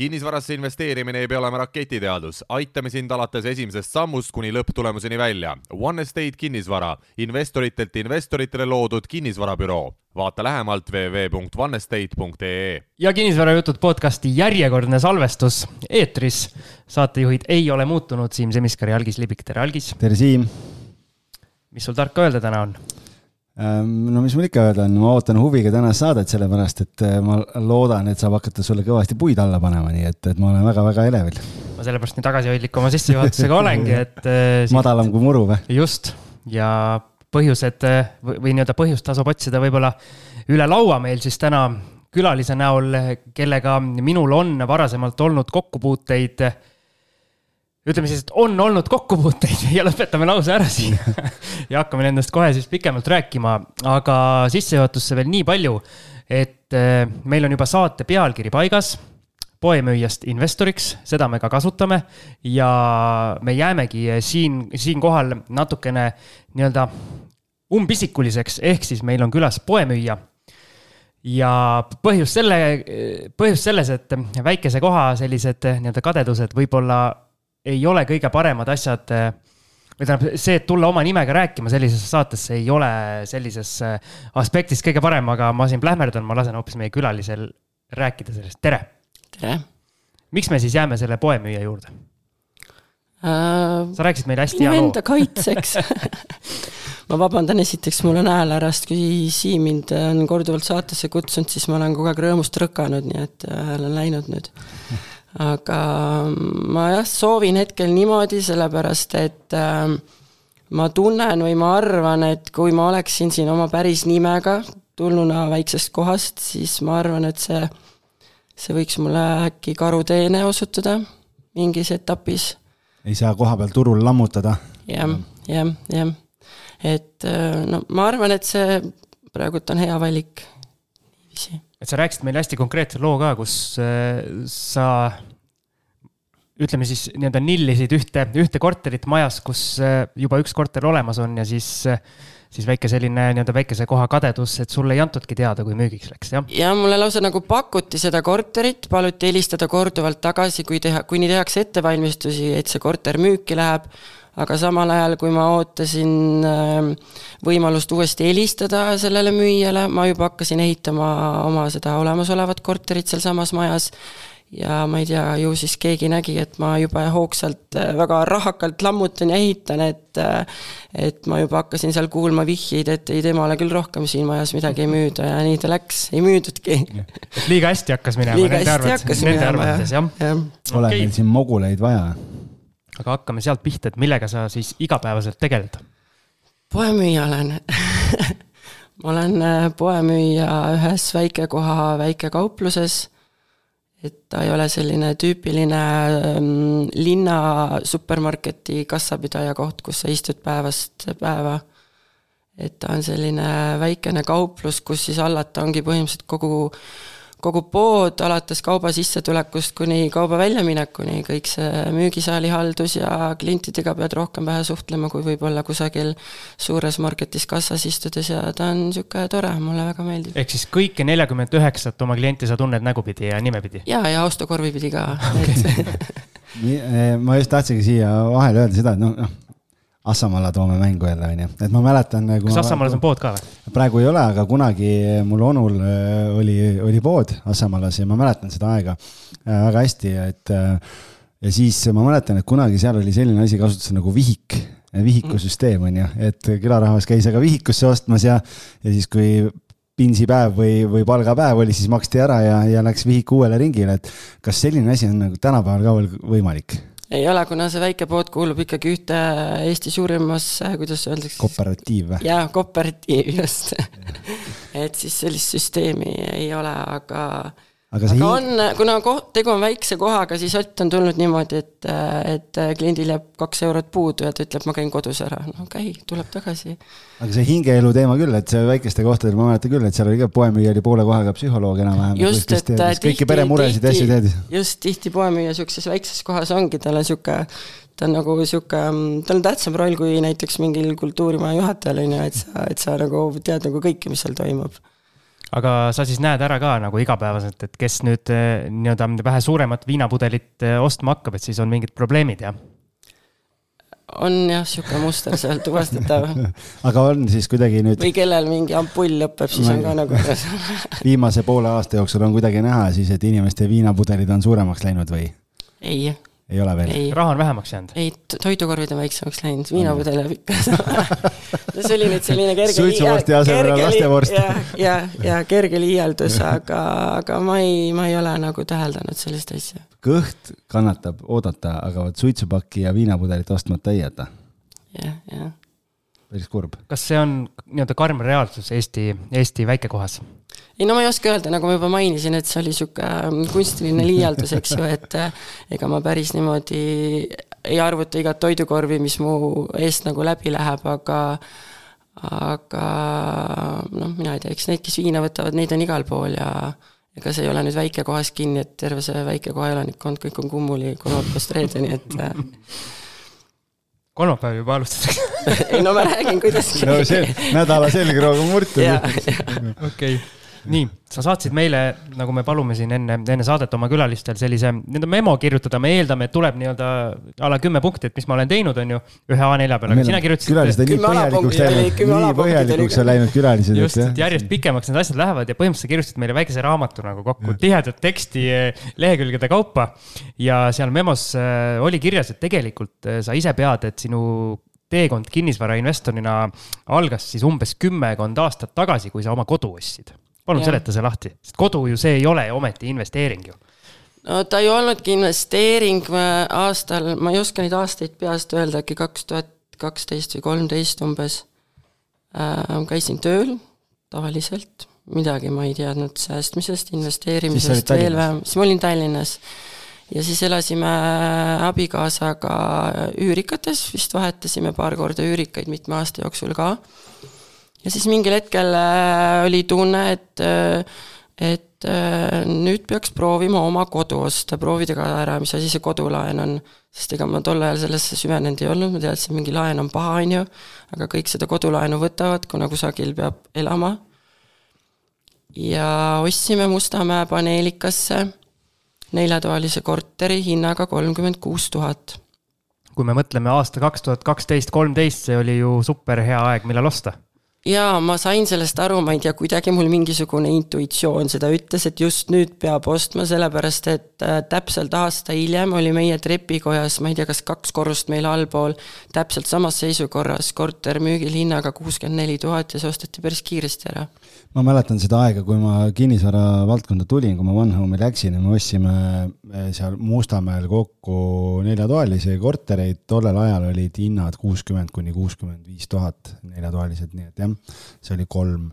kinnisvarasse investeerimine ei pea olema raketiteadus, aitame sind alates esimesest sammust kuni lõpptulemuseni välja. One Estate kinnisvara, investoritelt investoritele loodud kinnisvarabüroo. vaata lähemalt www.onestate.ee. ja kinnisvarajutud podcasti järjekordne salvestus eetris. saatejuhid ei ole muutunud, Siim Semiskar ja Algis Libik, tere Algis. tere, Siim. mis sul tarka öelda täna on? Ähm, no mis mul ikka öelda on, ma ootan huviga tänast saadet, sellepärast et äh, ma loodan, et saab hakata sulle kõvasti puid alla panema, nii et, et ma olen väga-väga elevil. ma sellepärast nii tagasihoidlik oma sissejuhatusega olengi, et äh,. madalam kui muru või? just, ja põhjused äh, või, või nii-öelda põhjust tasub otsida võib-olla üle laua meil siis täna külalise näol, kellega minul on varasemalt olnud kokkupuuteid ütleme siis, et on olnud kokkupuuteid ja lõpetame lause ära siin. Ja hakkame nendest kohe siis pikemalt rääkima, aga sissejuhatusse veel nii palju, et eh, meil on juba saate pealkiri paigas poemüüjast investoriks, seda me ka kasutame. Ja me jäämegi siin, siinkohal natukene nii-öelda umbisikuliseks, ehk siis meil on külas poemüüja. ja põhjus selle, põhjus selles, et väikese koha sellised nii-öelda kadedused võib-olla ei ole kõige paremad asjad või tähendab, see, et tulla oma nimega rääkima sellisesse saatesse ei ole sellises äh, aspektis kõige parem, aga ma siin plähmerdan, ma lasen hoopis meie külalisel rääkida sellest, tere. tere. miks me siis jääme selle poemüüja juurde uh,? sa rääkisid meile hästi hea loo. Enda kaitseks ma vabandan, esiteks mul on hääl ärast, kui Siim mind on korduvalt saatesse kutsunud, siis ma olen kogu aeg rõõmust rõkanud, nii et hääl on läinud nüüd aga ma jah, soovin hetkel niimoodi, sellepärast et äh, ma tunnen või ma arvan, et kui ma oleksin siin oma päris nimega, tulnuna väiksest kohast, siis ma arvan, et see, see võiks mulle äkki karuteene osutuda mingis etapis. ei saa koha peal turul lammutada ja,. jah, jah, jah. et äh, no ma arvan, et see praegult on hea valik et sa rääkisid meile hästi konkreetse loo ka, kus äh, sa ütleme siis nii-öelda nillisid ühte, ühte korterit majas, kus äh, juba üks korter olemas on ja siis siis väike selline nii-öelda väikese koha kadedus, et sulle ei antudki teada, kui müügiks läks, jah? ja mulle lausa nagu pakuti seda korterit, paluti helistada korduvalt tagasi, kui teha, kuni tehakse ettevalmistusi, et see korter müüki läheb aga samal ajal, kui ma ootasin ähm, võimalust uuesti helistada sellele müüjale, ma juba hakkasin ehitama oma seda olemasolevat korterit sealsamas majas ja ma ei tea, ju siis keegi nägi, et ma juba hoogsalt äh, väga rahakalt lammutan ja ehitan, et äh, et ma juba hakkasin seal kuulma vihjeid, et ei, temale küll rohkem siin majas midagi ei müüda ja nii ta läks, ei müüdudki. liiga hästi hakkas minema. liiga hästi hakkas minema, jah, jah. Pole okay. meil siin moguleid vaja aga hakkame sealt pihta, et millega sa siis igapäevaselt tegeled? poemüüja olen ma olen äh, poemüüja ühes väikekoha väikekaupluses. et ta ei ole selline tüüpiline ähm, linna supermarketi kassapidaja koht, kus sa istud päevast päeva. et ta on selline väikene kauplus, kus siis hallata ongi põhimõtteliselt kogu kogu pood alates kauba sissetulekust kuni kauba väljaminekuni, kõik see müügisaali haldus ja klientidega pead rohkem vähe suhtlema, kui võib-olla kusagil suures marketis kassas istudes ja ta on niisugune tore, mulle väga meeldib. ehk siis kõiki neljakümmet üheksat oma klienti sa tunned nägupidi ja nimepidi? jaa, ja ostukorvi pidi ka eh, ma just tahtsingi siia vahele öelda seda, et noh, noh Assamala toome mängu jälle, on ju, et ma mäletan. kas Assamalas on pood ka või? praegu ei ole, aga kunagi mul onul äh, oli, oli pood Assamalas ja ma mäletan seda aega äh, väga hästi, et. Äh, ja siis ma mäletan, et kunagi seal oli selline asi kasutusel nagu vihik, vihikusüsteem on ju, et külarahvas käis aga vihikusse ostmas ja, ja siis, kui pinsipäev või, või palgapäev oli, siis maksti ära ja, ja läks vihik uuele ringile, et kas selline asi on nagu tänapäeval ka veel võimalik? Ei ole, kuna see väike pood kuulub ikkagi ühte Eesti suurimasse, kuidas öeldakse? kooperatiiv või? jaa, kooperatiiv, just et siis sellist süsteemi ei ole, aga aga, aga on, kuna koht, tegu on väikse kohaga, siis Ott on tulnud niimoodi, et, et kliendil jääb kaks eurot puudu ja ta ütleb, ma käin kodus ära, no käi, tuleb tagasi. aga see hingeelu teema küll, et see väikeste kohtadel ma mäletan küll, et seal oli ka poemüüja oli poole kohaga psühholoog enam-vähem. just, et teadis, asju teadis. just, tihti poemüüja sihukeses väikses kohas ongi, tal on sihuke ta on nagu sihuke, tal on tähtsam roll kui näiteks mingil kultuurimaja juhatajal on ju, et sa, et sa nagu tead nagu kõike, mis seal toimub aga sa siis näed ära ka nagu igapäevaselt, et kes nüüd eh, nii-öelda vähe suuremat viinapudelit eh, ostma hakkab, et siis on mingid probleemid, jah? on jah, sihuke muster seal tuvastatav. aga on siis kuidagi nüüd. või kellel mingi ampull lõpeb, siis on ka nagu viimase poole aasta jooksul on kuidagi näha siis, et inimeste viinapudelid on suuremaks läinud või? ei ei ole veel? raha on vähemaks jäänud? ei, toidukorvid on väiksemaks läinud, viinapudel jääb ikka see oli nüüd selline kerge suitsuvorsti asemel on lastevorst. ja, ja, ja kerge liialdus, aga, aga ma ei, ma ei ole nagu täheldanud sellist asja. kõht kannatab oodata, aga vot suitsupakki ja viinapudelit ostmata ei jäta. jah, jah. päris kurb. kas see on nii-öelda karm reaalsus Eesti, Eesti väikekohas? Ei no ma ei oska öelda, nagu ma juba mainisin, et see oli sihuke ähm, kunstiline liialdus, eks ju, et äh, ega ma päris niimoodi ei arvuta igat toidukorvi, mis mu eest nagu läbi läheb, aga aga noh, mina ei tea, eks neid, kes viina võtavad, neid on igal pool ja ega see ei ole nüüd väikekohas kinni, et terve see väikekoha elanikkond, kõik on kummuli kolmapäevast reedeni, et äh. kolmapäeval juba alustatakse ei no ma räägin, kuidas no see nädala selgroog on murtud. okei nii, sa saatsid meile, nagu me palume siin enne, enne saadet oma külalistel sellise nii-öelda memo kirjutada, me eeldame, et tuleb nii-öelda a la kümme punkti, et mis ma olen teinud, on ju, ühe A4 peal, aga sina kirjutasid. külalised on nii põhjalikuks läinud, nii põhjalikuks on läinud külalised. just, et järjest pikemaks need asjad lähevad ja põhimõtteliselt sa kirjutasid meile väikese raamatu nagu kokku, tihedat teksti eh, lehekülgede kaupa. ja seal memos eh, oli kirjas, et tegelikult eh, sa ise pead, et sinu teekond kinnisvarainvestorina algas siis umbes kümmekond aastat tagasi, kui sa oma kodu ostsid palun seleta see lahti, sest kodu ju see ei ole ometi investeering ju. no ta ei olnudki investeering aastal, ma ei oska neid aastaid peast öelda, äkki kaks tuhat kaksteist või kolmteist umbes äh,. käisin tööl tavaliselt, midagi ma ei teadnud säästmisest, investeerimisest veel vähem, siis ma olin Tallinnas ja siis elasime abikaasaga üürikates, vist vahetasime paar korda üürikaid mitme aasta jooksul ka ja siis mingil hetkel äh, oli tunne, et äh, et äh, nüüd peaks proovima oma kodu osta, proovida ka ära, mis asi see kodulaen on. sest ega ma tol ajal sellesse süvenenud ei olnud, ma teadsin, mingi laen on paha, on ju, aga kõik seda kodulaenu võtavad, kuna kusagil peab elama. ja ostsime Mustamäe paneelikasse neljatoalise korteri hinnaga kolmkümmend kuus tuhat. kui me mõtleme aasta kaks tuhat kaksteist, kolmteist, see oli ju super hea aeg, millal osta jaa, ma sain sellest aru, ma ei tea, kuidagi mul mingisugune intuitsioon seda ütles, et just nüüd peab ostma, sellepärast et äh, täpselt aasta hiljem oli meie trepikojas, ma ei tea, kas kaks korrust meil allpool, täpselt samas seisukorras korter müügil hinnaga kuuskümmend neli tuhat ja see osteti päris kiiresti ära ma mäletan seda aega, kui ma kinnisvara valdkonda tulin, kui ma One Home'i läksin ja me ostsime eh, seal Mustamäel kokku neljatoalisi kortereid, tollel ajal olid hinnad kuuskümmend kuni kuuskümmend viis tuhat neljatoalised, nii et jah, see oli kolm,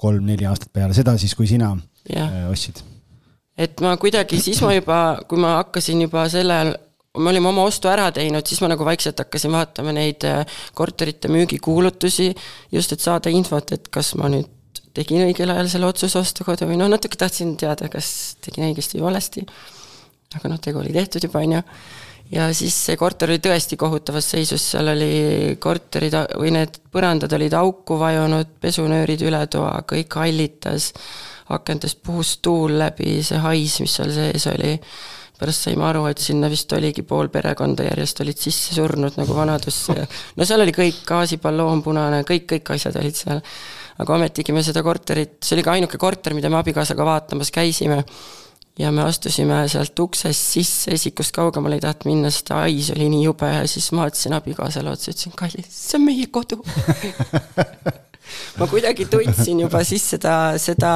kolm-neli aastat peale seda siis, kui sina ja. Eh, ostsid. et ma kuidagi, siis ma juba, kui ma hakkasin juba sellel me olime oma ostu ära teinud, siis ma nagu vaikselt hakkasin vaatama neid eh, korterite müügikuulutusi, just et saada infot, et kas ma nüüd tegin õigel ajal selle otsuse osta kodu või noh, natuke tahtsin teada, kas tegin õigesti või valesti. aga noh, tegu oli tehtud juba, on ju. ja siis see korter oli tõesti kohutavas seisus, seal oli korterid või need põrandad olid auku vajunud, pesunöörid üle toa, kõik hallitas, akentest puhus tuul läbi, see hais, mis seal sees oli pärast saime aru, et sinna vist oligi pool perekonda järjest olid sisse surnud nagu vanadusse ja no seal oli kõik, gaasipalloon punane, kõik, kõik asjad olid seal aga ometigi me seda korterit, see oli ka ainuke korter, mida me abikaasaga vaatamas käisime. ja me astusime sealt uksest sisse, esikust kaugemale ei tahtnud minna, sest hais oli nii jube. Ja siis ma vaatasin abikaasale otsa, ütlesin, kallis, see on meie kodu. Ma kuidagi tundsin juba siis seda, seda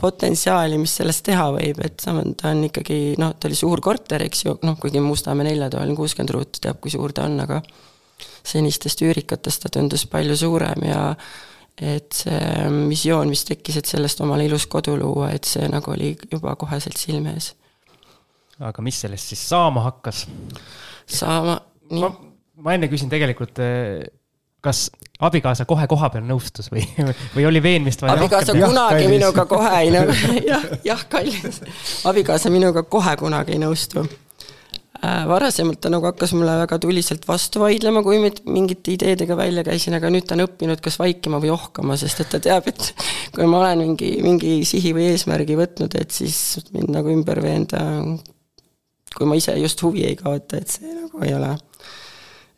potentsiaali, mis sellest teha võib, et ta on ikkagi noh, ta oli suur korter, eks ju, noh, kuigi Mustamäe neljatoaline kuuskümmend ruutu teab, kui suur ta on, aga senistest üürikatest ta tundus palju suurem ja et see visioon, mis tekkis, et sellest omale ilus kodu luua, et see nagu oli juba koheselt silme ees. aga mis sellest siis saama hakkas? saama, nii. ma, enne küsin tegelikult, eh, kas abikaasa kohe koha peal nõustus või, või oli veenmist vaja abikaasa rohkem? kunagi jah, minuga kohe ei nõu-, jah, jah, kallis. abikaasa minuga kohe kunagi ei nõustu varasemalt ta nagu hakkas mulle väga tuliselt vastu vaidlema, kui mingite ideedega välja käisin, aga nüüd ta on õppinud kas vaikima või ohkama, sest et ta teab, et kui ma olen mingi, mingi sihi või eesmärgi võtnud, et siis mind nagu ümber veenda, kui ma ise just huvi ei kaota, et see nagu ei ole,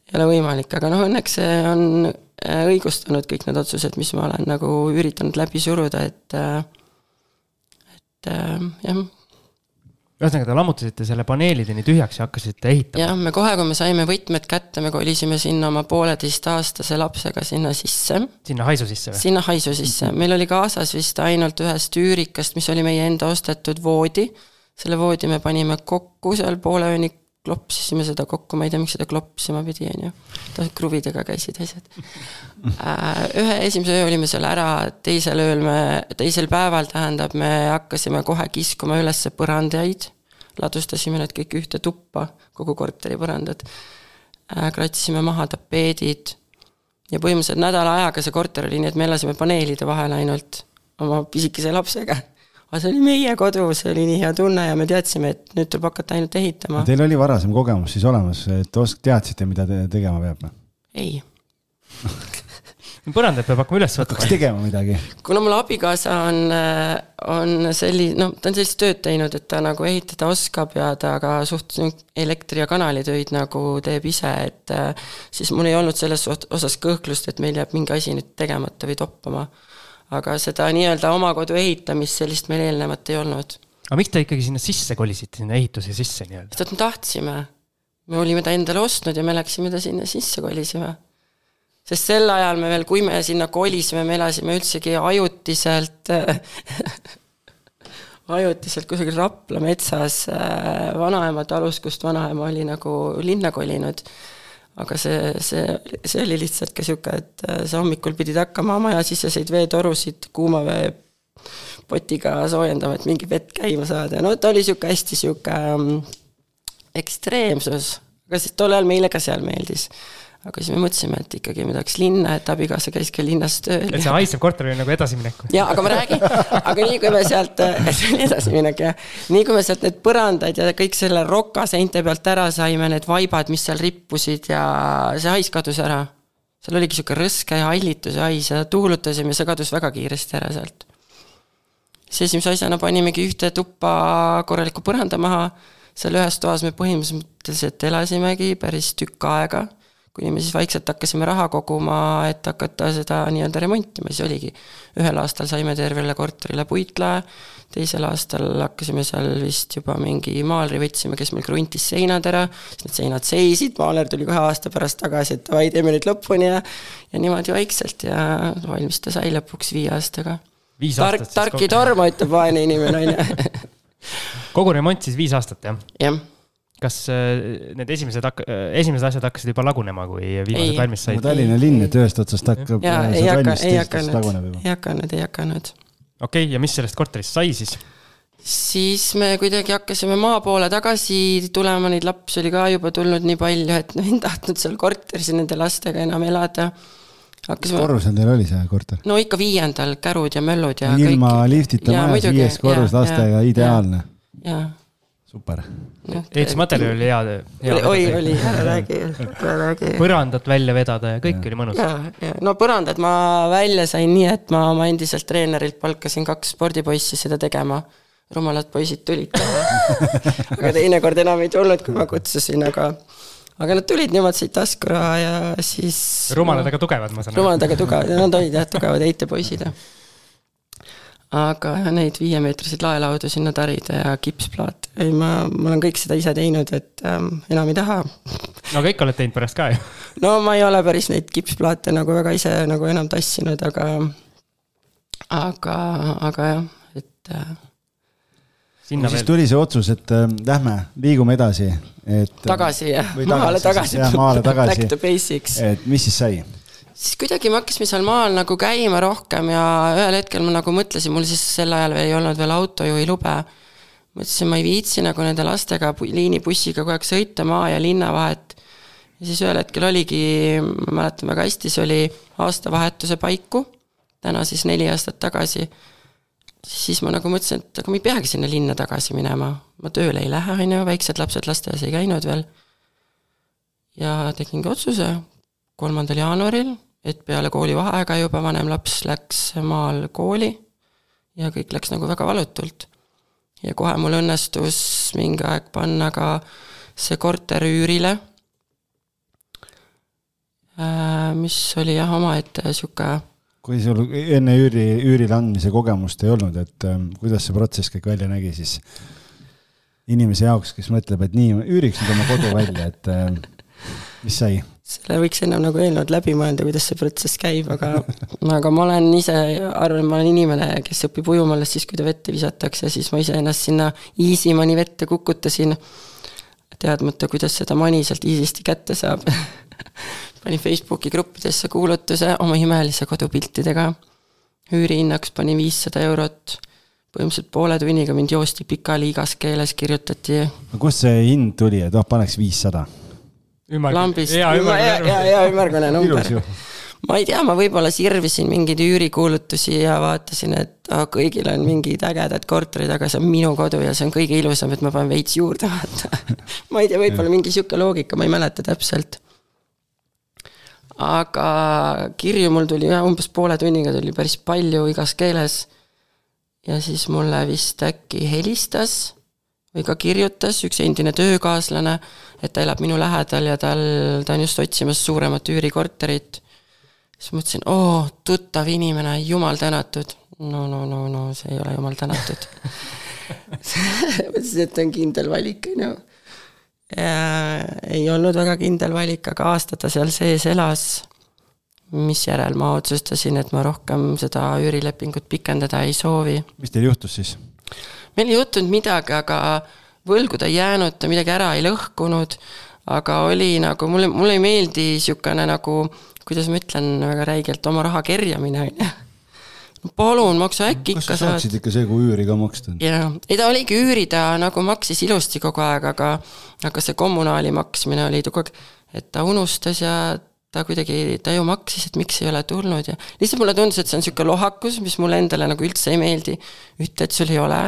ei ole võimalik, aga noh, õnneks see on äh, õigustanud kõik need otsused, mis ma olen nagu üritanud läbi suruda, et äh, et jah ühesõnaga, te lammutasite selle paneelideni tühjaks ja hakkasite ehitama? jah, me kohe, kui me saime võtmed kätte, me kolisime sinna oma pooleteistaastase lapsega sinna sisse. sinna haisu sisse või? sinna haisu sisse, meil oli kaasas vist ainult ühest üürikast, mis oli meie enda ostetud voodi. selle voodi me panime kokku seal poole ööni, klopsisime seda kokku, ma ei tea, miks seda kloppsima pidi, on ju. kruvidega käisid asjad. Äh, ühe esimese öö olime seal ära, teisel ööl me, teisel päeval tähendab, me hakkasime kohe kiskuma üles põrandaid, ladustasime need kõik ühte tuppa, kogu korteri põrandad. Äh, kratsisime maha tapeedid ja põhimõtteliselt nädala ajaga see korter oli nii, et me elasime paneelide vahel ainult oma pisikese lapsega aga see oli meie kodu, see oli nii hea tunne ja me teadsime, et nüüd tuleb hakata ainult ehitama. Teil oli varasem kogemus siis olemas, et osk-, teadsite, mida te tegema peab? ei põrandaid peab hakkama üles võtma. hakkaks tegema midagi. kuna mul abikaasa on, on selli-, noh, ta on sellist tööd teinud, et ta nagu ehitada oskab ja ta ka suht elektri- ja kanalitöid nagu teeb ise, et siis mul ei olnud selles osas kõhklust, et meil jääb mingi asi nüüd tegemata või toppama aga seda nii-öelda oma kodu ehitamist, sellist meil eelnevat ei olnud. aga miks te ikkagi sinna sisse kolisite, sinna ehituse sisse nii-öelda? sest et me tahtsime. me olime ta endale ostnud ja me läksime ta sinna sisse kolisima. sest sel ajal me veel, kui me sinna kolisime, me elasime üldsegi ajutiselt ajutiselt kusagil Rapla metsas äh, vanaema talus, kust vanaema oli nagu linna kolinud aga see, see, see oli lihtsalt ka niisugune, et äh, sa hommikul pidid hakkama majasiseseid veetorusid kuuma vee potiga soojendama, et mingi vett käima saada, no ta oli niisugune hästi niisugune um, ekstreemsus, aga siis tol ajal meile ka seal meeldis aga siis me mõtlesime, et ikkagi me tahaks linna, et abikaasa käis ka linnas tööl. et see haisev korter oli nagu edasiminek? jaa, aga ma räägin, aga nii kui me sealt, see oli edasiminek jah, nii kui me sealt need põrandad ja kõik selle rokaseinte pealt ära saime, need vaibad, mis seal rippusid ja see hais kadus ära. seal oligi sihuke rõske ja hallituse hais ja tuulutasime, see kadus väga kiiresti ära sealt. siis esimese asjana panimegi ühte tuppa korraliku põranda maha, seal ühes toas me põhimõtteliselt elasimegi päris tükk aega kuni me siis vaikselt hakkasime raha koguma, et hakata seda nii-öelda remontima, siis oligi. ühel aastal saime tervele korterile puitlae, teisel aastal hakkasime seal vist juba mingi maalri võtsime, kes meil kruntis seinad ära, siis need seinad seisid, maaler tuli kahe aasta pärast tagasi, et davai, teeme nüüd lõpuni ja ja niimoodi vaikselt ja valmis ta sai lõpuks viie aastaga. tark, tark ei torma, ütleb vaene inimene, on ju. kogu remont siis viis aastat, jah? jah kas äh, need esimesed hak-, äh, esimesed asjad hakkasid juba lagunema, kui viimased valmis said? Tallinna linn, et ühest otsast hakkab. jaa, ei hakka, ei hakanud, ei hakanud, ei hakanud. okei okay,, ja mis sellest korterist sai siis? siis me kuidagi hakkasime maa poole tagasi tulema, neid lapsi oli ka juba tulnud nii palju, et noh, ei tahtnud seal korteris nende lastega enam elada. Hakkasime... mis korrusel teil oli see korter? no ikka viiendal, kärud ja möllud ja ilma kõik... liftita majas, viies korrus lastega, ideaalne. jaa super no,. ehitusmaterjal oli hea, hea. oi, oli, ära räägi, ära räägi. põrandat välja vedada ja kõik ja. oli mõnus. ja, ja no põrandat ma välja sain nii, et ma oma endiselt treenerilt palkasin kaks spordipoissi seda tegema. rumalad poisid tulid ka aga teinekord enam ei tulnud, kui ma kutsusin, aga aga nad tulid, nemad said taskuraha ja siis. rumalad aga tugevad, ma saan aru. rumalad, aga tugevad, nad olid jah, tugevad heitepoisid jah aga neid viiemeetriseid laelaudu sinna tarida ja kipsplaat, ei ma, ma olen kõik seda ise teinud, et ähm, enam ei taha. no kõik oled teinud pärast ka ju? no ma ei ole päris neid kipsplaate nagu väga ise nagu enam tassinud, aga, aga, aga jah, et äh, sinna no, veel. siis tuli see otsus, et äh, lähme, liigume edasi, et. tagasi jah, maale tagasi. jah, maale tagasi. Back to basics. et mis siis sai? Siis kuidagi me hakkasime seal maal nagu käima rohkem ja ühel hetkel ma nagu mõtlesin, mul siis sel ajal veel ei olnud veel autojuhilube. mõtlesin, ma ei viitsi nagu nende lastega liinibussiga kogu aeg sõita maa ja linna vahet. ja siis ühel hetkel oligi, ma mäletan väga hästi, see oli aastavahetuse paiku, täna siis neli aastat tagasi. siis ma nagu mõtlesin, et aga ma ei peagi sinna linna tagasi minema, ma tööle ei lähe, on ju, väiksed lapsed lasteaias ei käinud veel. ja tegingi otsuse kolmandal jaanuaril, et peale koolivaheaega juba vanem laps läks maal kooli ja kõik läks nagu väga valutult. ja kohe mul õnnestus mingi aeg panna ka see korter üürile, äh, mis oli jah, omaette niisugune kui sul enne üüri, üürile andmise kogemust ei olnud, et ähm, kuidas see protsess kõik välja nägi siis inimese jaoks, kes mõtleb, et nii, üüriks nüüd oma kodu välja, et äh, mis sai? Selle võiks ennem nagu eelnevalt läbi mõelda, kuidas see protsess käib, aga aga ma olen ise, arvan, ma olen inimene, kes õpib ujuma alles siis, kui ta vette visatakse, siis ma ise ennast sinna money vette kukutasin, teadmata, kuidas seda money sealt easy'sti kätte saab panin Facebooki gruppidesse kuulutuse oma imelise kodupiltidega. üürihinnaks panin viissada eurot. põhimõtteliselt poole tunniga mind joosti pikali igas keeles, kirjutati. no kust see hind tuli, et oh, paneks viissada? Lambist, hea, ümmargune. number. Ma ei tea, ma võib-olla sirvisin mingeid üürikuulutusi ja vaatasin, et oh, kõigil on mingid ägedad korterid, aga see on minu kodu ja see on kõige ilusam, et ma panen veits juurde, vaata ma ei tea, võib-olla mingi sihuke loogika, ma ei mäleta täpselt. Aga kirju mul tuli jah, umbes poole tunniga tuli päris palju igas keeles. ja siis mulle vist äkki helistas või ka kirjutas üks endine töökaaslane, et ta elab minu lähedal ja tal, ta on just otsimas suuremat üürikorterit. siis mõtlesin, oo, tuttav inimene, jumal tänatud. no, no, no, no see ei ole jumal tänatud mõtlesin, et on kindel valik, on ju ei olnud väga kindel valik, aga aasta ta seal sees elas, misjärel ma otsustasin, et ma rohkem seda üürilepingut pikendada ei soovi. mis teil juhtus siis? meil ei juhtunud midagi, aga võlgu ta ei jäänud, ta midagi ära ei lõhkunud, aga oli nagu, mulle, mulle ei meeldi niisugune nagu, kuidas ma ütlen väga räigelt, oma raha kerjamine, on ju palun maksa äkki ikka saad. saaksid ikka see, kui üüri ka maksta. jaa, ei ta oligi üüri, ta nagu maksis ilusti kogu aeg, aga aga see kommunaali maksmine oli kogu aeg, et ta unustas ja ta kuidagi, ta ju maksis, et miks ei ole tulnud ja lihtsalt mulle tundus, et see on niisugune lohakus, mis mulle endale nagu üldse ei meeldi. ütle, et sul ei ole,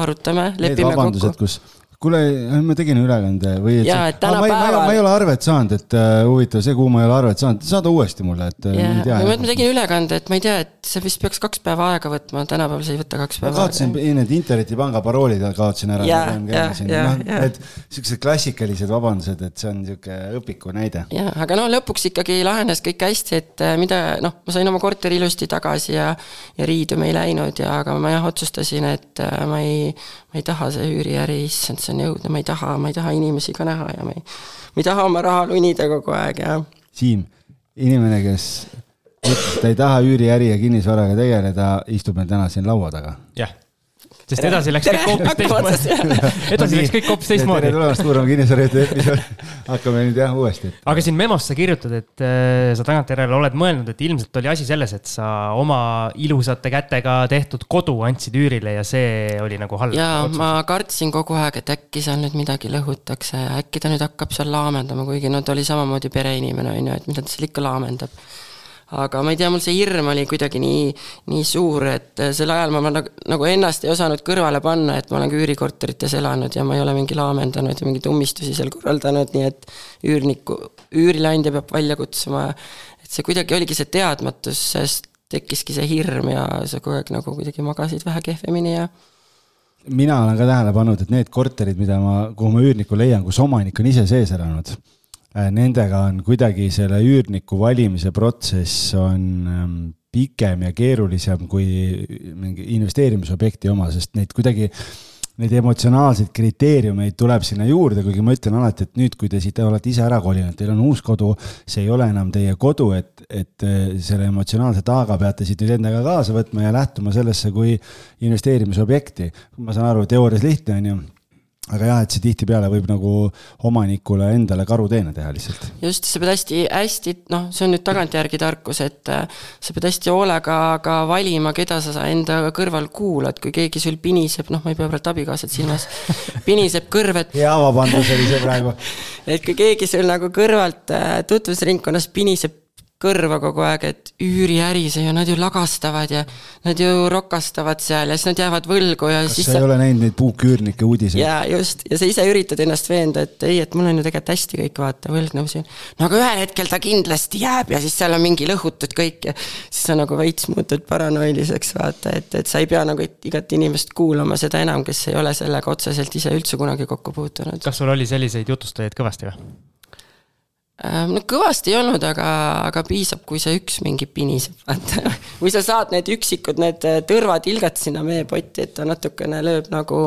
arutame, lepime kokku. kus kuule, ma tegin ülekande või et jaa, et tänapäeval. Ma, ei ole arvet saanud, et uh, huvitav, see kuu ma ei ole arvet saanud, saada uuesti mulle, et uh, ma ei tea. ma tegin ülekande, et ma ei tea, et see vist peaks kaks päeva aega võtma, tänapäeval see ei võta kaks päeva kaotasin need internetipanga paroolid kaotasin ära. Need siuksed klassikalised vabandused, et see on sihuke õpiku näide. jah, aga no lõpuks ikkagi lahenes kõik hästi, et äh, mida noh, ma sain oma korteri ilusti tagasi ja ja riidu me ei läinud ja, aga ma jah otsustasin, et ma ei, ma ei taha see üüriäri, issand, see on jõudnud, ma ei taha, ma ei taha inimesi ka näha ja ma ei, ma ei taha oma raha lunida kogu aeg ja. Siim, inimene, kes ütles, et ta ei taha üüriäri ja kinnisvaraga tegeleda, istub meil täna siin laua taga. jah sest edasi läks kõik hoopis teistmoodi. edasi läks kõik hoopis teistmoodi. tere tulemast kuulama kinnisvarajutu episoodi. hakkame nüüd jah uuesti. aga siin memos sa kirjutad, et äh, sa tagantjärele oled mõelnud, et ilmselt oli asi selles, et sa oma ilusate kätega tehtud kodu andsid üürile ja see oli nagu halb. jaa, ma kartsin kogu aeg, et äkki seal nüüd midagi lõhutakse ja äkki ta nüüd hakkab seal laamendama, kuigi no ta oli samamoodi pereinimene, on ju, et mida ta seal ikka laamendab aga ma ei tea, mul see hirm oli kuidagi nii, nii suur, et äh, sel ajal ma, ma nagu, nagu ennast ei osanud kõrvale panna, et ma olen ka üürikorterites elanud ja ma ei ole mingi laamendanud ja mingeid ummistusi seal korraldanud, nii et üürniku, üürileandja peab välja kutsuma. et see kuidagi oligi see teadmatus, sest tekkiski see hirm ja sa kogu aeg nagu kuidagi magasid vähe kehvemini ja mina olen ka tähele pannud, et need korterid, mida ma, kuhu ma üürniku leian, kus omanik on ise sees elanud nendega on kuidagi selle üürniku valimise protsess on ähm, pikem ja keerulisem kui mingi investeerimisobjekti oma, sest neid kuidagi, neid emotsionaalseid kriteeriumeid tuleb sinna juurde, kuigi ma ütlen alati, et nüüd, kui te siit olete ise ära kolinud, teil on uus kodu, see ei ole enam teie kodu, et, et äh, selle emotsionaalse taaga peate siit nüüd endaga kaasa võtma ja lähtuma sellesse kui investeerimisobjekti. ma saan aru, teoorias lihtne on ju aga jah, et see tihtipeale võib nagu omanikule endale karuteene teha lihtsalt. just, sa pead hästi, hästi, noh, see on nüüd tagantjärgi tarkus, et äh, sa pead hästi hoolega ka valima, keda sa enda kõrval kuulad, kui keegi sul piniseb, noh, ma ei pea praegu abikaasat silmas, piniseb kõrvet. hea vabandus oli see praegu et kui keegi sul nagu kõrvalt äh, tutvusringkonnas piniseb kõrva kogu aeg, et üüriäri, see ju, nad ju lagastavad ja nad ju rokastavad seal ja siis nad jäävad võlgu ja kas siis sa ei ole näinud neid puuküürnike uudiseid? jaa, just, ja sa ise üritad ennast veenda, et ei, et mul on ju tegelikult hästi kõik, vaata, võlgnevusi. no aga ühel hetkel ta kindlasti jääb ja siis seal on mingi lõhutud kõik ja siis sa nagu veits muutud paranoiliseks, vaata, et, et sa ei pea nagu igat inimest kuulama, seda enam, kes ei ole sellega otseselt ise üldse kunagi kokku puutunud. kas sul oli selliseid jutustajaid kõvasti või? Äh, no kõvasti ei olnud, aga, aga piisab, kui see üks mingi piniseb, vaata. või sa saad need üksikud, need tõrvatilgad sinna meepotti, et ta natukene lööb nagu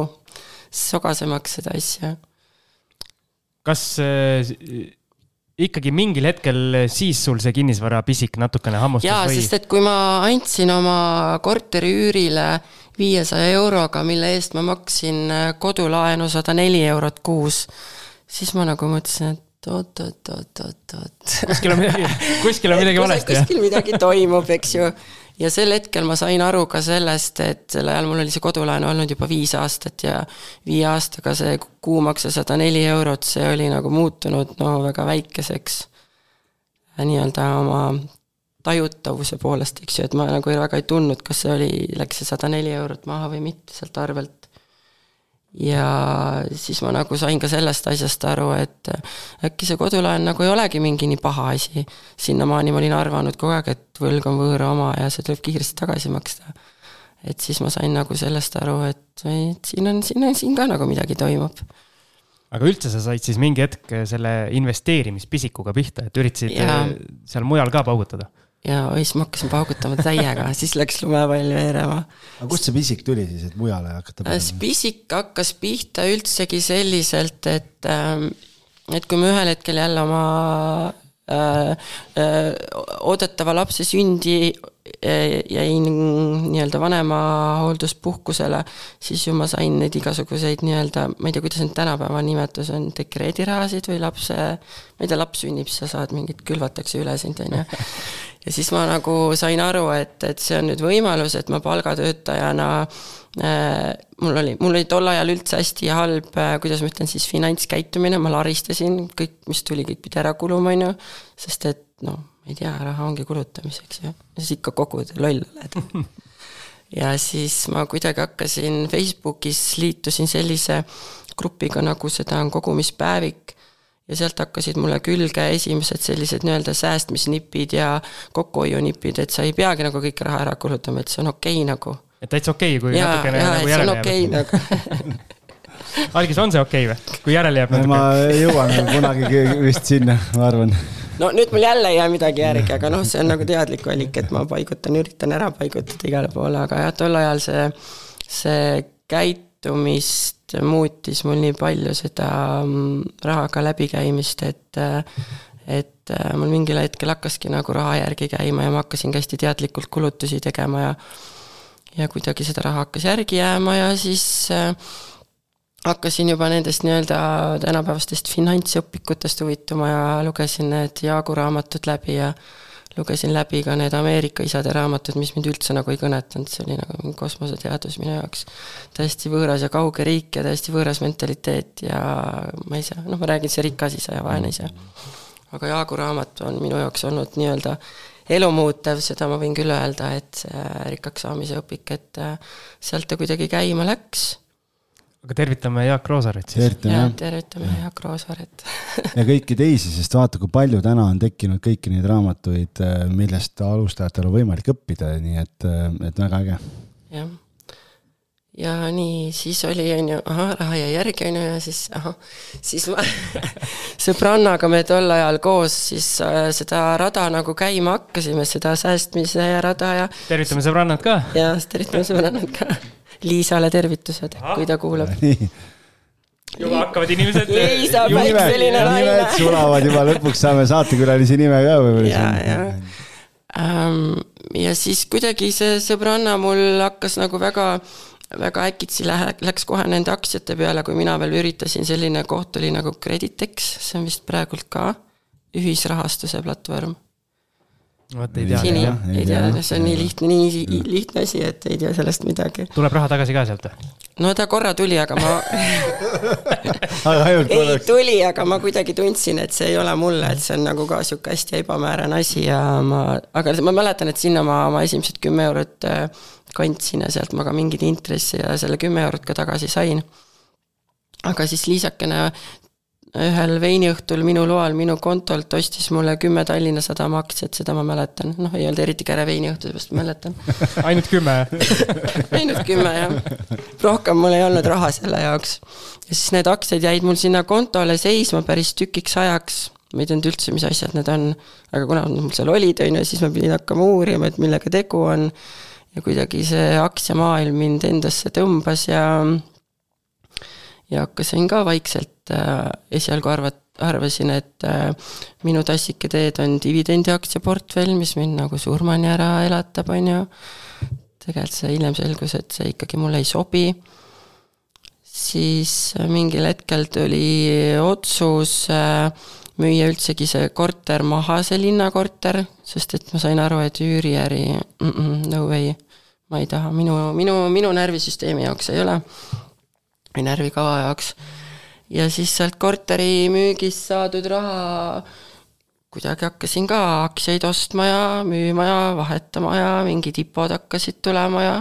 sogasemaks seda asja. kas äh, ikkagi mingil hetkel siis sul see kinnisvarapisik natukene hammustas jaa, või? sest et kui ma andsin oma korteri üürile viiesaja euroga, mille eest ma maksin kodulaenu sada neli eurot kuus, siis ma nagu mõtlesin, et oot-oot-oot-oot-oot. kuskil on midagi, kuskil on midagi valesti, kuskil midagi toimub, eks ju. ja sel hetkel ma sain aru ka sellest, et sel ajal mul oli see kodulaen olnud juba viis aastat ja viie aastaga see kuumakse sada neli eurot, see oli nagu muutunud no väga väikeseks. nii-öelda oma tajutavuse poolest, eks ju, et ma nagu väga ei tundnud, kas see oli, läks see sada neli eurot maha või mitte sealt arvelt ja siis ma nagu sain ka sellest asjast aru, et äkki see kodulaen nagu ei olegi mingi nii paha asi. sinnamaani ma olin arvanud kogu aeg, et võlg on võõra oma ja see tuleb kiiresti tagasi maksta. et siis ma sain nagu sellest aru, et, et siin on, siin on, siin ka nagu midagi toimub. aga üldse sa said siis mingi hetk selle investeerimispisikuga pihta, et üritasid ja. seal mujal ka paugutada? Ja oi, siis ma hakkasin paugutama täiega siis läks lumepall veerema. aga kust see pisik tuli siis, et mujale hakata panema? see pisik hakkas pihta üldsegi selliselt, et, ähm, et kui ma ühel hetkel jälle oma äh, äh, oodatava lapse sündi äh, jäin nii-öelda vanemahoolduspuhkusele, siis ju ma sain neid igasuguseid nii-öelda, ma ei tea, kuidas need tänapäeva nimetus on, dekreedirahasid või lapse, ma ei tea, laps sünnib, sa saad mingit, külvatakse üle sind, on ju ja siis ma nagu sain aru, et, et see on nüüd võimalus, et ma palgatöötajana äh, mul oli, mul oli tol ajal üldse hästi halb äh,, kuidas ma ütlen siis, finantskäitumine, ma laristasin, kõik, mis tuli, kõik pidi ära kuluma, on ju, sest et noh, ei tea, raha ongi kulutamiseks ju, ja siis ikka kogud, loll oled ja siis ma kuidagi hakkasin Facebookis, liitusin sellise grupiga, nagu seda on kogumispäevik ja sealt hakkasid mulle külge esimesed sellised nii-öelda säästmisnipid ja kokkuhoiunipid, et sa ei peagi nagu kõik raha ära kulutama, et see on okei okay, nagu. et täitsa okei okay,, kui ja, natukene ja, nagu järele okay, jääb. nagu algis on see okei okay või, kui järele jääb natuke? ma jõuan kunagi vist sinna, ma arvan. no nüüd mul jälle ei jää midagi järgi, aga noh, see on nagu teadlik valik, et ma paigutan, üritan ära paigutada igale poole, aga jah, tol ajal see, see käitumist muutis mul nii palju seda mm, rahaga läbikäimist, et et mul mingil hetkel hakkaski nagu raha järgi käima ja ma hakkasin ka hästi teadlikult kulutusi tegema ja ja kuidagi seda raha hakkas järgi jääma ja siis äh, hakkasin juba nendest nii-öelda tänapäevastest finantsõpikutest huvituma ja lugesin need Jaagu raamatud läbi ja lugesin läbi ka need Ameerika isade raamatud, mis mind üldse nagu ei kõnetanud, see oli nagu kosmoseteadus minu jaoks. täiesti võõras ja kauge riik ja täiesti võõras mentaliteet ja ma ei saa, noh, ma räägin, see rikas isa ja vaene isa. aga Jaagu raamat on minu jaoks olnud nii-öelda elumuutev, seda ma võin küll öelda, et see rikkaks saamise õpik, et sealt ta kuidagi käima läks aga tervitame Jaak Roosaret siis. tervitame, tervitame ja. Jaak Roosaret ja kõiki teisi, sest vaata, kui palju täna on tekkinud kõiki neid raamatuid, äh, millest alustajatel on võimalik õppida, nii et, äh, et väga äge. jah. ja nii, siis oli, on ju, ahah, raha jäi järgi, on ju, ja siis ahah, siis ma sõbrannaga me tol ajal koos siis äh, seda rada nagu käima hakkasime, seda säästmise rada ja. tervitame sõbrannat ka. jah, tervitame sõbrannat ka Liisale tervitused, kui ta kuulab. juba hakkavad inimesed. Liisa Päikseline naine. nimed sulavad juba, lõpuks saame saatekülalise nime ka võib-olla. ja, ja um,. ja siis kuidagi see sõbranna mul hakkas nagu väga väga äkitsi lähe-, läks kohe nende aktsiate peale, kui mina veel üritasin, selline koht oli nagu Creditex, see on vist praegult ka ühisrahastuse platvorm vot ei tea. sini, ei tea, see on nii lihtne, nii lihtne asi, et ei tea sellest midagi. tuleb raha tagasi ka sealt või? no ta korra tuli, aga ma ei tuli, aga ma kuidagi tundsin, et see ei ole mulle, et see on nagu ka sihuke hästi ebamäärane asi ja ma, aga ma mäletan, et sinna ma oma esimesed kümme eurot äh, kandsin ja sealt ma ka mingeid intresse ja selle kümme eurot ka tagasi sain. aga siis Liisakene ühel veiniõhtul minu loal minu kontolt ostis mulle kümme Tallinna Sadama aktsiat, seda ma mäletan, noh, ei olnud eriti käre veiniõhtu, seepärast mäletan ainult kümme ainult kümme jah. rohkem mul ei olnud raha selle jaoks. ja siis need aktsiad jäid mul sinna kontole seisma päris tükiks ajaks. ma ei teadnud üldse, mis asjad need on. aga kuna mul seal olid, on ju, siis ma pidin hakkama uurima, et millega tegu on. ja kuidagi see aktsiamaailm mind endasse tõmbas ja ja hakkasin ka vaikselt äh, esialgu arvat-, arvasin, et äh, minu tassike teed on dividendiaktsiaportfell, mis mind nagu surmani ära elatab, on ju. tegelikult see hiljem selgus, et see ikkagi mulle ei sobi. siis äh, mingil hetkel tuli otsus äh, müüa üldsegi see korter maha, see linnakorter, sest et ma sain aru, et üüriäri mm, -mm, no way, ma ei taha, minu, minu, minu närvisüsteemi jaoks ei ole või närvikava jaoks. ja siis sealt korteri müügist saadud raha kuidagi hakkasin ka aktsiaid ostma ja müüma ja vahetama ja mingid IPO-d hakkasid tulema ja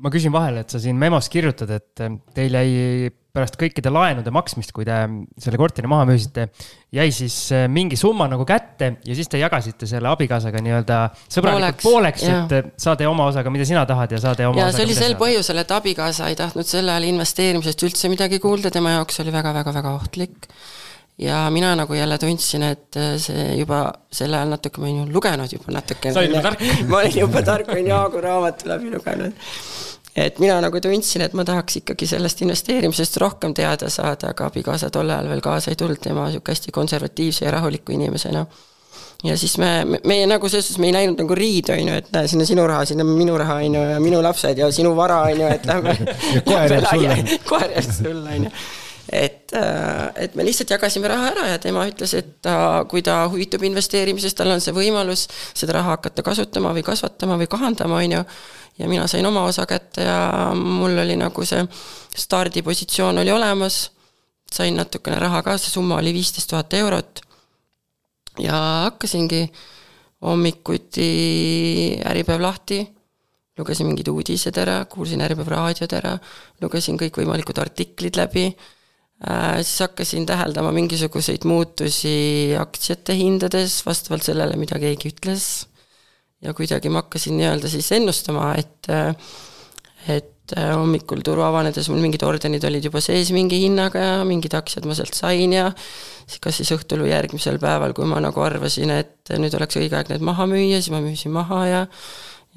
ma küsin vahele, et sa siin memos kirjutad, et teil jäi pärast kõikide laenude maksmist, kui te selle korteri maha müüsite, jäi siis mingi summa nagu kätte ja siis te jagasite selle abikaasaga nii-öelda sõbralikult pooleks, Pooleks, et saa tee oma osaga, mida sina tahad ja saa tee oma ja see oli sel põhjusel, et abikaasa ei tahtnud sel ajal investeerimisest üldse midagi kuulda, tema jaoks oli väga-väga-väga ohtlik. ja mina nagu jälle tundsin, et see juba sel ajal natuke, ma olin ju lugenud juba natuke. Sa olid juba tark. ma olin juba tark, olin Jaagu raamatu läbi lugenud. Et mina nagu tundsin, et ma tahaks ikkagi sellest investeerimisest rohkem teada saada, aga abikaasa tol ajal veel kaasa ei tulnud, tema sihuke hästi konservatiivse ja rahuliku inimesena ja siis me, meie nagu selles suhtes, me ei läinud nagu riidu, on ju, et näe, siin on sinu raha, siin on minu raha, on ju, ja minu lapsed ja sinu vara, on ju, et lähme. koer jääb sulle. koer jääb sulle, on ju. Et, et me lihtsalt jagasime raha ära ja tema ütles, et ta, kui ta huvitub investeerimisest, tal on see võimalus seda raha hakata kasutama või kasvatama või kahandama, on ju. ja mina sain oma osa kätte ja mul oli nagu see stardipositsioon oli olemas. sain natukene raha ka, see summa oli viisteist tuhat eurot ja hakkasingi hommikuti Äripäev lahti, lugesin mingid uudised ära, kuulsin Äripäev raadiod ära, lugesin kõikvõimalikud artiklid läbi äh,, siis hakkasin täheldama mingisuguseid muutusi aktsiate hindades vastavalt sellele, mida keegi ütles. ja kuidagi ma hakkasin nii-öelda siis ennustama, et, et äh, hommikul turu avanedes mul mingid ordenid olid juba sees mingi hinnaga ja mingid aktsiad ma sealt sain ja kas siis õhtul või järgmisel päeval, kui ma nagu arvasin, et nüüd oleks õige aeg need maha müüa, siis ma müüsin maha ja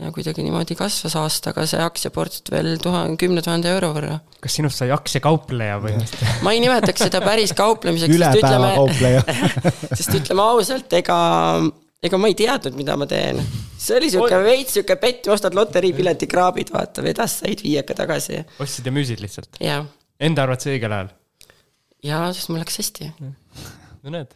ja kuidagi niimoodi kasvas aastaga see aktsiaportfell tuhande, kümne tuhande euro võrra. kas sinust sai aktsiakaupleja või? ma ei nimetaks seda päris kauplemiseks, sest ütleme, sest ütleme ausalt, ega ega ma ei teadnud, mida ma teen. see oli sihuke veits sihuke pett, ostad loteriipileti, kraabid, vaata, vedas said viieka tagasi. ostsid ja müüsid lihtsalt? Enda arvates õigel ajal? jaa, sest mul läks hästi. no näed.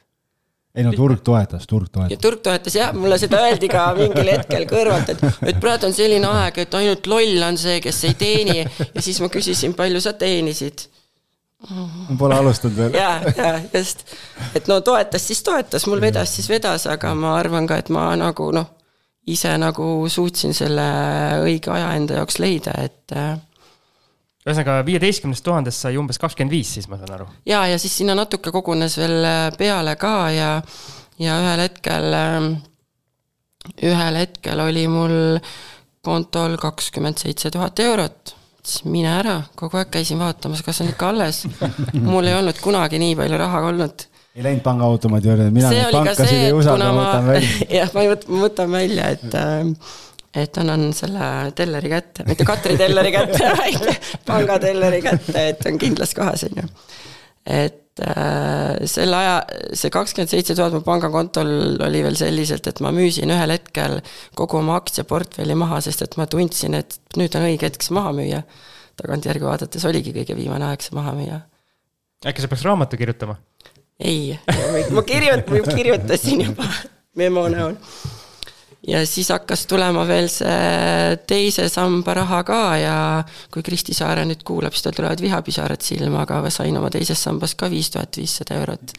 Ei no turg toetas, turg ja toetas. turg toetas jah, mulle seda öeldi ka mingil hetkel kõrvalt, et, et praegu on selline aeg, et ainult loll on see, kes ei teeni. ja siis ma küsisin, palju sa teenisid. Pole alustanud veel. ja, ja just, et no toetas, siis toetas, mul vedas, siis vedas, aga ma arvan ka, et ma nagu noh, ise nagu suutsin selle õige aja enda jaoks leida, et äh, ühesõnaga viieteistkümnest tuhandest sai umbes kakskümmend viis, siis ma saan aru. ja, ja siis sinna natuke kogunes veel peale ka ja, ja ühel hetkel, ühel hetkel oli mul kontol kakskümmend seitse tuhat eurot. siis mine ära, kogu aeg käisin vaatamas, kas on ikka alles. mul ei olnud kunagi nii palju raha olnud. ei läinud pangaautomaadi juurde, mina neid pankasid ei usalda, ma võtan välja. jah, ma võtan välja, et äh, et annan selle telleri kätte, mitte Katri telleri kätte, vaid panga telleri kätte, et on kindlas kohas, on ju. et äh, selle aja, see kakskümmend seitse tuhat mu pangakontol oli veel selliselt, et ma müüsin ühel hetkel kogu oma aktsiaportfelli maha, sest et ma tundsin, et nüüd on õige hetk see maha müüa. tagantjärgi vaadates oligi kõige viimane aeg see maha müüa. äkki sa peaks raamatu kirjutama? ei, ma kirjut-, ma kirjutasin juba memo näol. Ja siis hakkas tulema veel see teise samba raha ka ja kui Kristi Saare nüüd kuulab, siis tal tulevad vihapisarad silma, aga sain oma teises sambas ka viis tuhat viissada eurot.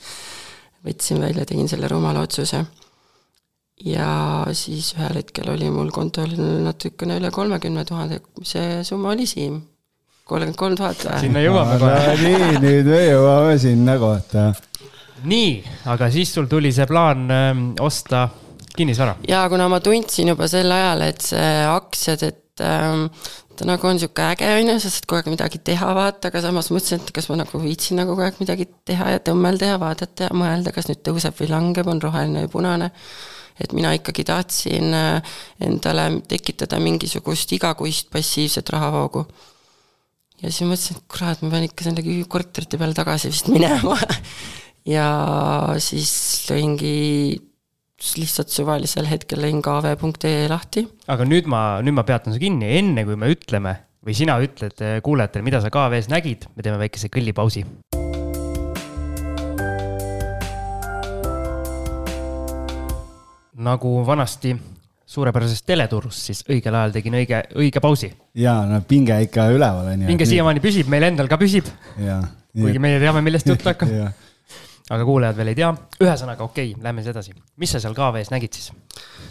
võtsin välja, tegin selle rumala otsuse. ja siis ühel hetkel oli mul kontol natukene üle kolmekümne tuhande, see summa oli, Siim? kolmkümmend kolm tuhat või? sinna jõuame kohe. nii, nüüd me jõuame sinna kohta. nii, aga siis sul tuli see plaan öö, ähm, osta kinnisvara? jaa, kuna ma tundsin juba sel ajal, et see aktsiad, et ähm, ta nagu on sihuke äge, on ju, sa saad kogu aeg midagi teha, vaata, aga samas mõtlesin, et kas ma nagu viitsin nagu kogu aeg midagi teha ja tõmmelda ja vaadata ja mõelda, kas nüüd tõuseb või langeb, on roheline või punane. et mina ikkagi tahtsin äh, endale tekitada mingisugust igakuist passiivset rahavoogu. ja siis mõtlesin, et kurat, ma pean ikka selle korterite peale tagasi vist minema ja siis lõingi lihtsalt suvalisel hetkel lõin kv.ee lahti. aga nüüd ma, nüüd ma peatan su kinni, enne kui me ütleme või sina ütled eh, kuulajatele, mida sa KV-s nägid, me teeme väikese kõllipausi. nagu vanasti suurepärases teleturus, siis õigel ajal tegin õige, õige pausi. ja no pinge ikka üleval on ju. pinge siiamaani püsib, meil endal ka püsib. kuigi meie teame, millest jutt hakkab aga kuulajad veel ei tea. ühesõnaga, okei okay,, lähme siis edasi. mis sa seal KV-s nägid siis?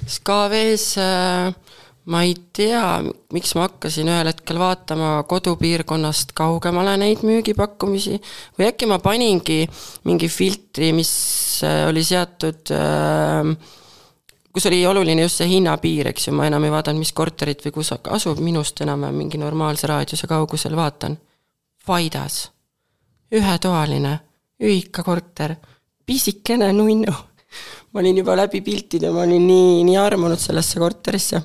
siis KV-s äh, ma ei tea, miks ma hakkasin ühel hetkel vaatama kodupiirkonnast kaugemale neid müügipakkumisi või äkki ma paningi mingi filtri, mis äh, oli seatud äh, kus oli oluline just see hinnapiir, eks ju, ma enam ei vaadanud, mis korterit või kus asub, minust enam-vähem mingi normaalse raadiuse kaugusel vaatan. Vaidas, ühetoaline ühikakorter, pisikene nunnu. ma olin juba läbi piltide, ma olin nii, nii armunud sellesse korterisse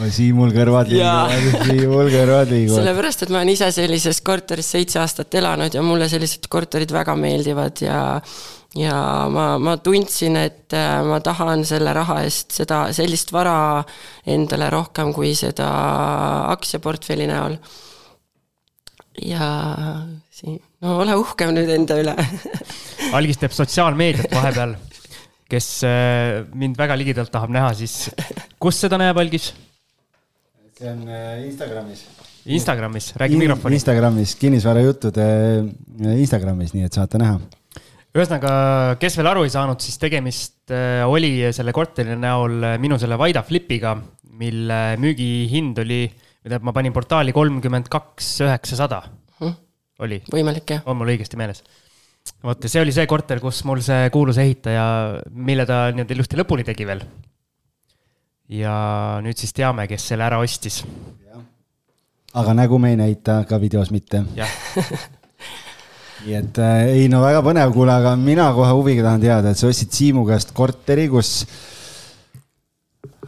oi, Siimul kõrvad liiguvad, Siimul kõrvad liiguvad. sellepärast, et ma olen ise sellises korteris seitse aastat elanud ja mulle sellised korterid väga meeldivad ja ja ma, ma tundsin, et äh, ma tahan selle raha eest seda, sellist vara endale rohkem kui seda aktsiaportfelli näol. ja siin no ole uhkem nüüd enda üle algis teeb sotsiaalmeediat vahepeal. kes äh, mind väga ligidalt tahab näha, siis kus seda näeb, Algis? see on äh, Instagramis. Instagramis, räägi In mikrofoni. Instagramis, kinnisvarajuttude äh, Instagramis, nii et saate näha ühesõnaga, kes veel aru ei saanud, siis tegemist oli selle korteri näol minu selle Vaida Flipiga, mille müügihind oli, tähendab, ma panin portaali kolmkümmend kaks üheksasada oli? võimalik, jah. on mul õigesti meeles. vot see oli see korter, kus mul see kuulus ehitaja, mille ta nii-öelda ilusti lõpuni tegi veel. ja nüüd siis teame, kes selle ära ostis. aga nägu me ei näita, ka videos mitte. nii et äh, ei no väga põnev, kuule, aga mina kohe huviga tahan teada, et sa ostsid Siimu käest korteri, kus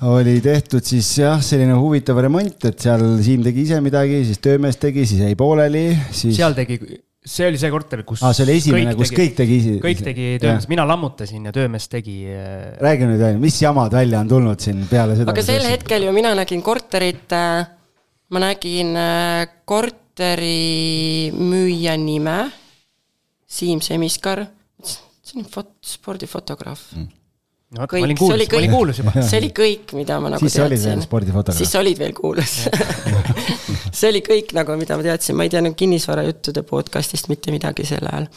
oli tehtud siis jah, selline huvitav remont, et seal Siim tegi ise midagi, siis töömees tegi, siis jäi pooleli, siis. seal tegi, see oli see korter, kus. aa, see oli esimene, kus tegi, kõik tegi ise. kõik tegi töömees, mina lammutasin ja töömees tegi. Äh, räägi nüüd mis jamad välja on tulnud siin peale seda? aga sel hetkel ju mina nägin korterit, äh, ma nägin äh, korteri müüja nime, Siim Semiskar, see on fot-, spordifotograaf mm no, kõik, see oli kõik, kuulus juba. see oli kõik, mida ma nagu siis teadsin. siis olid veel spordifotograaf. siis olid veel kuulus see oli kõik nagu, mida ma teadsin, ma ei teadnud kinnisvarajuttude podcast'ist mitte midagi sel ajal.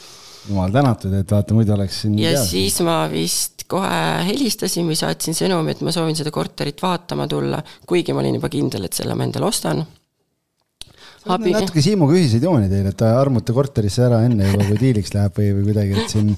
jumal tänatud, et vaata, muidu oleks siin ja teada. siis ma vist kohe helistasin või saatsin sõnumi, et ma soovin seda korterit vaatama tulla, kuigi ma olin juba kindel, et selle ma endale ostan Abi... natuke Siimuga ühiseid jooni teil, et armute korterisse ära enne juba, kui diiliks läheb või, või kuidagi, et siin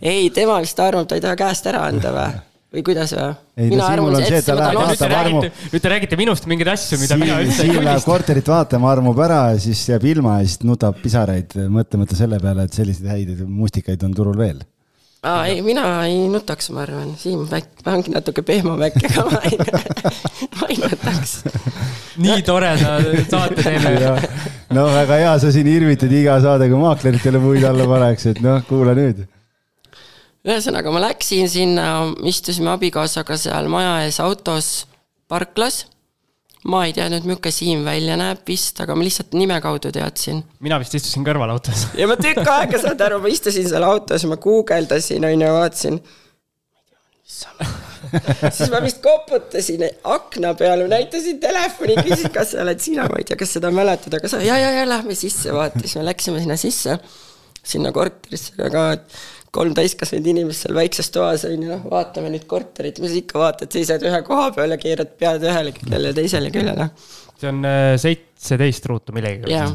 ei, tema vist arvab, ta ei taha käest ära anda või? või kuidas või? mina arvan, et see, ta läheb vaatab armu. nüüd te räägite minust mingeid asju, mida Siim, mina üldse ei tunnista. korterit vaatama, armub ära ja siis jääb ilma ja siis nutab pisaraid, mõtlemata selle peale, et selliseid häid mustikaid on turul veel. aa, ei, mina ei nutaks, ma arvan, Siim väik-, ongi natuke pehmem äkki, aga ma ei, ma ei nutaks. nii toreda saate teeme. no väga hea, sa siin irvitad iga saadega maakleritele puid alla paneks, et noh, kuula nüüd ühesõnaga, ma läksin sinna, istusime abikaasaga seal maja ees autos parklas. ma ei teadnud, milline Siim välja näeb vist, aga ma lihtsalt nime kaudu teadsin. mina vist istusin kõrval autos. ja ma tükk aega, saad aru, ma istusin seal autos, ma guugeldasin, on ju, vaatasin. siis ma vist koputasin akna peale, näitasin telefoni, küsisin, kas sa oled sina, ma ei tea, kas seda mäletad, aga sa ja, ja, ja lähme sisse, vaata, siis me läksime sinna sisse, sinna korterisse, aga kolm täiskasvanud inimest seal väikses toas on ju, noh, vaatame nüüd korterit, mis ikka vaatad, seisad ühe koha peal ja keerad pead ühele küljele ja teisele küljele. see on äh, seitseteist ruutu millegagi. jaa.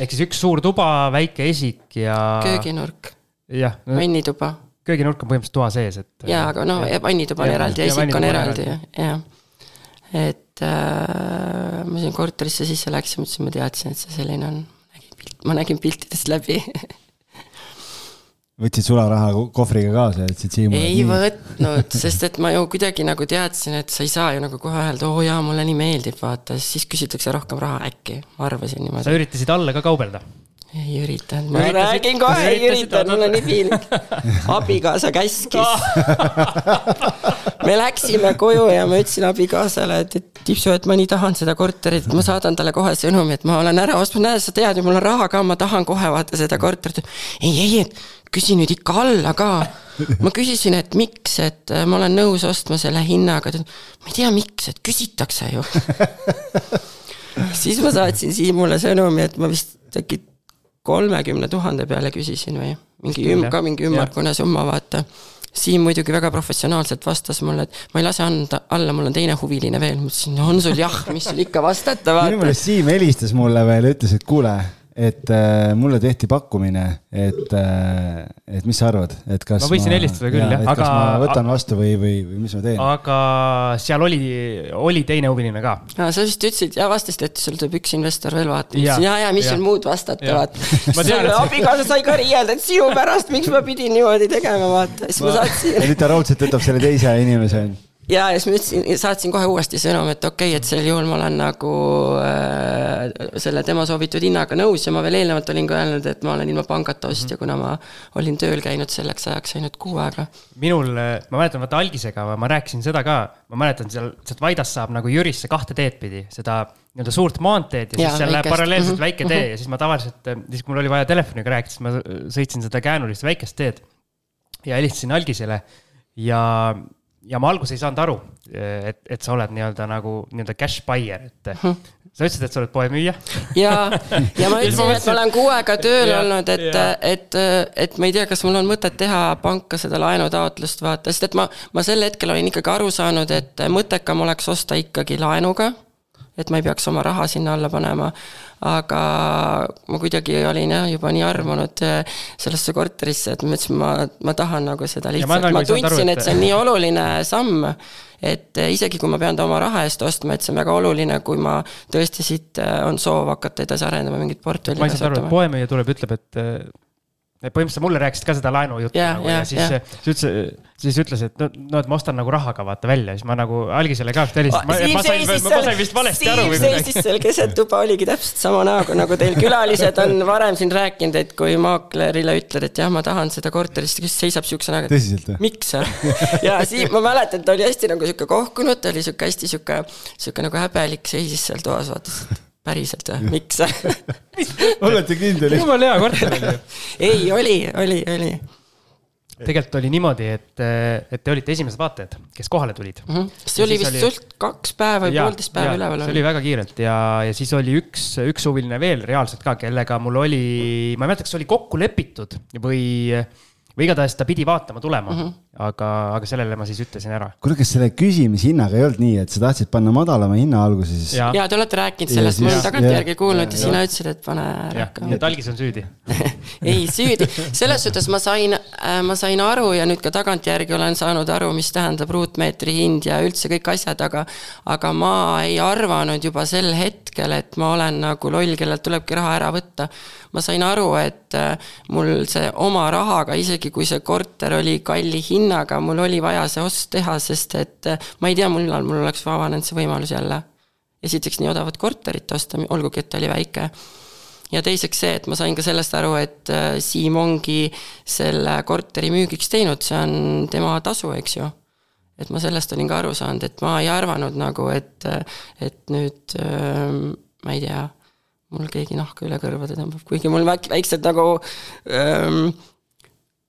ehk siis üks suur tuba, väike esik ja. kööginurk. jah no,. vannituba. kööginurk on põhimõtteliselt toa sees, et. jaa, aga no vannituba on eraldi ja esik on eraldi, jah. et äh, ma sinna korterisse sisse läksin, mõtlesin, ma teadsin, et see selline on. ma nägin piltidest läbi võtsid sularaha kohvriga kaasa ja ütlesid Siimule? ei nii. võtnud, sest et ma ju kuidagi nagu teadsin, et sa ei saa ju nagu kohe öelda, oo jaa, mulle nii meeldib, vaata, siis küsitakse rohkem raha äkki, ma arvasin niimoodi. sa üritasid alla ka kaubelda? ei üritanud, ma üritasid, räägin kohe, ei üritanud, mul on nii piinlik. abikaasa käskis me läksime koju ja ma ütlesin abikaasale, et, et tipsu, et ma nii tahan seda korterit, ma saadan talle kohe sõnumi, et ma olen ära ostnud, näe, sa tead ju, mul on raha ka, ma tahan kohe vaata seda korterit. ei, ei, et küsi nüüd ikka alla ka. ma küsisin, et miks, et äh, ma olen nõus ostma selle hinnaga, ta ütles, ma ei tea, miks, et küsitakse ju siis ma saatsin Siimule sõnumi, et ma vist äkki kolmekümne tuhande peale küsisin või mingi üm-, ka mingi ümmargune summa, vaata. Siim muidugi väga professionaalselt vastas mulle, et ma ei lase anda alla, mul on teine huviline veel, ma ütlesin, on sul jah, mis sul ikka vastata, vaata. minu meelest Siim helistas mulle veel ja ütles, et kuule et äh, mulle tehti pakkumine, et äh,, et mis sa arvad, et kas ma võisin ma, helistada küll, jah, aga. kas ma võtan vastu või, või, või mis ma teen? aga seal oli, oli teine huviline ka. no sa vist ütlesid ja vastasid, et sul tuleb üks investor veel vaatama. ja, ja, ja mis sul muud vastata, vaata. abikaasa sai ka riielda, et sinu pärast, miks ma pidin niimoodi tegema, vaata, siis ma, ma saatsin. ja nüüd ta raudselt võtab selle teise inimese ja, ja siis ma ütlesin, saatsin kohe uuesti sõnumi, et okei okay,, et sel juhul ma olen nagu äh, selle tema soovitud hinnaga nõus ja ma veel eelnevalt olin ka öelnud, et ma olen ilma pangata ostja mm, -hmm. kuna ma olin tööl käinud selleks ajaks ainult kuu aega. minul, ma mäletan, vaata algisega ma rääkisin seda ka, ma mäletan seal, sealt Vaidast saab nagu Jürisse kahte teed pidi, seda nii-öelda suurt maanteed ja, ja siis seal läheb paralleelselt mm -hmm. väike tee ja siis ma tavaliselt, siis kui mul oli vaja telefoniga rääkida, siis ma sõitsin seda käänulist väikest teed ja helistasin algisele ja ja ma alguses ei saanud aru, et, et sa oled nii-öelda nagu nii-öelda cash buyer, et hm. sa ütlesid, et sa oled poemüüja. ja, ja ma ütlesin, et ma olen kuu aega tööl ja, olnud, et, et, et ma ei tea, kas mul on mõtet teha panka seda laenutaotlust, vaata, sest et ma, ma sel hetkel olin ikkagi aru saanud, et mõttekam oleks osta ikkagi laenuga et ma ei peaks oma raha sinna alla panema. Aga ma kuidagi olin jah, juba nii armunud äh, sellesse korterisse, et ma ütlesin, ma, ma tahan nagu seda lihtsalt, ma, ma tundsin, et see on nii oluline samm. et äh, isegi kui ma pean ta oma raha eest ostma, et see on väga oluline, kui ma tõesti siit äh, on soov hakata edasi arendama mingit portfelli. ma ei saanud aru, et poemüüja tuleb, ütleb, et põhimõtteliselt mulle rääkisid ka seda laenujuttu yeah, nagu yeah, ja siis yeah. siis ütles, siis ütles, et no, no, et ma ostan nagu rahaga vaata välja, siis ma nagu algisele ka helistasin, ma, ma sain, ma sain vist valesti aru midagi. seisis seal keset tuba, oligi täpselt sama näoga, nagu teil külalised on varem siin rääkinud, et kui maaklerile ütled, et jah, ma tahan seda korterit, siis seisab siukse näoga. tõsiselt või? miks? ja siis ma mäletan, ta oli hästi nagu sihuke kohkunud, ta oli sihuke hästi sihuke, sihuke nagu häbelik, seisis seal toas, vaatas, et päriselt või, miks olete kindel? jumala hea korter oli ju. ei, oli, oli, oli. tegelikult oli niimoodi, et, et te olite esimesed vaatajad, kes kohale tulid mm. -hmm. see oli vist oli... sult kaks päeva või poolteist päeva üleval. see oli väga kiirelt ja, ja siis oli üks, üks huviline veel reaalselt ka, kellega mul oli, ma ei mäleta, kas oli kokku lepitud või või igatahes ta pidi vaatama tulema mm, -hmm. Aga, aga sellele ma siis ütlesin ära. kuule, kas selle küsimishinnaga ei olnud nii, et sa tahtsid panna madalama hinna alguses? ja, ja, te olete rääkinud sellest, ma olen tagantjärgi kuulnud ja, ja sina ütlesid, et pane rohkem. nii et algis on süüdi ei, süüdi, selles suhtes ma sain, äh, ma sain aru ja nüüd ka tagantjärgi olen saanud aru, mis tähendab ruutmeetri hind ja üldse kõik asjad, aga aga ma ei arvanud juba sel hetkel, et ma olen nagu loll, kellelt tulebki raha ära võtta. ma sain aru, et äh, mul see oma rahaga isegi isegi kui see korter oli kalli hinnaga, mul oli vaja see ost teha, sest et eh, ma ei tea, millal mul oleks avanenud see võimalus jälle. esiteks nii odavat korterit osta, olgugi et ta oli väike. ja teiseks see, et ma sain ka sellest aru, et eh, Siim ongi selle korteri müügiks teinud, see on tema tasu, eks ju et ma sellest olin ka aru saanud, et ma ei arvanud nagu, et, et nüüd ma ei tea, mul keegi nahka üle kõrvade tõmbab, kuigi mul väiksed nagu ähm,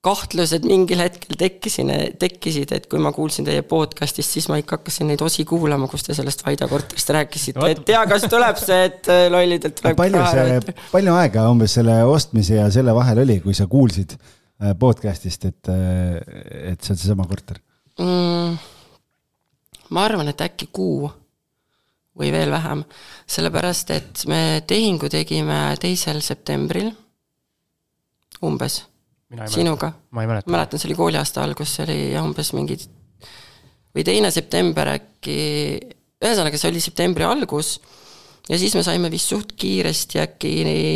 kahtlused mingil hetkel tekkisin, tekkisid, et kui ma kuulsin teie podcast'ist, siis ma ikka hakkasin neid osi kuulama, kus te sellest Vaida korterist rääkisite, et tea, kas tuleb see, et äh, lollidelt tuleb palju see, palju aega umbes selle ostmise ja selle vahel oli, kui sa kuulsid äh, podcast'ist, et, äh, et see on seesama korter? Mm,? ma arvan, et äkki kuu või veel vähem, sellepärast et me tehingu tegime teisel septembril umbes sinuga. ma ei mäleta. mäletan, see oli kooliaasta algus, see oli umbes mingi või teine september äkki, ühesõnaga, see oli septembri algus ja siis me saime vist suht kiiresti äkki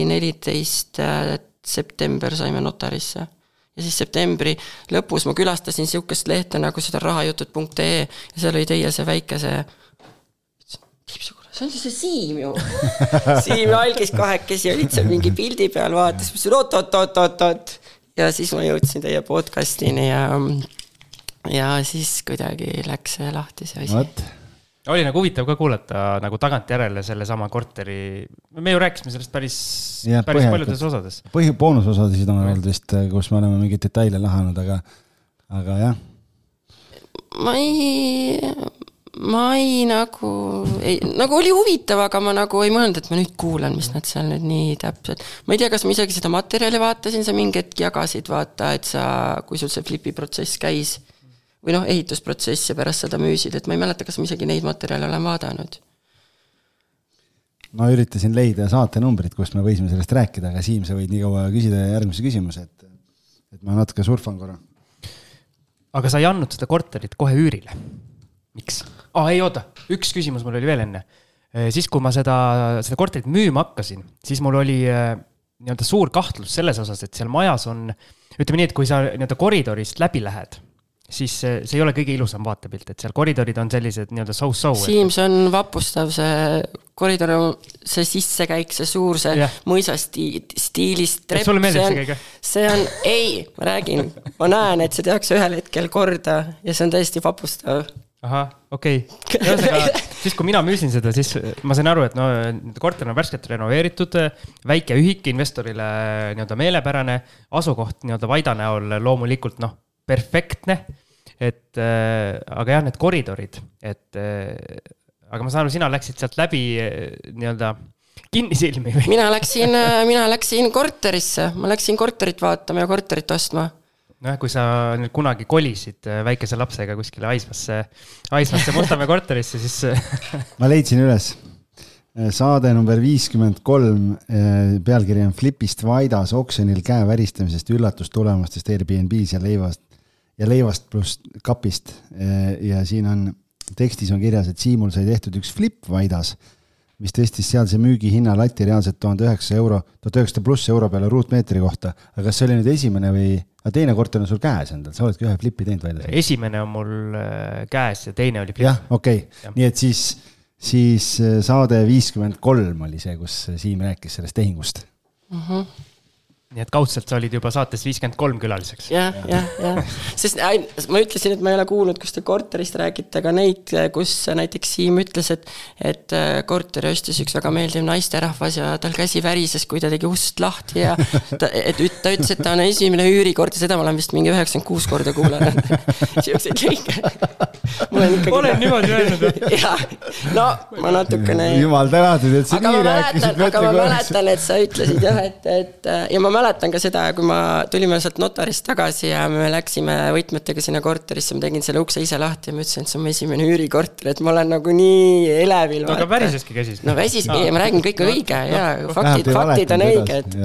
neliteist äh, september saime notarisse. ja siis septembri lõpus ma külastasin niisugust lehte nagu seda rahajutud.ee ja seal oli teie see väike see see on see Siim ju Siim ja Algis kahekesi olid seal mingi pildi peal, vaatas, oot-oot-oot-oot-oot ja siis ma jõudsin teie podcast'ini ja, ja siis kuidagi läks see lahti, see asi. oli nagu huvitav ka kuulata nagu tagantjärele sellesama korteri, me ju rääkisime sellest päris, päris paljudes osades. põhi, boonusosasid on olnud vist, kus me oleme mingeid detaile lahanud, aga, aga jah. ma ei, ma ei nagu, ei, nagu oli huvitav, aga ma nagu ei mõelnud, et ma nüüd kuulan, mis nad seal nüüd nii täpselt. ma ei tea, kas ma isegi seda materjali vaatasin, sa mingi hetk jagasid, vaata, et sa, kui sul see flipi protsess käis. või noh, ehitusprotsess ja pärast seda müüsid, et ma ei mäleta, kas ma isegi neid materjale olen vaadanud. ma üritasin leida saatenumbrit, kust me võisime sellest rääkida, aga Siim, sa võid nii kaua küsida järgmise küsimuse, et, et ma natuke surfan korra. aga sa ei andnud seda korterit kohe üürile? miks? Aa ei oota, üks küsimus mul oli veel enne. Äh, siis, kui ma seda, seda korterit müüma hakkasin, siis mul oli äh, nii-öelda suur kahtlus selles osas, et seal majas on, ütleme nii, et kui sa nii-öelda koridorist läbi lähed, siis see, see ei ole kõige ilusam vaatepilt, et seal koridorid on sellised nii-öelda so-so. Siim, see on vapustav, see koridor, see sissekäik, see suur, see yeah. mõisastiilis stiilis trepp. sulle meeldib see käik, jah? see on, ei, ma räägin, ma näen, et see tehakse ühel hetkel korda ja see on täiesti vapustav ahah, okei okay., ühesõnaga siis, kui mina müüsin seda, siis ma sain aru, et no korter on värskelt renoveeritud, väike ühik investorile nii-öelda meelepärane, asukoht nii-öelda Vaida näol loomulikult noh, perfektne. et äh, aga jah, need koridorid, et äh, aga ma saan aru, sina läksid sealt läbi äh, nii-öelda kinnisilmi või? mina läksin, mina läksin korterisse, ma läksin korterit vaatama ja korterit ostma nojah, kui sa nüüd kunagi kolisid äh, väikese lapsega kuskile Aismasse, Aismasse Mustamäe korterisse, siis ma leidsin üles. Äh, saade number viiskümmend kolm, äh, pealkiri on Flipist Vaidas oksjonil käe väristamisest, üllatustulemustest Airbnb-s ja leivast ja leivast pluss kapist. ja siin on, tekstis on kirjas, et Siimul sai tehtud üks flip Vaidas mis tõstis sealse müügihinna lati reaalselt tuhande üheksasaja euro, tuhat üheksasada pluss euro peale ruutmeetri kohta. aga kas see oli nüüd esimene või, aga teine korter on sul käes endal, sa oledki ühe flipi teinud välja? esimene on mul äh, käes ja teine oli flip. jah, okei okay., nii et siis, siis äh, saade viiskümmend kolm oli see, kus Siim rääkis sellest tehingust mm. -hmm nii et kaudselt sa olid juba saates viiskümmend kolm külaliseks ja,. jah, jah, jah, sest äh, ma ütlesin, et ma ei ole kuulnud, kus te korterist räägite, aga neid, kus näiteks Siim ütles, et, et äh, korteri ostis üks väga meeldiv naisterahvas ja tal käsi värises, kui ta tegi ust lahti ja ta, et ta ütles, et ta on esimene üürikord ja seda ma olen vist mingi üheksakümmend kuus korda kuulanud siukseid lõike. olen niimoodi öelnud või? jah, no ma natukene. jumal tänatud, et sa nii rääkisid. aga ma mäletan, et sa ütlesid jah, et, et ja ma mäletan mäletan ka seda, kui ma, tulime sealt notarist tagasi ja me läksime võtmetega sinna korterisse, ma tegin selle ukse ise lahti ja ma ütlesin, et see on mu esimene üürikorter, et ma olen nagu nii elevil. no aga väriseski käsis. no väsis no., ma räägin, kõik on õige no, ja no, faktid, faktid on õiged.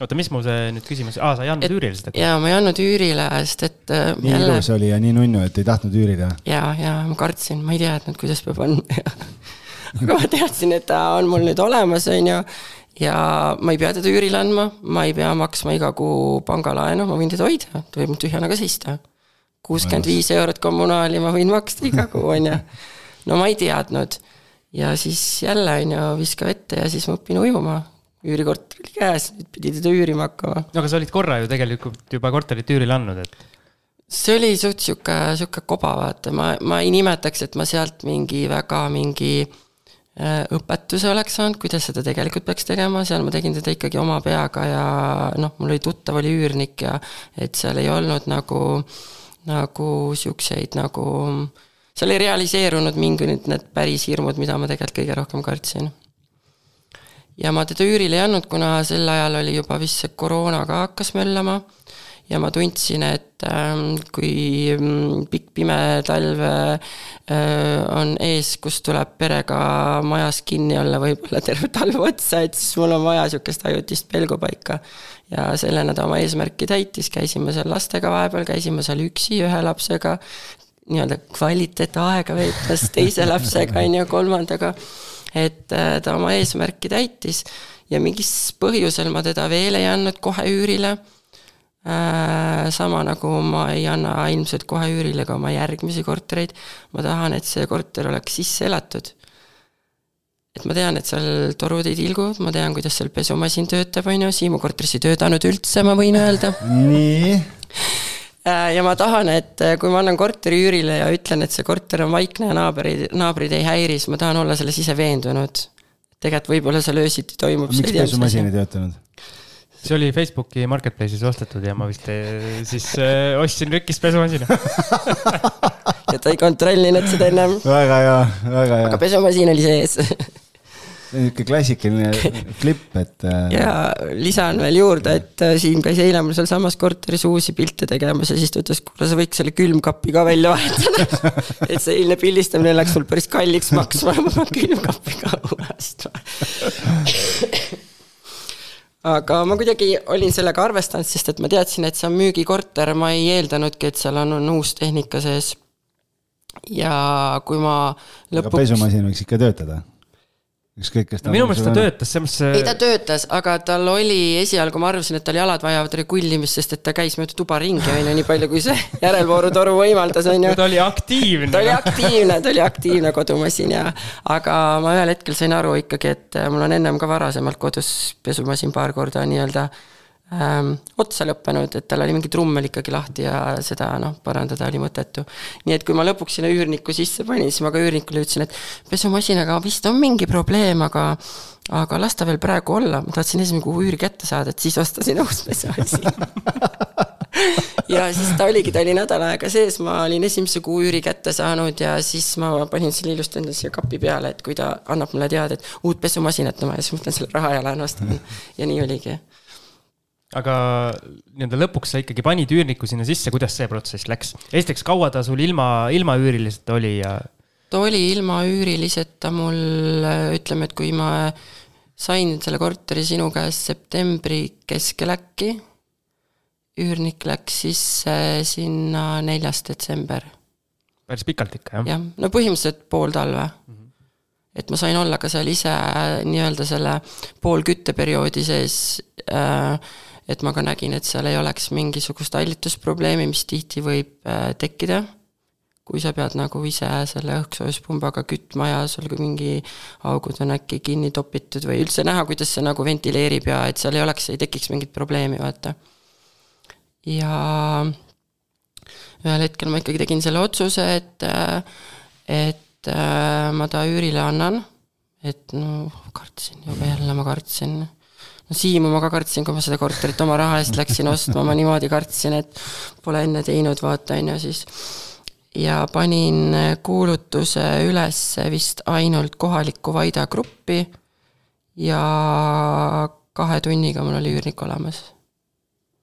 oota, mis mul see nüüd küsimus, aa, sa ei andnud üürile seda? jaa, ma ei andnud üürile, sest et äh, nii jälle... ilus oli ja nii nunnu, et ei tahtnud üürida? jaa, jaa, ma kartsin, ma ei teadnud, kuidas peab andma aga ma teadsin, et ta on mul nüüd olemas, on ju ja ma ei pea teda üürile andma, ma ei pea maksma iga kuu pangalaenu, ma võin teda hoida, ta võib mul tühjana ka seista. kuuskümmend viis eurot kommunaali ma võin maksta iga kuu, on ju. no ma ei teadnud. ja siis jälle, on ju, viska vette ja siis ma õpin ujuma. üürikorter oli käes, nüüd pidi teda üürima hakkama. no aga sa olid korra ju tegelikult juba korterit üürile andnud, et see oli suht sihuke, sihuke koba, vaata, ma, ma ei nimetaks, et ma sealt mingi väga mingi õpetuse oleks saanud, kuidas seda tegelikult peaks tegema, seal ma tegin seda ikkagi oma peaga ja noh, mul oli tuttav, oli üürnik ja et seal ei olnud nagu, nagu siukseid nagu, seal ei realiseerunud mingid need päris hirmud, mida ma tegelikult kõige rohkem kartsin. Ja ma teda üürile ei andnud, kuna sel ajal oli juba vist see koroona ka hakkas möllama ja ma tundsin, et äh, kui mm, pikk pime talv äh, on ees, kus tuleb perega majas kinni olla võib-olla terve talv otsa, et siis mul on vaja niisugust ajutist pelgupaika. ja sellena ta oma eesmärki täitis, käisime seal lastega vahepeal, käisime seal üksi ühe lapsega, nii-öelda kvaliteetaega veetmas teise lapsega, on ju, kolmandaga et äh, ta oma eesmärki täitis ja mingis põhjusel ma teda veel ei andnud kohe üürile. Äh, sama nagu ma ei anna ilmselt kohe üürile ka oma järgmisi kortereid. ma tahan, et see korter oleks sisse elatud. et ma tean, et seal torud ei tilgu, ma tean, kuidas seal pesumasin töötab, on ju, Siimu korteris ei töötanud üldse, ma võin öelda. nii Äh, ja ma tahan, et äh, kui ma annan korteri üürile ja ütlen, et see korter on vaikne ja naabrid, naabrid ei häiri, siis ma tahan olla selles ise veendunud. tegelikult võib-olla seal öösiti toimub. miks pesumasin ei töötanud? See oli Facebooki Marketplace'is ostetud ja ma vist äh, siis äh, ostsin rükkis pesumasina ja ta ei kontrollinud seda ennem. väga hea, väga hea. aga pesumasin oli sees niisugune klassikaline klipp, et. Äh, ja lisan veel juurde, et Siim käis eile mul sealsamas korteris uusi pilte tegemas ja siis ta ütles, kuule, sa võiks selle külmkapi ka välja vahetada et see eilne pildistamine läks mul päris kalliks maksma, ma pean külmkapi ka uuestama aga ma kuidagi olin sellega arvestanud, sest et ma teadsin, et see on müügikorter, ma ei eeldanudki, et seal on, on uus tehnika sees. ja kui ma lõpuks. pesumasin võiks ikka töötada ükskõik, kes ta minu meelest ta töötas, selles mõttes. ei, ta töötas, aga tal oli esialgu, ma arvasin, et tal jalad vajavad regullimist, sest et ta käis mööda tuba ringi, on ju, nii palju, kui see järelvoorutoru võimaldas, on ju. ta oli aktiivne. ta oli aktiivne, ta oli aktiivne kodumasin ja, aga ma ühel hetkel sain aru ikkagi, et mul on ennem ka varasemalt kodus pesumasin paar korda nii-öelda ähm, otsa lõppenud, et tal oli mingi trummel ikkagi lahti ja seda noh, parandada oli mõttetu. nii et kui ma lõpuks sinna üürniku sisse panin, siis ma ka üürnikule ütlesin, et pesumasinaga vist on mingi probleem, aga aga las ta veel praegu olla, ma tahtsin esimene kuu üüri kätte saada, et siis ostasin uus pesumasin ja siis ta oligi, ta oli nädal aega sees, ma olin esimese kuu üüri kätte saanud ja siis ma panin selle ilusti endale siia kapi peale, et kui ta annab mulle teada, et uut pesumasinat on vaja, siis ma võtan selle raha ja lähen ostan. ja nii oligi aga nii-öelda lõpuks sa ikkagi panid üürniku sinna sisse, kuidas see protsess läks? esiteks, kaua ta sul ilma, ilma üüriliseta oli ja? ta oli ilma üüriliseta mul, ütleme, et kui ma sain selle korteri sinu käest septembri keskel äkki, üürnik läks sisse sinna neljas detsember. päris pikalt ikka, jah? jah, no põhimõtteliselt pool talve mm. -hmm et ma sain olla ka seal ise nii-öelda selle poolkütteperioodi sees äh, et ma ka nägin, et seal ei oleks mingisugust hallitusprobleemi, mis tihti võib äh, tekkida, kui sa pead nagu ise selle õhksoojuspumbaga kütma ja sul mingi augud on äkki kinni topitud või üldse näha, kuidas see nagu ventileerib ja et seal ei oleks, ei tekiks mingit probleemi, vaata. ja ühel hetkel ma ikkagi tegin selle otsuse, et, äh, et äh, ma ta üürile annan, et no kartsin, juba jälle ma kartsin Siimu ma ka kartsin, kui ma seda korterit oma raha eest läksin ostma, ma niimoodi kartsin, et pole enne teinud, vaata, on ju, siis. Ja panin kuulutuse üles vist ainult kohalikku Vaida gruppi ja kahe tunniga mul oli üürnik olemas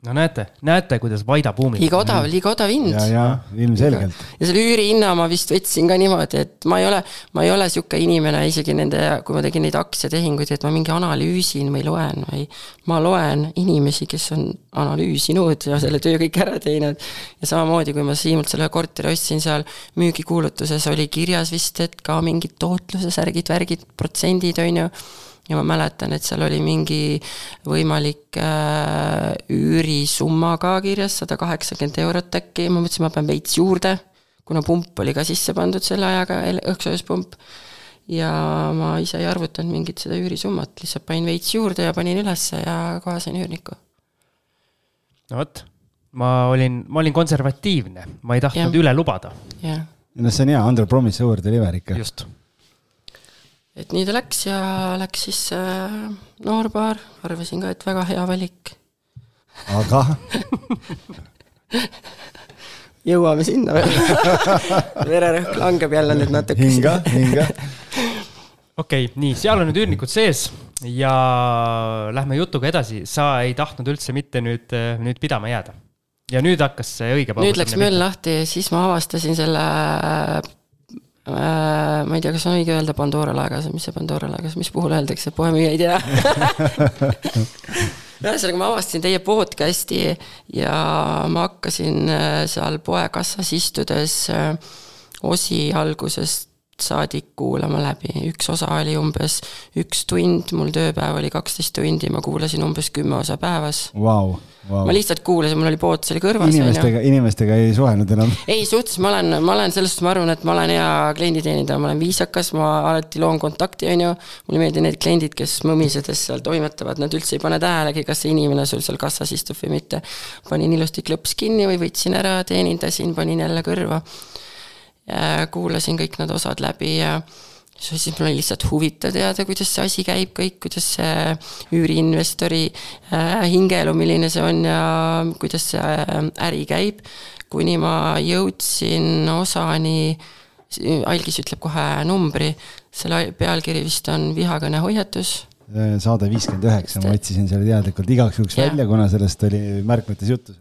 no näete, näete, kuidas Vaida buumib. liiga odav, liiga odav hind. ja, ja ilmselgelt. ja selle üürihinna ma vist võtsin ka niimoodi, et ma ei ole, ma ei ole sihuke inimene isegi nende, kui ma tegin neid aktsiatehinguid, et ma mingi analüüsin või loen või. ma loen inimesi, kes on analüüsinud ja selle töö kõik ära teinud. ja samamoodi, kui ma Siimult selle korteri ostsin, seal müügikuulutuses oli kirjas vist, et ka mingid tootluse särgid, värgid, protsendid, on ju ja ma mäletan, et seal oli mingi võimalik äh, üürisumma ka kirjas, sada kaheksakümmend eurot äkki, ma mõtlesin, ma pean veits juurde, kuna pump oli ka sisse pandud selle ajaga, õhksoojuspump. ja ma ise ei arvutanud mingit seda üürisummat, lihtsalt panin veits juurde ja panin ülesse ja kohe sain üürniku. no vot, ma olin, ma olin konservatiivne, ma ei tahtnud ja. üle lubada. no see on hea, under promise over deliver ikka. just et nii ta läks ja läks siis äh, noorpaar, arvasin ka, et väga hea valik. aga jõuame sinna veel vererõhk langeb jälle nüüd natuke. hinga, hinga. okei okay,, nii, seal on nüüd üürnikud sees ja lähme jutuga edasi, sa ei tahtnud üldse mitte nüüd, nüüd pidama jääda. ja nüüd hakkas see õige. nüüd läks möll lahti, siis ma avastasin selle äh,, ma ei tea, kas on õige öelda Pandora laegas, mis see Pandora laegas, mis puhul öeldakse, poemüüja ei tea. Ühesõnaga, ma avastasin teie podcast'i ja ma hakkasin äh, seal poekassas istudes äh, osi algusest saadik kuulama läbi, üks osa oli umbes üks tund, mul tööpäev oli kaksteist tundi, ma kuulasin umbes kümme osa päevas wow,. Wow. ma lihtsalt kuulasin, mul oli pood seal kõrvas. inimestega, inimestega ei suhelnud enam? ei, suhtes ma olen, ma olen selles suhtes, ma arvan, et ma olen hea klienditeenindaja, ma olen viisakas, ma alati loon kontakti, on ju. mulle ei meeldi need kliendid, kes mõmisedes seal toimetavad, nad üldse ei pane tähelegi, kas see inimene sul seal kassas istub või mitte. panin ilusti klõps kinni või võtsin ära, teenindasin, panin jälle kõrva kuulasin kõik need osad läbi ja siis mul oli lihtsalt huvitav teada, kuidas see asi käib kõik, kuidas see üüriinvestori äh, hingeelu, milline see on ja kuidas see äh, äri käib. kuni ma jõudsin osani, algis ütleb kohe numbri, selle pealkiri vist on vihakõne hoiatus saade viiskümmend üheksa, ma otsisin selle teadlikult igaks juhuks välja, kuna sellest oli märkmetes juttu.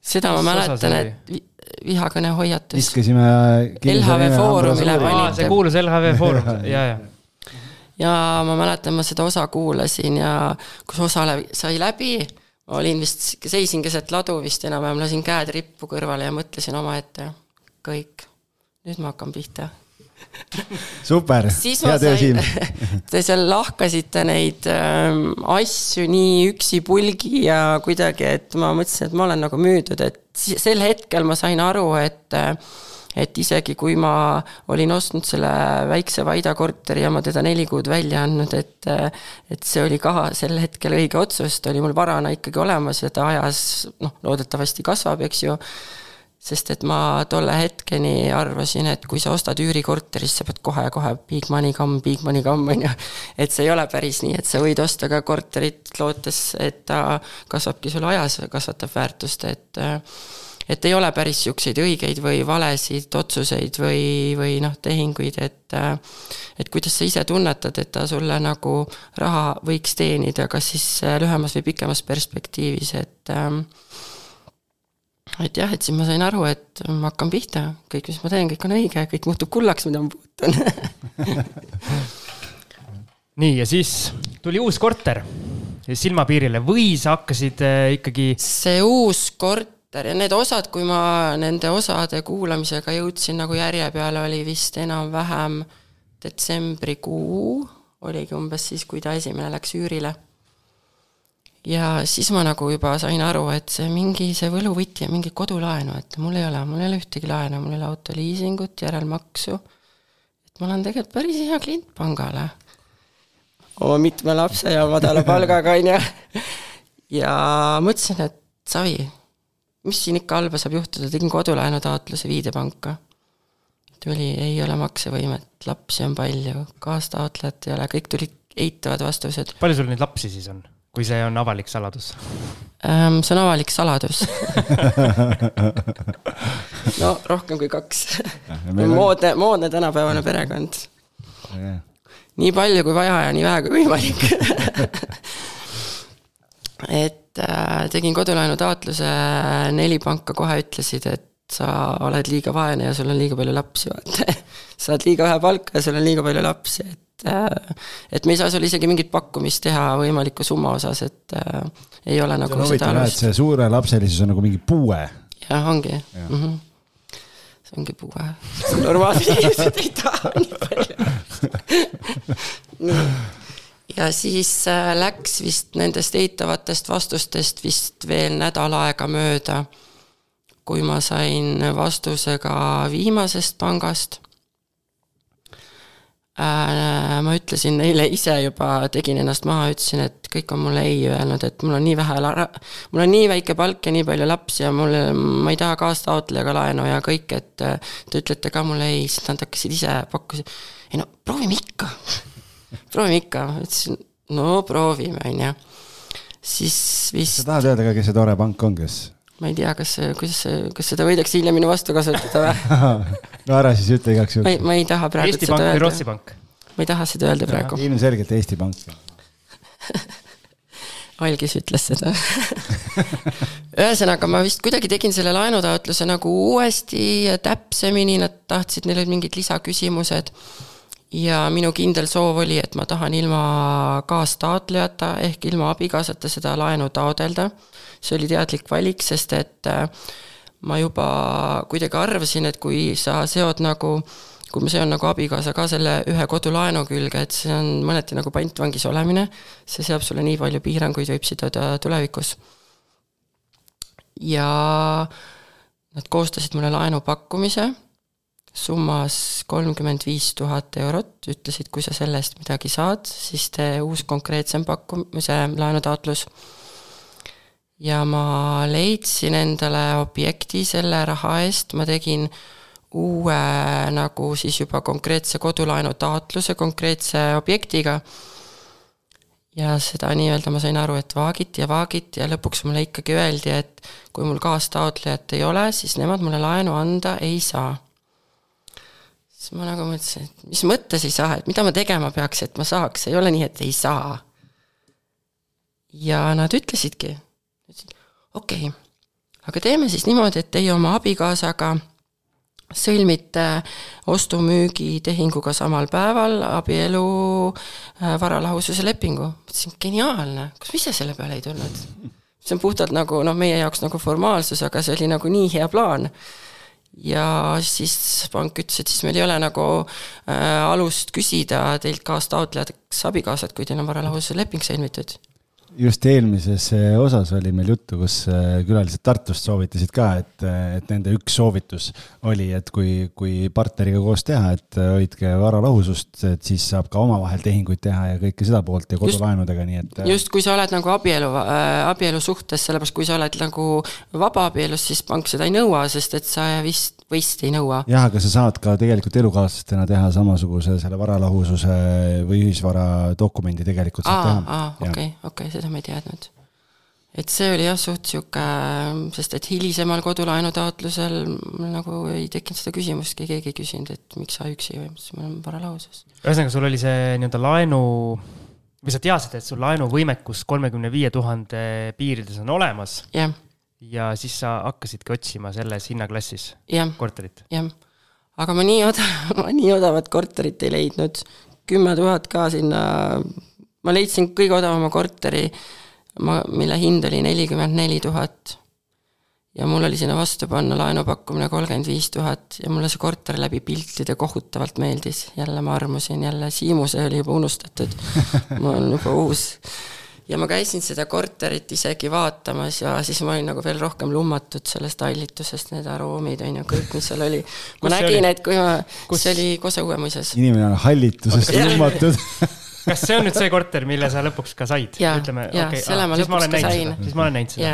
seda ma mäletan, et vihakõne hoiatus. viskasime. LHV Foorumile panite. see kuulus LHV Foorum, ja, ja. ja ma mäletan, ma seda osa kuulasin ja kus osa sai läbi, olin vist, seisin keset ladu vist enam-vähem, lasin käed rippu kõrvale ja mõtlesin omaette, kõik, nüüd ma hakkan pihta super, hea töö, Siim. Te seal lahkasite neid äh, asju nii üksipulgi ja kuidagi, et ma mõtlesin, et ma olen nagu müüdud, et sel hetkel ma sain aru, et et isegi kui ma olin ostnud selle väikse Vaida korteri ja ma teda neli kuud välja andnud, et et see oli ka sel hetkel õige otsus, ta oli mul varana ikkagi olemas ja ta ajas noh, loodetavasti kasvab, eks ju sest et ma tolle hetkeni arvasin, et kui sa ostad üürikorteri, siis sa pead kohe-kohe big money come, big money come, on ju. et see ei ole päris nii, et sa võid osta ka korterit lootes, et ta kasvabki sul ajas, kasvatab väärtust, et et ei ole päris niisuguseid õigeid või valesid otsuseid või, või noh, tehinguid, et et kuidas sa ise tunnetad, et ta sulle nagu raha võiks teenida, kas siis lühemas või pikemas perspektiivis, et et jah, et siis ma sain aru, et ma hakkan pihta, kõik, mis ma teen, kõik on õige, kõik muutub kullaks, mida ma puutun. Nii, ja siis tuli uus korter silmapiirile. Või sa hakkasid äh, ikkagi? see uus korter ja need osad, kui ma nende osade kuulamisega jõudsin nagu järje peale, oli vist enam-vähem detsembrikuu, oligi umbes siis, kui ta esimene läks üürile ja siis ma nagu juba sain aru, et see mingi, see võluvõti on mingi kodulaenu, et mul ei ole, mul ei ole ühtegi laenu, mul ei ole autoliisingut, järelmaksu. et ma olen tegelikult päris hea klient pangale. oma mitme lapse ja madala palgaga, on ju. ja mõtlesin, et savi, mis siin ikka halba saab juhtuda, tegin kodulaenu taotluse Viide panka. tuli, ei ole maksevõimet, lapsi on palju, kaastaotlejat ei ole, kõik tulid eitavad vastused. palju sul neid lapsi siis on? Kui see on avalik saladus? Ähm, see on avalik saladus. No rohkem kui kaks. Moodne, moodne tänapäevane perekond. nii palju kui vaja ja nii vähe kui võimalik. Et äh, tegin kodulaenu taotluse, neli panka kohe ütlesid, et sa oled liiga vaene ja sul on liiga palju lapsi, vaata. saad liiga vähe palka ja sul on liiga palju lapsi, et et, et me ei saa sulle isegi mingit pakkumist teha võimaliku summa osas, et äh, ei ole nagu see seda alust. see suurelapselisus on nagu mingi puue. jah, ongi mm. -hmm see ongi puue. normaalsed inimesed ei taha nii palju. nii, ja siis äh, läks vist nendest eitavatest vastustest vist veel nädal aega mööda, kui ma sain vastuse ka viimasest pangast Äh, ma ütlesin neile ise juba, tegin ennast maha, ütlesin, et kõik on mulle ei öelnud, et mul on nii vähe, mul on nii väike palk ja nii palju lapsi ja mul, ma ei taha kaastaotleda ka laenu ja kõik, et te ütlete ka mulle ei, siis nad hakkasid ise, pakkusid, ei no proovime ikka proovime ikka, ütlesin no proovime, on ju. siis vist. sa tahad öelda ka, kes see tore pank on, kes? Ma ei tea, kas, kuidas, kas seda võidakse hiljem minu vastu kasutada või no ära siis ütle igaks juhuks. ma ei taha praegu Eesti seda Pank öelda. või Rootsi Pank? ma ei taha seda öelda praegu. ilmselgelt Eesti Pank algis ütles seda ühesõnaga, ma vist kuidagi tegin selle laenutaotluse nagu uuesti ja täpsemini, nad tahtsid, neil olid mingid lisaküsimused. ja minu kindel soov oli, et ma tahan ilma kaastaotlejata ehk ilma abikaasata seda laenu taodelda. See oli teadlik valik, sest et äh, ma juba kuidagi arvasin, et kui sa seod nagu kui ma seon nagu abikaasa ka selle ühe kodulaenu külge, et see on mõneti nagu pantvangis olemine, see seab sulle nii palju piiranguid, võib siduda tulevikus. ja nad koostasid mulle laenupakkumise summas kolmkümmend viis tuhat eurot, ütlesid, kui sa selle eest midagi saad, siis tee uus konkreetsem pakkumise laenutaotlus. Ja ma leidsin endale objekti selle raha eest, ma tegin uue nagu siis juba konkreetse kodulaenu taotluse konkreetse objektiga. ja seda nii-öelda ma sain aru, et vaagiti ja vaagiti ja lõpuks mulle ikkagi öeldi, et kui mul kaastaotlejat ei ole, siis nemad mulle laenu anda ei saa. siis ma nagu mõtlesin, et mis mõttes ei saa, et mida ma tegema peaks, et ma saaks, ei ole nii, et ei saa. ja nad ütlesidki, ütlesid okei okay,, aga teeme siis niimoodi, et teie oma abikaasaga sõlmite ostu-müügitehinguga samal päeval abielu äh, varalahususe lepingu. mõtlesin, geniaalne, kas ma ise selle peale ei tulnud? see on puhtalt nagu noh, meie jaoks nagu formaalsus, aga see oli nagu nii hea plaan. ja siis pank ütles, et siis meil ei ole nagu äh, alust küsida teilt kaastaotlejaks abikaasat, kui teil on varalahususe leping sõlmitud just eelmises eh, osas oli meil juttu, kus eh, külalised Tartust soovitasid ka, et, eh, et nende üks soovitus oli, et kui, kui partneriga koos teha, et hoidke varalahusust, et siis saab ka omavahel tehinguid teha ja kõike seda poolt ja kodulaenudega, nii et. just, kui sa oled nagu abielu äh,, abielu suhtes, sellepärast kui sa oled nagu vabaabielus, siis pank seda ei nõua, sest et sa vist võist ei nõua. jah, aga sa saad ka tegelikult elukaaslastena teha samasuguse selle varalahususe või ühisvara dokumendi tegelikult saad aa, teha. okei, okei, seda ma ei teadnud. et see oli jah, suht sihuke, sest et hilisemal kodulaenutaotlusel mul nagu ei tekkinud seda küsimustki, keegi ei küsinud, et miks sa üksi või, ütlesin, mul on varalahusus. ühesõnaga, sul oli see nii-öelda laenu või sa teadsid, et sul laenuvõimekus kolmekümne viie tuhande piirides on olemas. yeah ja siis sa hakkasidki otsima selles hinnaklassis ja, korterit? jah, aga ma nii oda-, ma nii odavat korterit ei leidnud, kümme tuhat ka sinna, ma leidsin kõige odavama korteri, ma, mille hind oli nelikümmend neli tuhat. ja mul oli sinna vastu panna laenupakkumine kolmkümmend viis tuhat ja mulle see korter läbi piltide kohutavalt meeldis, jälle ma armusin, jälle Siimuse oli juba unustatud, mul on juba uus. Ja ma käisin seda korterit isegi vaatamas ja siis ma olin nagu veel rohkem lummatud sellest hallitusest, need aroomid on ju, kõik, mis seal oli. ma Kus nägin, et kui ma, see oli Kose Uuemõisas. inimene on hallitusest lummatud kas see on nüüd see korter, mille sa lõpuks ka said? okay, selle ah, ma lõpuks ka sain. siis ma olen näinud seda.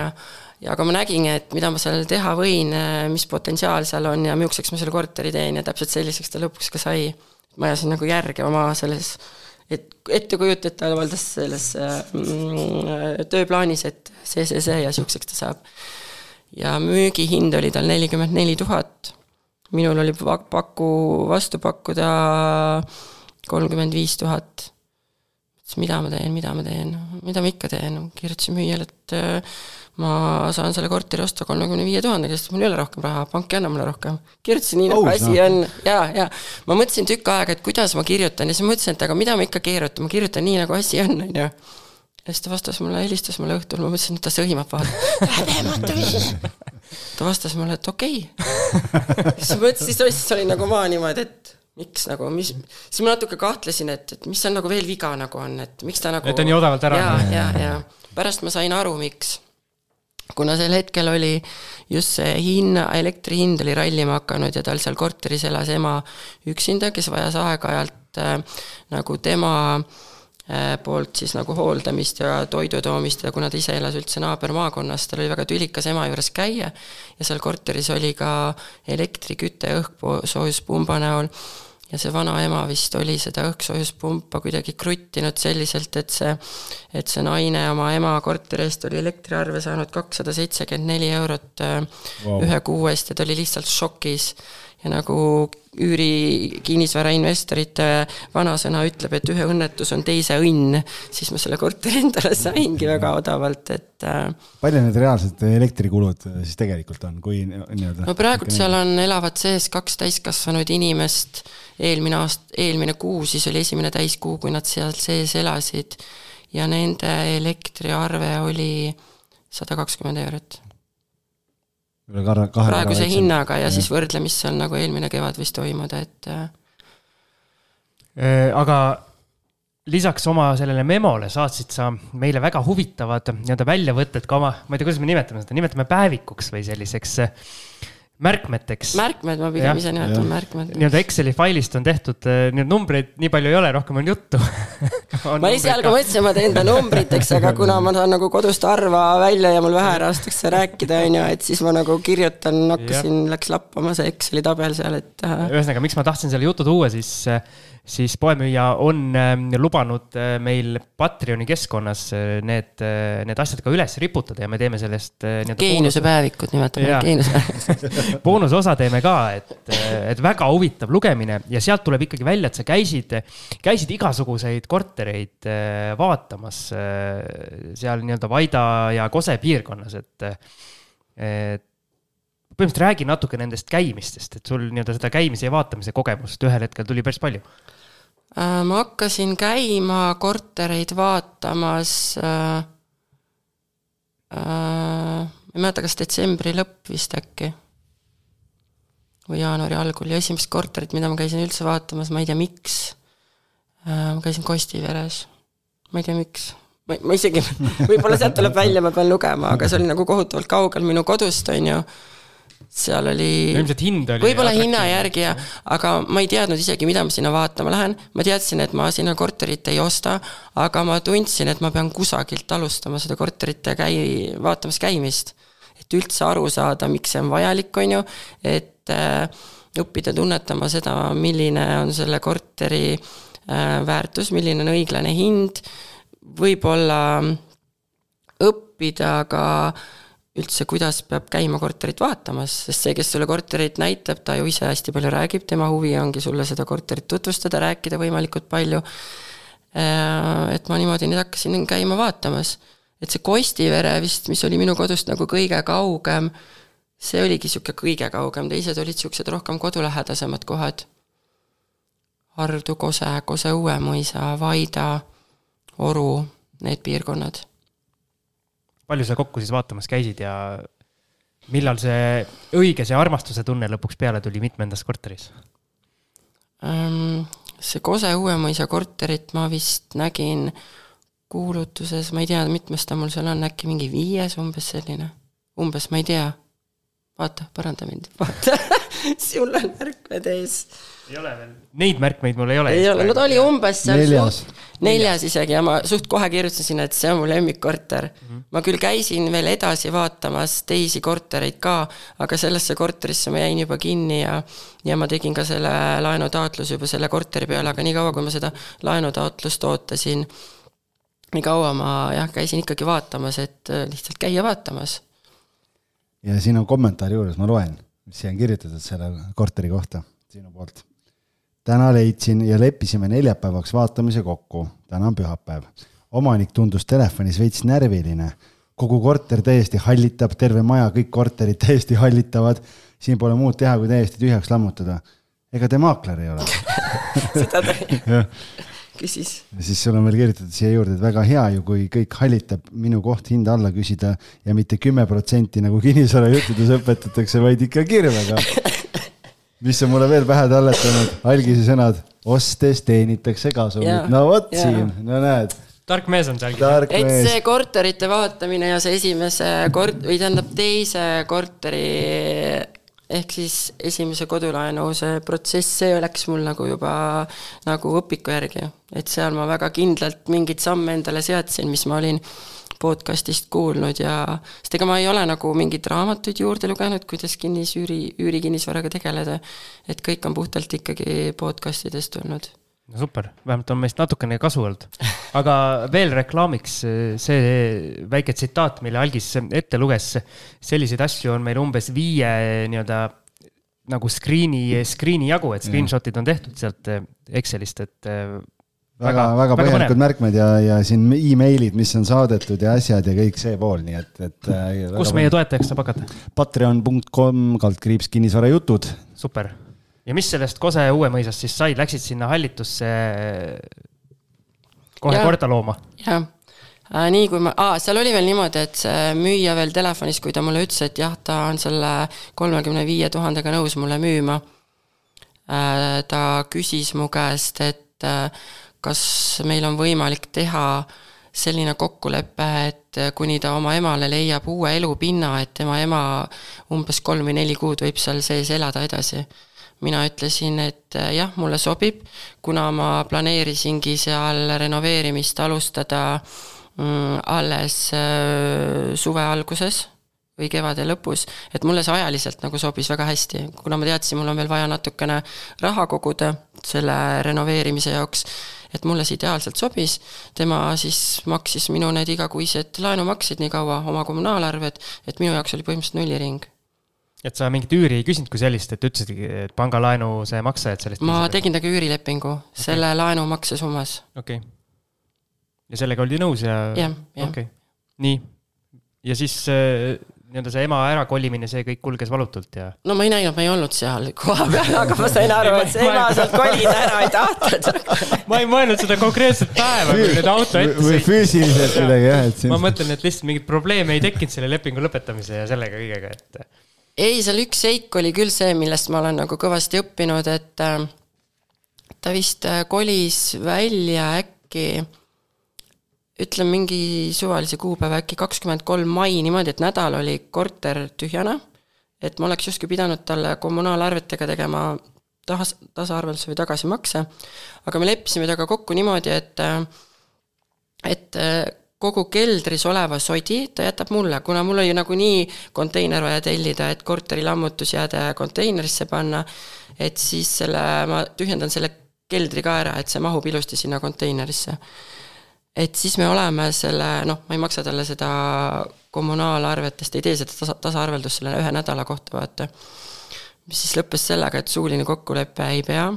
ja, aga ma nägin, et mida ma seal teha võin, mis potentsiaal seal on ja milliseks ma selle korteri teen ja täpselt selliseks ta lõpuks ka sai. ma ajasin nagu järge oma selles et ettekujutatav selles mm, tööplaanis, et see, see, see ja niisuguseks ta saab. ja müügihind oli tal nelikümmend neli tuhat, minul oli paku, vastu pakkuda kolmkümmend viis tuhat. Mida ma teen, mida ma teen, mida ma ikka teen, kirjutasin müüjale, et ma saan selle korteri osta kolmekümne viie tuhandega, sest mul ei ole rohkem raha, pank ei anna mulle rohkem. kirjutasin nii, nagu oh, asi no. on ja, ja ma mõtlesin tükk aega, et kuidas ma kirjutan ja siis mõtlesin, et aga mida ma ikka keerutan, ma kirjutan nii, nagu asi on, on ju. ja siis ta vastas mulle, helistas mulle õhtul, ma mõtlesin, et ta sõimab vaata. häbematu. ta vastas mulle, et okei okay. siis ma mõtlesin, siis olin nagu ma niimoodi, et miks nagu, mis, siis ma natuke kahtlesin, et, et mis seal nagu veel viga nagu on, et miks ta nagu. et on nii odavalt ära. ja, ja, ja pärast ma sain aru, miks kuna sel hetkel oli just see hinna, elektri hind oli rallima hakanud ja tal seal korteris elas ema üksinda, kes vajas aeg-ajalt äh, nagu tema äh, poolt siis nagu hooldamist ja toidu toomist ja kuna ta ise elas üldse naabermaakonnas, tal oli väga tülikas ema juures käia ja seal korteris oli ka elektriküte õhksoojuspumba näol ja see vanaema vist oli seda õhksoojuspumpa kuidagi kruttinud selliselt, et see, et see naine oma ema korteri eest oli elektriarve saanud kakssada seitsekümmend neli eurot wow. ühe kuu eest ja ta oli lihtsalt šokis ja nagu üüri kinnisvarainvestorite vanasõna ütleb, et ühe õnnetus on teise õnn, siis ma selle korteri endale saingi väga odavalt, et. Äh, palju need reaalsed elektrikulud siis tegelikult on, kui nii-öelda? no praegult seal on, elavad sees kaks täiskasvanud inimest, eelmine aast-, eelmine kuu siis oli esimene täiskuu, kui nad seal sees elasid ja nende elektriarve oli sada kakskümmend eurot üle kahe, kahe praeguse hinnaga ja, ja siis võrdle, mis seal nagu eelmine kevad võis toimuda, et äh, äh, aga lisaks oma sellele memole saatsid sa meile väga huvitavad nii-öelda väljavõtted ka oma, ma ei tea, kuidas me nimetame seda, nimetame päevikuks või selliseks märkmeteks. märkmed, ma pigem ise nimetan märkmed. nii-öelda Exceli failist on tehtud, äh, need numbreid nii palju ei ole, rohkem on juttu ma esialgu mõtlesin, ma teen ta numbriteks, aga kuna ma saan nagu kodust harva välja ja mul vähe lastakse rääkida, on ju, et siis ma nagu kirjutan, hakkasin, läks lappama see Exceli tabel seal, et. Äh, ühesõnaga, miks ma tahtsin selle jutu tuua, siis äh, siis poemüüja on ähm, lubanud äh, meil Patreoni keskkonnas äh, need, äh, need asjad ka üles riputada ja me teeme sellest. geeniuse päevikud nimetame neid geeniuse boonusosa teeme ka, et, et väga huvitav lugemine ja sealt tuleb ikkagi välja, et sa käisid, käisid igasuguseid kortereid vaatamas seal nii-öelda Vaida ja Kose piirkonnas, et, et põhimõtteliselt räägi natuke nendest käimistest, et sul nii-öelda seda käimise ja vaatamise kogemust ühel hetkel tuli päris palju ma hakkasin käima kortereid vaatamas äh,, äh, ma ei mäleta, kas detsembri lõpp vist äkki või jaanuari algul. Ja esimest korterit, mida ma käisin üldse vaatamas, ma ei tea, miks. Äh,, ma käisin Kostiveres. ma ei tea, miks, ma, ma isegi, võib-olla sealt tuleb välja, ma pean lugema, aga see oli nagu kohutavalt kaugel minu kodust, on ju seal oli. ilmselt hind oli. võib-olla hinna järgi ja, aga ma ei teadnud isegi, mida ma sinna vaatama lähen. ma teadsin, et ma sinna korterit ei osta, aga ma tundsin, et ma pean kusagilt alustama seda korterite käi-, vaatamas käimist. et üldse aru saada, miks see on vajalik, on ju, et äh, õppida tunnetama seda, milline on selle korteri äh, väärtus, milline on õiglane hind, võib-olla õppida ka äh, üldse, kuidas peab käima korterit vaatamas, sest see, kes sulle korterit näitab, ta ju ise hästi palju räägib, tema huvi ongi sulle seda korterit tutvustada, rääkida võimalikult palju. Äh, et ma niimoodi nüüd hakkasin käima vaatamas. et see Kostivere vist, mis oli minu kodust nagu kõige kaugem, see oligi niisugune kõige kaugem, teised olid niisugused rohkem kodulähedasemad kohad. Hardu, Kose, Kose Uuemõisa, Vaida, Oru, need piirkonnad palju sa kokku siis vaatamas käisid ja millal see õige, see armastuse tunne lõpuks peale tuli mitmendas korteris um,? see Kose Uuemõisa korterit ma vist nägin kuulutuses, ma ei tea, mitmes ta mul seal on, äkki mingi viies umbes selline, umbes, ma ei tea. vaata, paranda mind, vaata sul on märkmed ees ei ole veel. Neid märkmeid mul ei ole. ei ole, no ta oli umbes seal neljas, neljas isegi ja ma suht kohe kirjutasin, et see on mu lemmikkorter mm. -hmm. ma küll käisin veel edasi vaatamas teisi kortereid ka, aga sellesse korterisse ma jäin juba kinni ja ja ma tegin ka selle laenutaotluse juba selle korteri peale, aga niikaua, kui ma seda laenutaotlust ootasin, nii kaua ma jah, käisin ikkagi vaatamas, et lihtsalt käia vaatamas. ja siin on kommentaar juures, ma loen, mis siia on kirjutatud selle korteri kohta sinu poolt täna leidsin ja leppisime neljapäevaks vaatamise kokku, täna on pühapäev. omanik tundus telefonis veits närviline, kogu korter täiesti hallitab, terve maja, kõik korterid täiesti hallitavad. siin pole muud teha, kui täiesti tühjaks lammutada. ega te maakler ei ole seda ta küsis. ja siis sul on veel kirjutatud siia juurde, et väga hea ju, kui kõik hallitab, minu koht hinda alla küsida ja mitte kümme protsenti nagu kinnisvarajuttudes õpetatakse, vaid ikka kirvega mis on mulle veel pähe talletanud, algise sõnad, ostes teenitakse kasumit, no vot Siim, no näed. tark mees on seal. et see korterite vaatamine ja see esimese kort- või tähendab teise korteri ehk siis esimese kodulaenu see protsess, see läks mul nagu juba nagu õpiku järgi. et seal ma väga kindlalt mingeid samme endale seadsin, mis ma olin podcast'ist kuulnud ja sest ega ma ei ole nagu mingeid raamatuid juurde lugenud, kuidas kinnisüüri, üürikinnisvaraga tegeleda. et kõik on puhtalt ikkagi podcast idest tulnud no super, vähemalt on meist natukene kasu olnud. aga veel reklaamiks see väike tsitaat, mille algis ette luges. selliseid asju on meil umbes viie nii-öelda nagu screen'i, screen'i jagu, et screenshot'id on tehtud sealt Excelist, et väga, väga põhjalikud märkmed ja, ja siin emailid, mis on saadetud ja asjad ja kõik see pool, nii et, et. Kus meie toetajaks saab hakata? Patreon.com kaldkriips kinnisvarajutud. super. Ja mis sellest Kose Uuemõisast siis sai, läksid sinna hallitusse kohe korda looma? jah äh,, nii kui ma, aa, seal oli veel niimoodi, et see müüja veel telefonis, kui ta mulle ütles, et jah, ta on selle kolmekümne viie tuhandega nõus mulle müüma äh,. ta küsis mu käest, et äh, kas meil on võimalik teha selline kokkulepe, et kuni ta oma emale leiab uue elupinna, et tema ema umbes kolm või neli kuud võib seal sees elada edasi. Mina ütlesin, et jah, mulle sobib, kuna ma planeerisingi seal renoveerimist alustada mm, alles äh, suve alguses või kevade lõpus, et mulle see ajaliselt nagu sobis väga hästi, kuna ma teadsin, mul on veel vaja natukene raha koguda selle renoveerimise jaoks et mulle see ideaalselt sobis, tema siis maksis minu need igakuised laenumaksed nii kaua, oma kommunaalarved, et minu jaoks oli põhimõtteliselt nulliring et sa mingit üüri ei küsinud kui sellist, et ütlesidki, et pangalaenu see makse, et sellest ma tegin temaga üürilepingu okay. selle laenu maksesummas. okei okay.. ja sellega oldi nõus ja? jah, jah. okei okay., nii. ja siis äh, nii-öelda see ema ärakolimine, see kõik kulges valutult ja? no ma ei näinud, ma ei olnud seal kohapeal, aga ma sain aru, et see ema sealt kolida ära ei tahtnud ma ei mõelnud seda konkreetset päeva, kui nüüd auto ette sõit. või füüsiliselt kuidagi jah, et siin. ma mõtlen, et lihtsalt mingit probleemi ei tekkinud selle lepingu lõpetamise ja sellega kõigega, et. Ei, seal üks seik oli küll see, millest ma olen nagu kõvasti õppinud, et äh, ta vist äh, kolis välja äkki ütleme mingi suvalise kuupäeva, äkki kakskümmend kolm mai niimoodi, et nädal oli korter tühjane, et ma oleks justkui pidanud talle kommunaalarvetega tegema tahas, tasaarvelduse või tagasimakse, aga me leppisime temaga kokku niimoodi, et et kogu keldris oleva sodi ta jätab mulle, kuna mul oli nagunii konteiner vaja tellida, et korteri lammutusjääde konteinerisse panna, et siis selle, ma tühjendan selle keldri ka ära, et see mahub ilusti sinna konteinerisse et siis me oleme selle, noh, ma ei maksa talle seda kommunaalarvetest, ei tee seda tasa, tasaarveldust selle ühe nädala kohta, vaata. mis siis lõppes sellega, et suuline kokkulepe ei pea,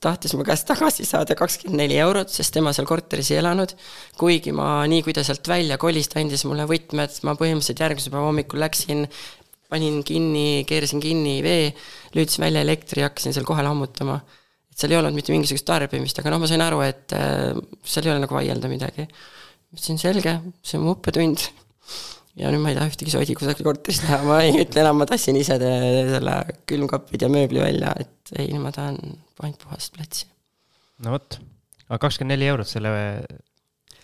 tahtis mu käest tagasi saada kakskümmend neli eurot, sest tema seal korteris ei elanud, kuigi ma, nii kui ta sealt välja kolis, ta andis mulle võtmed, ma põhimõtteliselt järgmise päeva hommikul läksin, panin kinni, keerasin kinni vee, lülitasin välja elektri ja hakkasin seal kohe lammutama seal ei olnud mitte mingisugust tarbimist, aga noh, ma sain aru, et äh, seal ei ole nagu vaielda midagi. ütlesin selge, see on mu õppetund. Ja nüüd ma ei taha ühtegi sodi kusagil korteris näha, ma ei ütle enam, ma tassin ise selle külmkapid ja mööbli välja, et ei, ma tahan ainult puhast platsi. no vot, aga kakskümmend neli eurot selle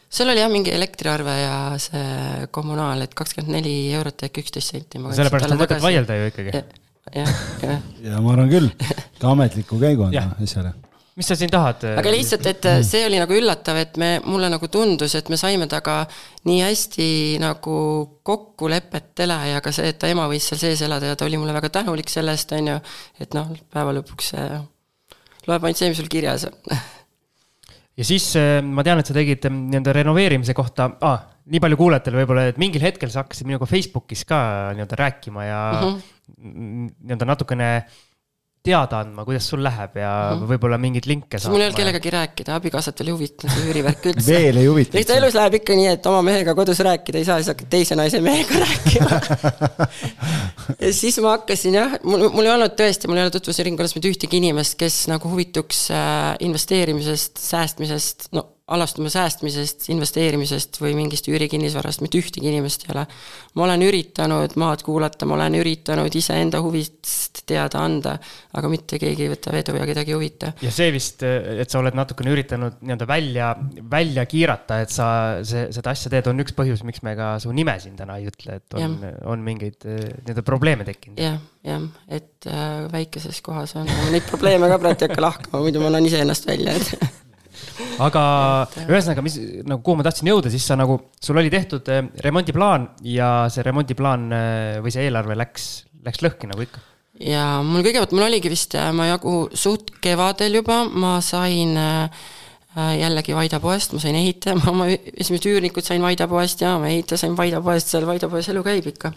seal oli jah mingi elektriarve ja see kommunaal, et kakskümmend neli eurot ehk üksteist senti. sellepärast on mõtet vaielda ju ikkagi jah, jah. ja ma arvan küll, ka ametliku käigu anda asjale mis sa siin tahad? aga lihtsalt, et see oli nagu üllatav, et me, mulle nagu tundus, et me saime temaga nii hästi nagu kokkulepetele ja ka see, et ta ema võis seal sees elada ja ta oli mulle väga tänulik selle eest, on ju, et noh, päeva lõpuks loeb ainult see, mis sul kirjas on. ja siis äh, ma tean, et sa tegid äh, nii-öelda renoveerimise kohta ah,, nii palju kuulajatele võib-olla, et mingil hetkel sa hakkasid minuga Facebookis ka nii-öelda rääkima ja mm -hmm nii-öelda natukene teada andma, kuidas sul läheb ja mm -hmm. võib-olla mingeid linke saama. mul ei olnud kellegagi rääkida, abikaasat ei huvitanud see üürivärk üldse. veel ei huvita. eks ta elus läheb ikka nii, et oma mehega kodus rääkida ei saa, siis hakkad teise naise mehega rääkima ja siis ma hakkasin jah, mul, mul ei olnud tõesti, mul ei ole tutvusringkonnas mitte ühtegi inimest, kes nagu huvituks äh, investeerimisest, säästmisest, no alastuma säästmisest, investeerimisest või mingist üürikinnisvarast, mitte ühtegi inimest ei ole. ma olen üritanud maad kuulata, ma olen üritanud iseenda huvist teada anda, aga mitte keegi ei võta vedu ja kedagi ei huvita. ja see vist, et sa oled natukene üritanud nii-öelda välja, välja kiirata, et sa see, seda asja teed, on üks põhjus, miks me ka su nime siin täna ei ütle, et on, on mingeid nii-öelda probleeme tekkinud. jah, jah, et äh, väikeses kohas on neid probleeme ka praegu ei hakka lahkama, muidu ma annan iseennast välja, et aga ühesõnaga, mis nagu, kuhu ma tahtsin jõuda, siis sa nagu, sul oli tehtud eh, remondiplaan ja see remondiplaan eh, või see eelarve läks, läks lõhki nagu ikka ja mul kõigepealt, mul oligi vist, äh, ma jagu suht kevadel juba, ma sain äh, jällegi Vaida poest, ma sain ehitaja, ma oma esimesed üürnikud sain Vaida poest ja ma ehitaja sain Vaida poest, seal Vaida poes elu käib ikka.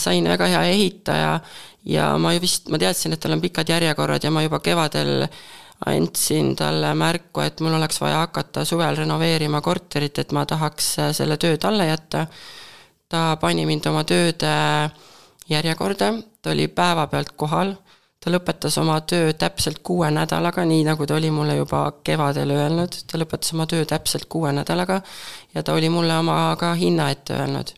sain väga hea ehitaja ja ma vist, ma teadsin, et tal on pikad järjekorrad ja ma juba kevadel andsin talle märku, et mul oleks vaja hakata suvel renoveerima korterit, et ma tahaks äh, selle töö talle jätta. ta pani mind oma tööde järjekorda, ta oli päevapealt kohal, ta lõpetas oma töö täpselt kuue nädalaga, nii nagu ta oli mulle juba kevadel öelnud, ta lõpetas oma töö täpselt kuue nädalaga ja ta oli mulle oma ka hinna ette öelnud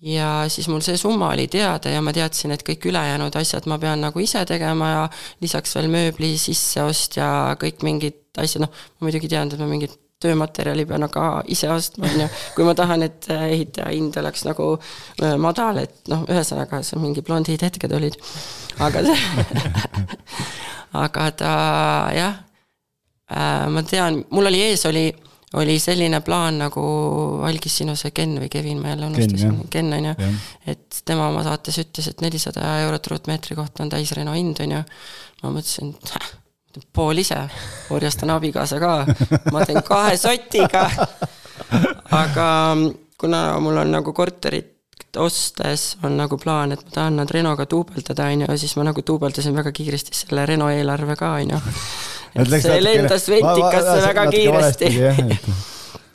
ja siis mul see summa oli teada ja ma teadsin, et kõik ülejäänud asjad ma pean nagu ise tegema ja lisaks veel mööbli sisseost ja kõik mingid asjad, noh, ma muidugi tean, et ma mingit töömaterjali pean aga ise ostma, on ju, kui ma tahan, et ehitaja hind oleks nagu äh, madal, et noh, ühesõnaga, see mingi blondid hetked olid, aga aga ta jah, äh, ma tean, mul oli ees, oli oli selline plaan nagu algis sinu see Ken või Kevin, ma jälle unustasin, Ken on ju, et tema oma saates ütles, et nelisada eurot ruutmeetri kohta on täisreno hind, on ju. ma mõtlesin, et pool ise, orjastan abikaasa ka, ma teen kahe sotiga. aga kuna mul on nagu korterit ostes on nagu plaan, et ma tahan nad Renoga duubeldada, on ju, siis ma nagu duubeldasin väga kiiresti selle Reno eelarve ka, on ju see lendas ventikasse väga kiiresti.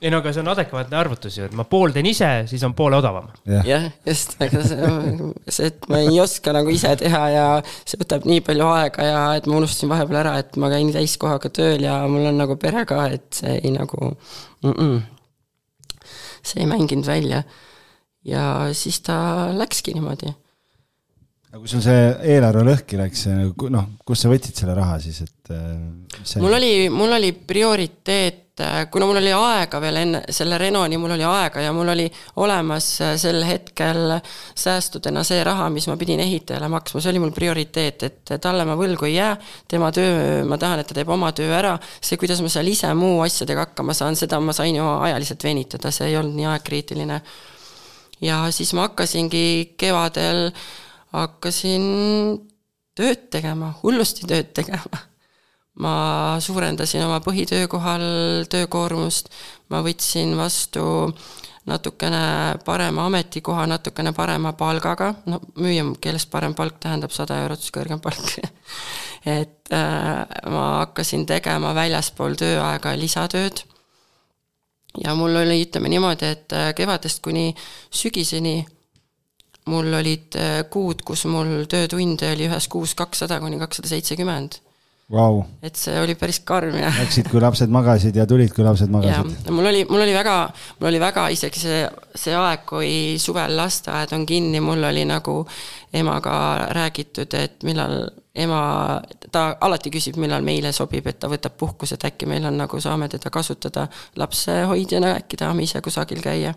ei no aga see on adekvaatne arvutus ju, et ma pooldan ise, siis on poole odavam. jah, just, aga see, see, et ma ei oska nagu ise teha ja see võtab nii palju aega ja et ma unustasin vahepeal ära, et ma käin täiskohaga tööl ja mul on nagu pere ka, et see ei nagu mm, -mm. see ei mänginud välja. ja siis ta läkski niimoodi aga kui sul see eelarve lõhki läks, nagu, noh, kust sa võtsid selle raha siis, et äh, see...? mul oli, mul oli prioriteet, äh, kuna mul oli aega veel enne selle Renoni, mul oli aega ja mul oli olemas äh, sel hetkel säästudena see raha, mis ma pidin ehitajale maksma, see oli mul prioriteet, et talle ma võlgu ei jää, tema töö, ma tahan, et ta teeb oma töö ära, see, kuidas ma seal ise muu asjadega hakkama saan, seda ma sain ju ajaliselt venitada, see ei olnud nii aegkriitiline. ja siis ma hakkasingi kevadel äh, hakkasin tööd tegema, hullusti tööd tegema. ma suurendasin oma põhitöökohal töökoormust, ma võtsin vastu natukene parema ametikoha, natukene parema palgaga, no müüja keeles parem palk tähendab sada eurot kõrgem palk et äh, ma hakkasin tegema väljaspool tööaega lisatööd. ja mul oli, ütleme niimoodi, et äh, kevadest kuni sügiseni mul olid äh, kuud, kus mul töötunde oli ühes kuus kakssada kuni kakssada seitsekümmend. Wow. et see oli päris karm ja. Läksid, kui lapsed magasid ja tulid, kui lapsed magasid. mul oli, mul oli väga, mul oli väga isegi see, see aeg, kui suvel lasteaed on kinni, mul oli nagu emaga räägitud, et millal ema, ta alati küsib, millal meile sobib, et ta võtab puhkuse, et äkki meil on nagu, saame teda kasutada lapsehoidjana, äkki tahame ise kusagil käia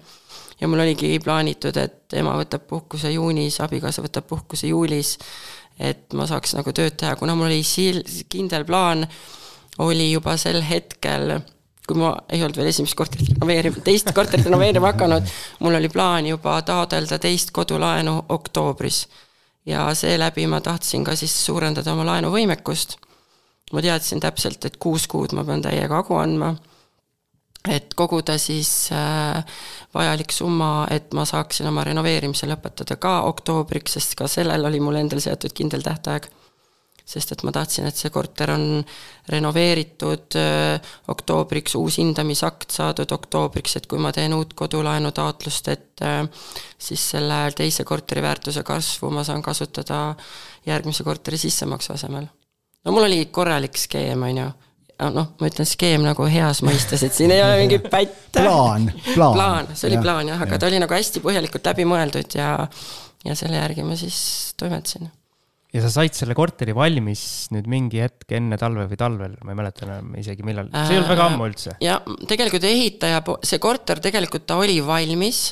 ja mul oligi plaanitud, et ema võtab puhkuse juunis, abikaasa võtab puhkuse juulis, et ma saaks nagu tööd teha, kuna mul oli sil-, kindel plaan, oli juba sel hetkel, kui ma ei olnud veel esimest korterit renoveerima, teist korterit renoveerima hakanud, mul oli plaan juba taotleda teist kodulaenu oktoobris. ja seeläbi ma tahtsin ka siis suurendada oma laenuvõimekust. ma teadsin täpselt, et kuus kuud ma pean täiega hagu andma et koguda siis äh, vajalik summa, et ma saaksin oma renoveerimise lõpetada ka oktoobriks, sest ka sellel oli mul endal seatud kindel tähtaeg. sest et ma tahtsin, et see korter on renoveeritud äh, oktoobriks, uus hindamisakt saadud oktoobriks, et kui ma teen uut kodulaenu taotlust, et äh, siis selle teise korteri väärtuse kasvu ma saan kasutada järgmise korteri sissemaksu asemel. no mul oli korralik skeem, on ju noh, ma ütlen skeem nagu heas mõistes, et siin ei ole mingit pätte. plaan, plaan. plaan, see oli ja, plaan jah, aga ja. ta oli nagu hästi põhjalikult läbi mõeldud ja, ja selle järgi ma siis toimetasin. ja sa said selle korteri valmis nüüd mingi hetk enne talve või talvel, ma ei mäleta enam isegi millal, see ei olnud väga ammu üldse. ja tegelikult ehitaja, see korter tegelikult ta oli valmis,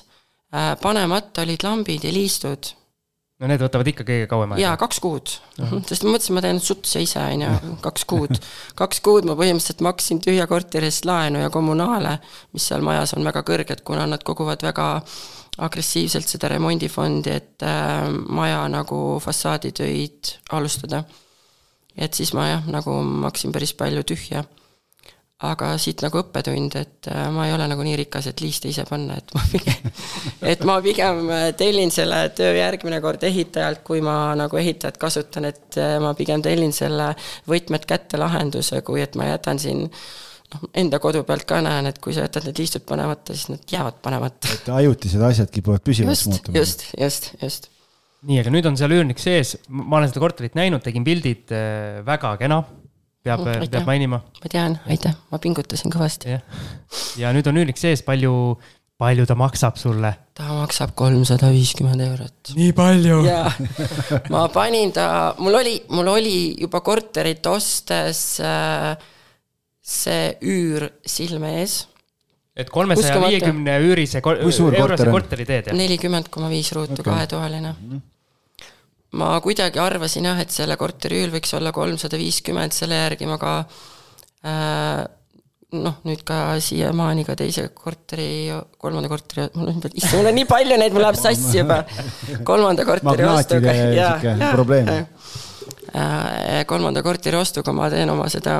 äh, panemata olid lambid ja liistud no need võtavad ikka kõige kauem aega. jaa, kaks kuud uh. -huh. sest ma mõtlesin, ma teen sutse ise, on ju, kaks kuud. kaks kuud ma põhimõtteliselt maksin tühja korteri eest laenu ja kommunaale, mis seal majas on väga kõrged, kuna nad koguvad väga agressiivselt seda remondifondi, et äh, maja nagu fassaaditöid alustada. et siis ma jah, nagu maksin päris palju tühja aga siit nagu õppetund, et äh, ma ei ole nagu nii rikas, et liiste ise panna, et ma pigem, et ma pigem äh, tellin selle töö järgmine kord ehitajalt, kui ma nagu ehitajat kasutan, et äh, ma pigem tellin selle võtmed kätte lahenduse, kui et ma jätan siin noh, enda kodu pealt ka näen, et kui sa jätad need liistud panemata, siis nad jäävad panemata. et ajutised asjad kipuvad püsivaks muutuma. just, just, just. nii, aga nüüd on seal üürnik sees, ma olen seda korterit näinud, tegin pildid, väga kena peab, mm, peab mainima. ma tean, aitäh, ma pingutasin kõvasti. ja nüüd on üürnik sees, palju, palju ta maksab sulle? ta maksab kolmsada viiskümmend eurot. nii palju? jaa, ma panin ta, mul oli, mul oli juba korterit ostes äh, see üür silme ees et kolmesaja viiekümne üürise eurose korteri teed, jah? nelikümmend koma viis ruutu okay., kahetoaline mm. -hmm ma kuidagi arvasin jah, et selle korteri üür võiks olla kolmsada viiskümmend, selle järgi ma ka äh, noh, nüüd ka siiamaani ka teise korteri, kolmanda korteri, mul on, issand, mul on nii palju neid, mul läheb sassi juba. kolmanda korteri ostuga, jaa, jaa. Äh, kolmanda korteri ostuga ma teen oma seda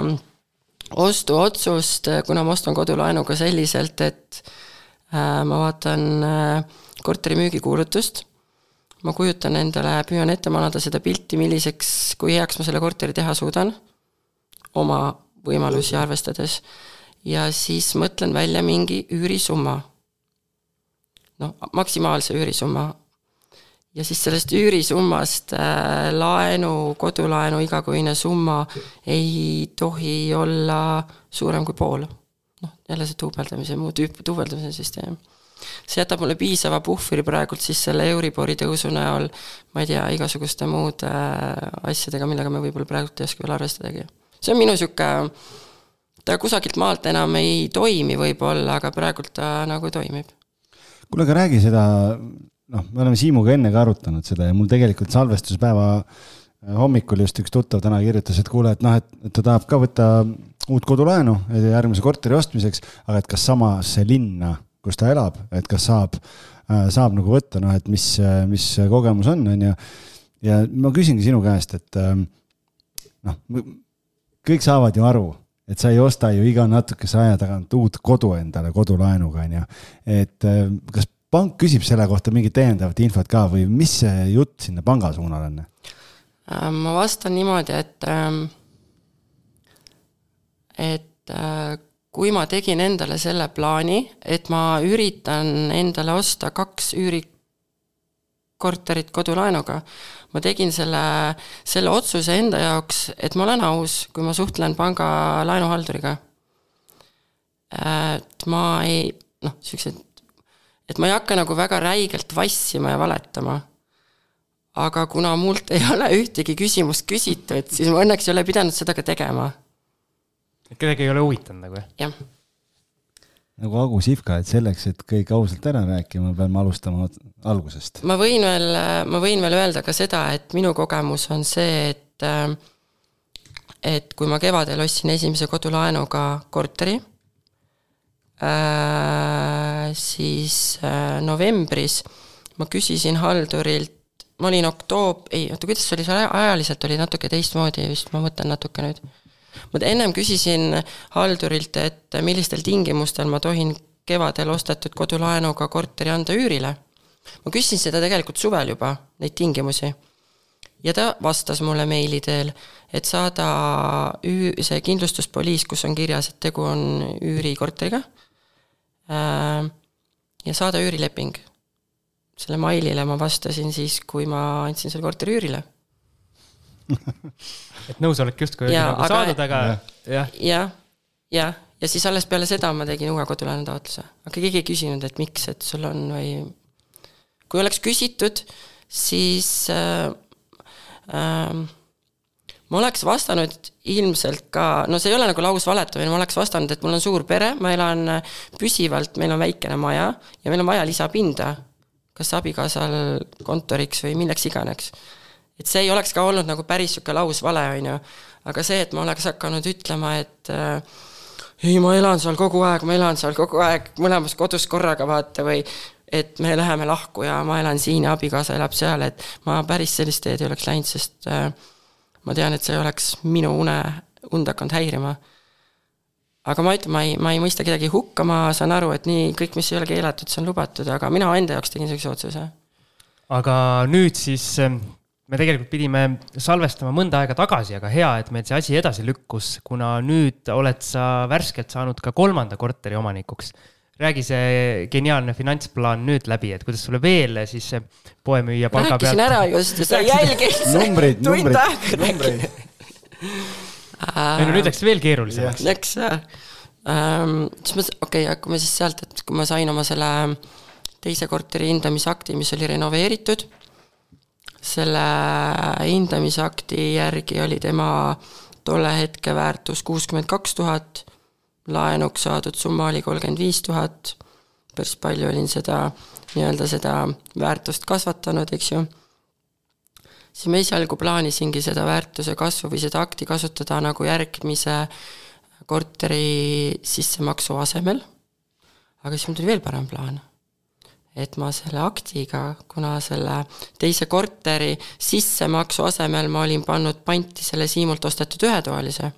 ostuotsust, kuna ma ostan kodulaenuga selliselt, et äh, ma vaatan äh, korteri müügikuulutust ma kujutan endale, püüan ette manada seda pilti, milliseks, kui heaks ma selle korteri teha suudan, oma võimalusi arvestades, ja siis mõtlen välja mingi üürisumma. noh, maksimaalse üürisumma. ja siis sellest üürisummast äh, laenu, kodulaenu igakuine summa ei tohi olla suurem kui pool. noh, jälle see duubeldamise, muu tüüp, duubeldamise süsteem see jätab mulle piisava puhvri praegult siis selle Euribori tõusu näol, ma ei tea, igasuguste muude äh, asjadega, millega me võib-olla praegult ei oska veel arvestadagi. see on minu niisugune, ta kusagilt maalt enam ei toimi võib-olla, aga praegult ta nagu toimib. kuule, aga räägi seda, noh, me oleme Siimuga enne ka arutanud seda ja mul tegelikult salvestuspäeva äh, hommikul just üks tuttav täna kirjutas, et kuule, et noh, et, ta tahab ka võtta uut kodulaenu järgmise korteri ostmiseks, aga et kas samasse linna kus ta elab, et kas saab, äh, saab nagu võtta, noh, et mis, mis kogemus on, on ju. ja ma küsingi sinu käest, et ähm, noh, kõik saavad ju aru, et sa ei osta ju iga natukese aja tagant uut kodu endale kodulaenuga, on ju. et äh, kas pank küsib selle kohta mingit täiendavat infot ka või mis see jutt sinna panga suunal on? Äh, ma vastan niimoodi, et, ähm, et kui ma tegin endale selle plaani, et ma üritan endale osta kaks üürikorterit kodulaenuga, ma tegin selle, selle otsuse enda jaoks, et ma olen aus, kui ma suhtlen panga laenuhalduriga. et ma ei, noh, niisugused, et ma ei hakka nagu väga räigelt vassima ja valetama aga kuna mult ei ole ühtegi küsimust küsitud, siis ma õnneks ei ole pidanud seda ka tegema kedagi ei ole huvitanud nagu, jah? nagu Agu Sihvka, et selleks, et kõik ausalt ära rääkima, peame alustama algusest. ma võin veel, ma võin veel öelda ka seda, et minu kogemus on see, et et kui ma kevadel ostsin esimese kodulaenuga korteri äh,, siis äh, novembris ma küsisin haldurilt, ma olin oktoob-, ei, oota, kuidas see oli, see ajaliselt oli natuke teistmoodi vist, ma mõtlen natuke nüüd ma ennem küsisin haldurilt, et millistel tingimustel ma tohin kevadel ostetud kodulaenuga korteri anda üürile. ma küsisin seda tegelikult suvel juba, neid tingimusi. ja ta vastas mulle meili teel, et saada üü-, see kindlustuspoliis, kus on kirjas, et tegu on üürikorteriga, äh, ja saada üürileping. selle mailile ma vastasin siis, kui ma andsin selle korteri üürile et nõusolek justkui oli nagu aga, saadud, aga jah. jah, jah, ja siis alles peale seda ma tegin uue kodulaenu taotluse, aga keegi ei küsinud, et miks, et sul on või. kui oleks küsitud, siis äh, äh, ma oleks vastanud ilmselt ka, no see ei ole nagu lausvaletamine, ma oleks vastanud, et mul on suur pere, ma elan püsivalt, meil on väikene maja ja meil on vaja lisapinda kas abikaasal kontoriks või milleks iganes. Et see ei oleks ka olnud nagu päris niisugune lausvale, on ju, aga see, et ma oleks hakanud ütlema, et äh, ei, ma elan seal kogu aeg, ma elan seal kogu aeg mõlemas kodus korraga, vaata, või et me läheme lahku ja ma elan siin ja abikaasa elab seal, et ma päris sellist teed ei oleks läinud, sest äh, ma tean, et see oleks minu une, und hakanud häirima aga ma ütlen, ma ei, ma ei mõista kedagi hukka, ma saan aru, et nii, kõik, mis ei ole keelatud, see on lubatud, aga mina enda jaoks tegin sellise otsuse. aga nüüd siis ähm, me tegelikult pidime salvestama mõnda aega tagasi, aga hea, et meil see asi edasi lükkus, kuna nüüd oled sa värskelt saanud ka kolmanda korteri omanikuks. räägi see geniaalne finantsplaan nüüd läbi, et kuidas sulle veel siis see poemüüja palga pealt. rääkisin ära just sa jälgisid. numbrid, numbrid, numbrid ei no nüüd läks veel keerulisemaks. Läks jah ähm,. siis ma, okei okay,, hakkame siis sealt, et kui ma sain oma selle teise korteri hindamisakti, mis oli renoveeritud, selle hindamisakti järgi oli tema tolle hetke väärtus kuuskümmend kaks tuhat, laenuks saadud summa oli kolmkümmend viis tuhat, päris palju olin seda, nii-öelda seda väärtust kasvatanud, eks ju. Siis ma esialgu plaanisingi seda väärtuse kasvu või seda akti kasutada nagu järgmise korteri sissemaksu asemel, aga siis mul tuli veel parem plaan. Et ma selle aktiga, kuna selle teise korteri sissemaksu asemel ma olin pannud panti selle Siimult ostetud ühetoalise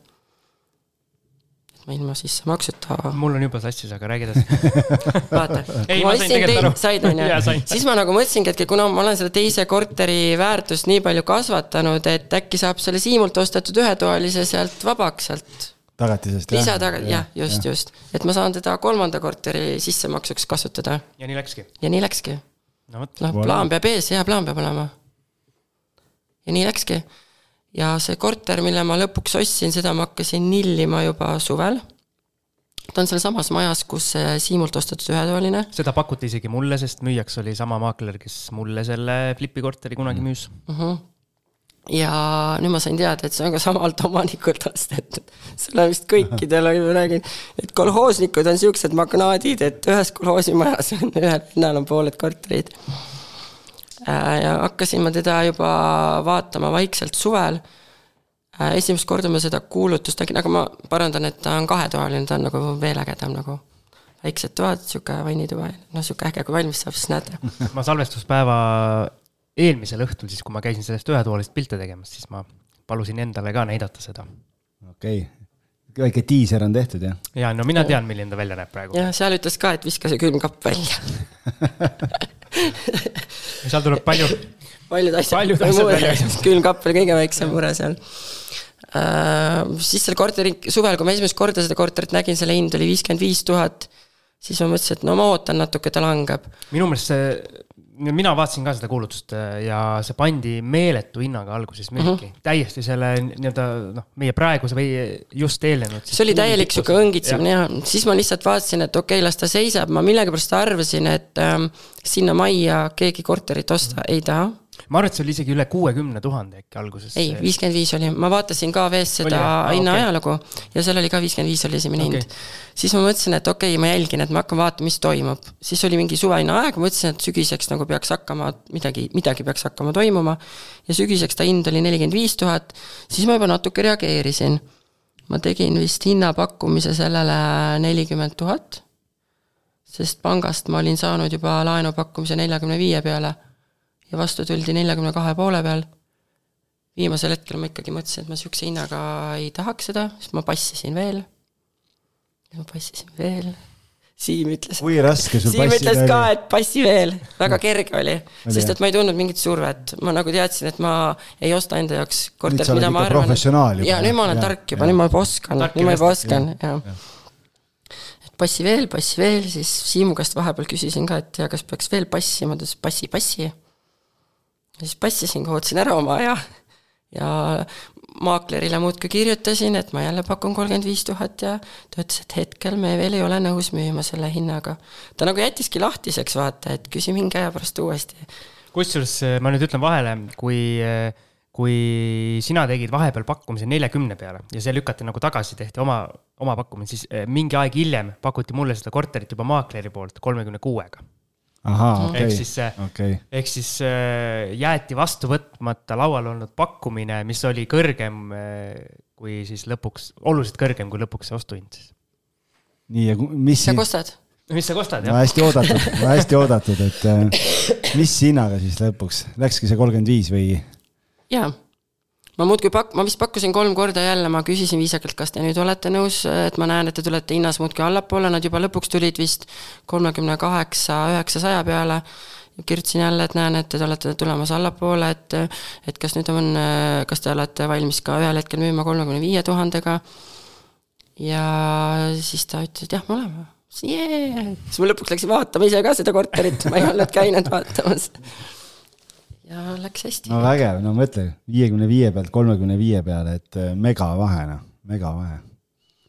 ma ilma sissemaksuta. mul on juba sassis, aga räägi edasi vaata, ma ostsin teid, said on ju, siis ma nagu mõtlesingi, et kuna ma olen selle teise korteri väärtust nii palju kasvatanud, et äkki saab selle Siimult ostetud ühetoalise sealt vabaks sealt. Tagatisest jah? lisataga-, jah, just, just. et ma saan teda kolmanda korteri sissemaksuks kasutada. ja nii läkski? ja nii läkski. no vot. noh, plaan peab ees, hea plaan peab olema. ja nii läkski ja see korter, mille ma lõpuks ostsin, seda ma hakkasin nillima juba suvel. ta on sealsamas majas, kus see Siimult ostetud ühetoaline. seda pakuti isegi mulle, sest müüjaks oli sama maakler, kes mulle selle Flipi korteri kunagi müüs mm. -hmm ja nüüd ma sain teada, et see on ka samalt omanikult ostetud. seal on vist kõikidel, ma räägin, et kolhoosnikud on siuksed magnaadid, et ühes kolhoosimajas on ühel pinnal on pooled korterid Äh, ja hakkasin ma teda juba vaatama vaikselt suvel. Äh, esimest korda ma seda kuulutust nägin, aga ma parandan, et ta on kahetoaline, ta on nagu veel ägedam nagu. väiksed toad, sihuke vannituba, noh sihuke äge, kui valmis saab, siis näete. ma salvestuspäeva eelmisel õhtul siis, kui ma käisin sellest ühetoalist pilte tegemas, siis ma palusin endale ka näidata seda. okei okay väike diiser on tehtud, jah? jaa, no mina tean, milline ta välja näeb praegu. jah, seal ütles ka, et viska see külmkapp välja seal tuleb palju. paljud asjad, asjad külmkapp oli kõige väiksem mure seal uh,. siis selle korteri, suvel, kui ma esimest korda seda korterit nägin, selle hind oli viiskümmend viis tuhat, siis ma mõtlesin, et no ma ootan natuke, ta langeb. minu meelest see mina vaatasin ka seda kuulutust äh, ja see pandi meeletu hinnaga alguses müüki mm. -hmm. täiesti selle nii-öelda noh, meie praeguse või just eelnenud. see oli täielik sihuke õngitsemine ja siis ma lihtsalt vaatasin, et okei okay,, las ta seisab, ma millegipärast arvasin, et ähm, sinna majja keegi korterit osta ei taha ma arvan, et see oli isegi üle kuuekümne tuhande äkki alguses. ei, viiskümmend viis oli, ma vaatasin ka VS seda ah, hinna okay. ajalugu ja seal oli ka viiskümmend viis oli esimene okay. hind. siis ma mõtlesin, et okei okay,, ma jälgin, et ma hakkan vaatama, mis toimub. siis oli mingi suveline aeg, mõtlesin, et sügiseks nagu peaks hakkama midagi, midagi peaks hakkama toimuma. ja sügiseks ta hind oli nelikümmend viis tuhat, siis ma juba natuke reageerisin. ma tegin vist hinnapakkumise sellele nelikümmend tuhat, sest pangast ma olin saanud juba laenupakkumise neljakümne viie peale ja vastu tuldi neljakümne kahe poole peal. viimasel hetkel ma ikkagi mõtlesin, et ma niisuguse hinnaga ei tahaks seda, siis ma passisin veel. ma passisin veel. Siim ütles. kui raske sul Siim ütles ka, et passi veel, väga kerge oli, sest et ma ei tundnud mingit survet, ma nagu teadsin, et ma ei osta enda jaoks korterit, mida ma arvan. ja nüüd ma olen ja, tark juba, nüüd ma juba oskan, nüüd ma juba oskan, jah passi veel, passi veel, siis Siimu käest vahepeal küsisin ka, et ja kas peaks veel passima, ta ütles passi, passi siis passisin, kootsin ära oma aja ja maaklerile muudkui kirjutasin, et ma jälle pakun kolmkümmend viis tuhat ja ta ütles, et hetkel me veel ei ole nõus müüma selle hinnaga. ta nagu jättiski lahtiseks, vaata, et küsi mingi aja pärast uuesti. kusjuures ma nüüd ütlen vahele, kui, kui sina tegid vahepeal pakkumise neljakümne peale ja see lükati nagu tagasi, tehti oma, oma pakkumine, siis mingi aeg hiljem pakuti mulle seda korterit juba maakleri poolt kolmekümne kuuega ahaa, ehk okei, siis see okei, ehk siis jäeti vastu võtmata laual olnud pakkumine, mis oli kõrgem äh, kui siis lõpuks, oluliselt kõrgem kui lõpuks see ostuhind siis. nii ja mis sa kostad? mis sa kostad jah? hästi oodatud, hästi oodatud, et äh, mis hinnaga siis lõpuks, läkski see kolmkümmend viis või? jaa. Ma muudkui pak-, ma vist pakkusin kolm korda jälle, ma küsisin viisakalt, kas te nüüd olete nõus, et ma näen, et te tulete hinnas muudkui allapoole, nad juba lõpuks tulid vist kolmekümne kaheksa, üheksasaja peale kirjutasin jälle, et näen, et te olete tulemas allapoole, et et kas nüüd on, kas te olete valmis ka ühel hetkel müüma kolmekümne viie tuhandega. ja siis ta ütles, et jah, me oleme. Yeah. siis ma lõpuks läksin vaatama ise ka seda korterit, ma ei olnud käinud vaatamas. Ja läks hästi. No vägev, no mõtle, viiekümne viie pealt kolmekümne viie peale, et äh, megavahe noh, megavahe.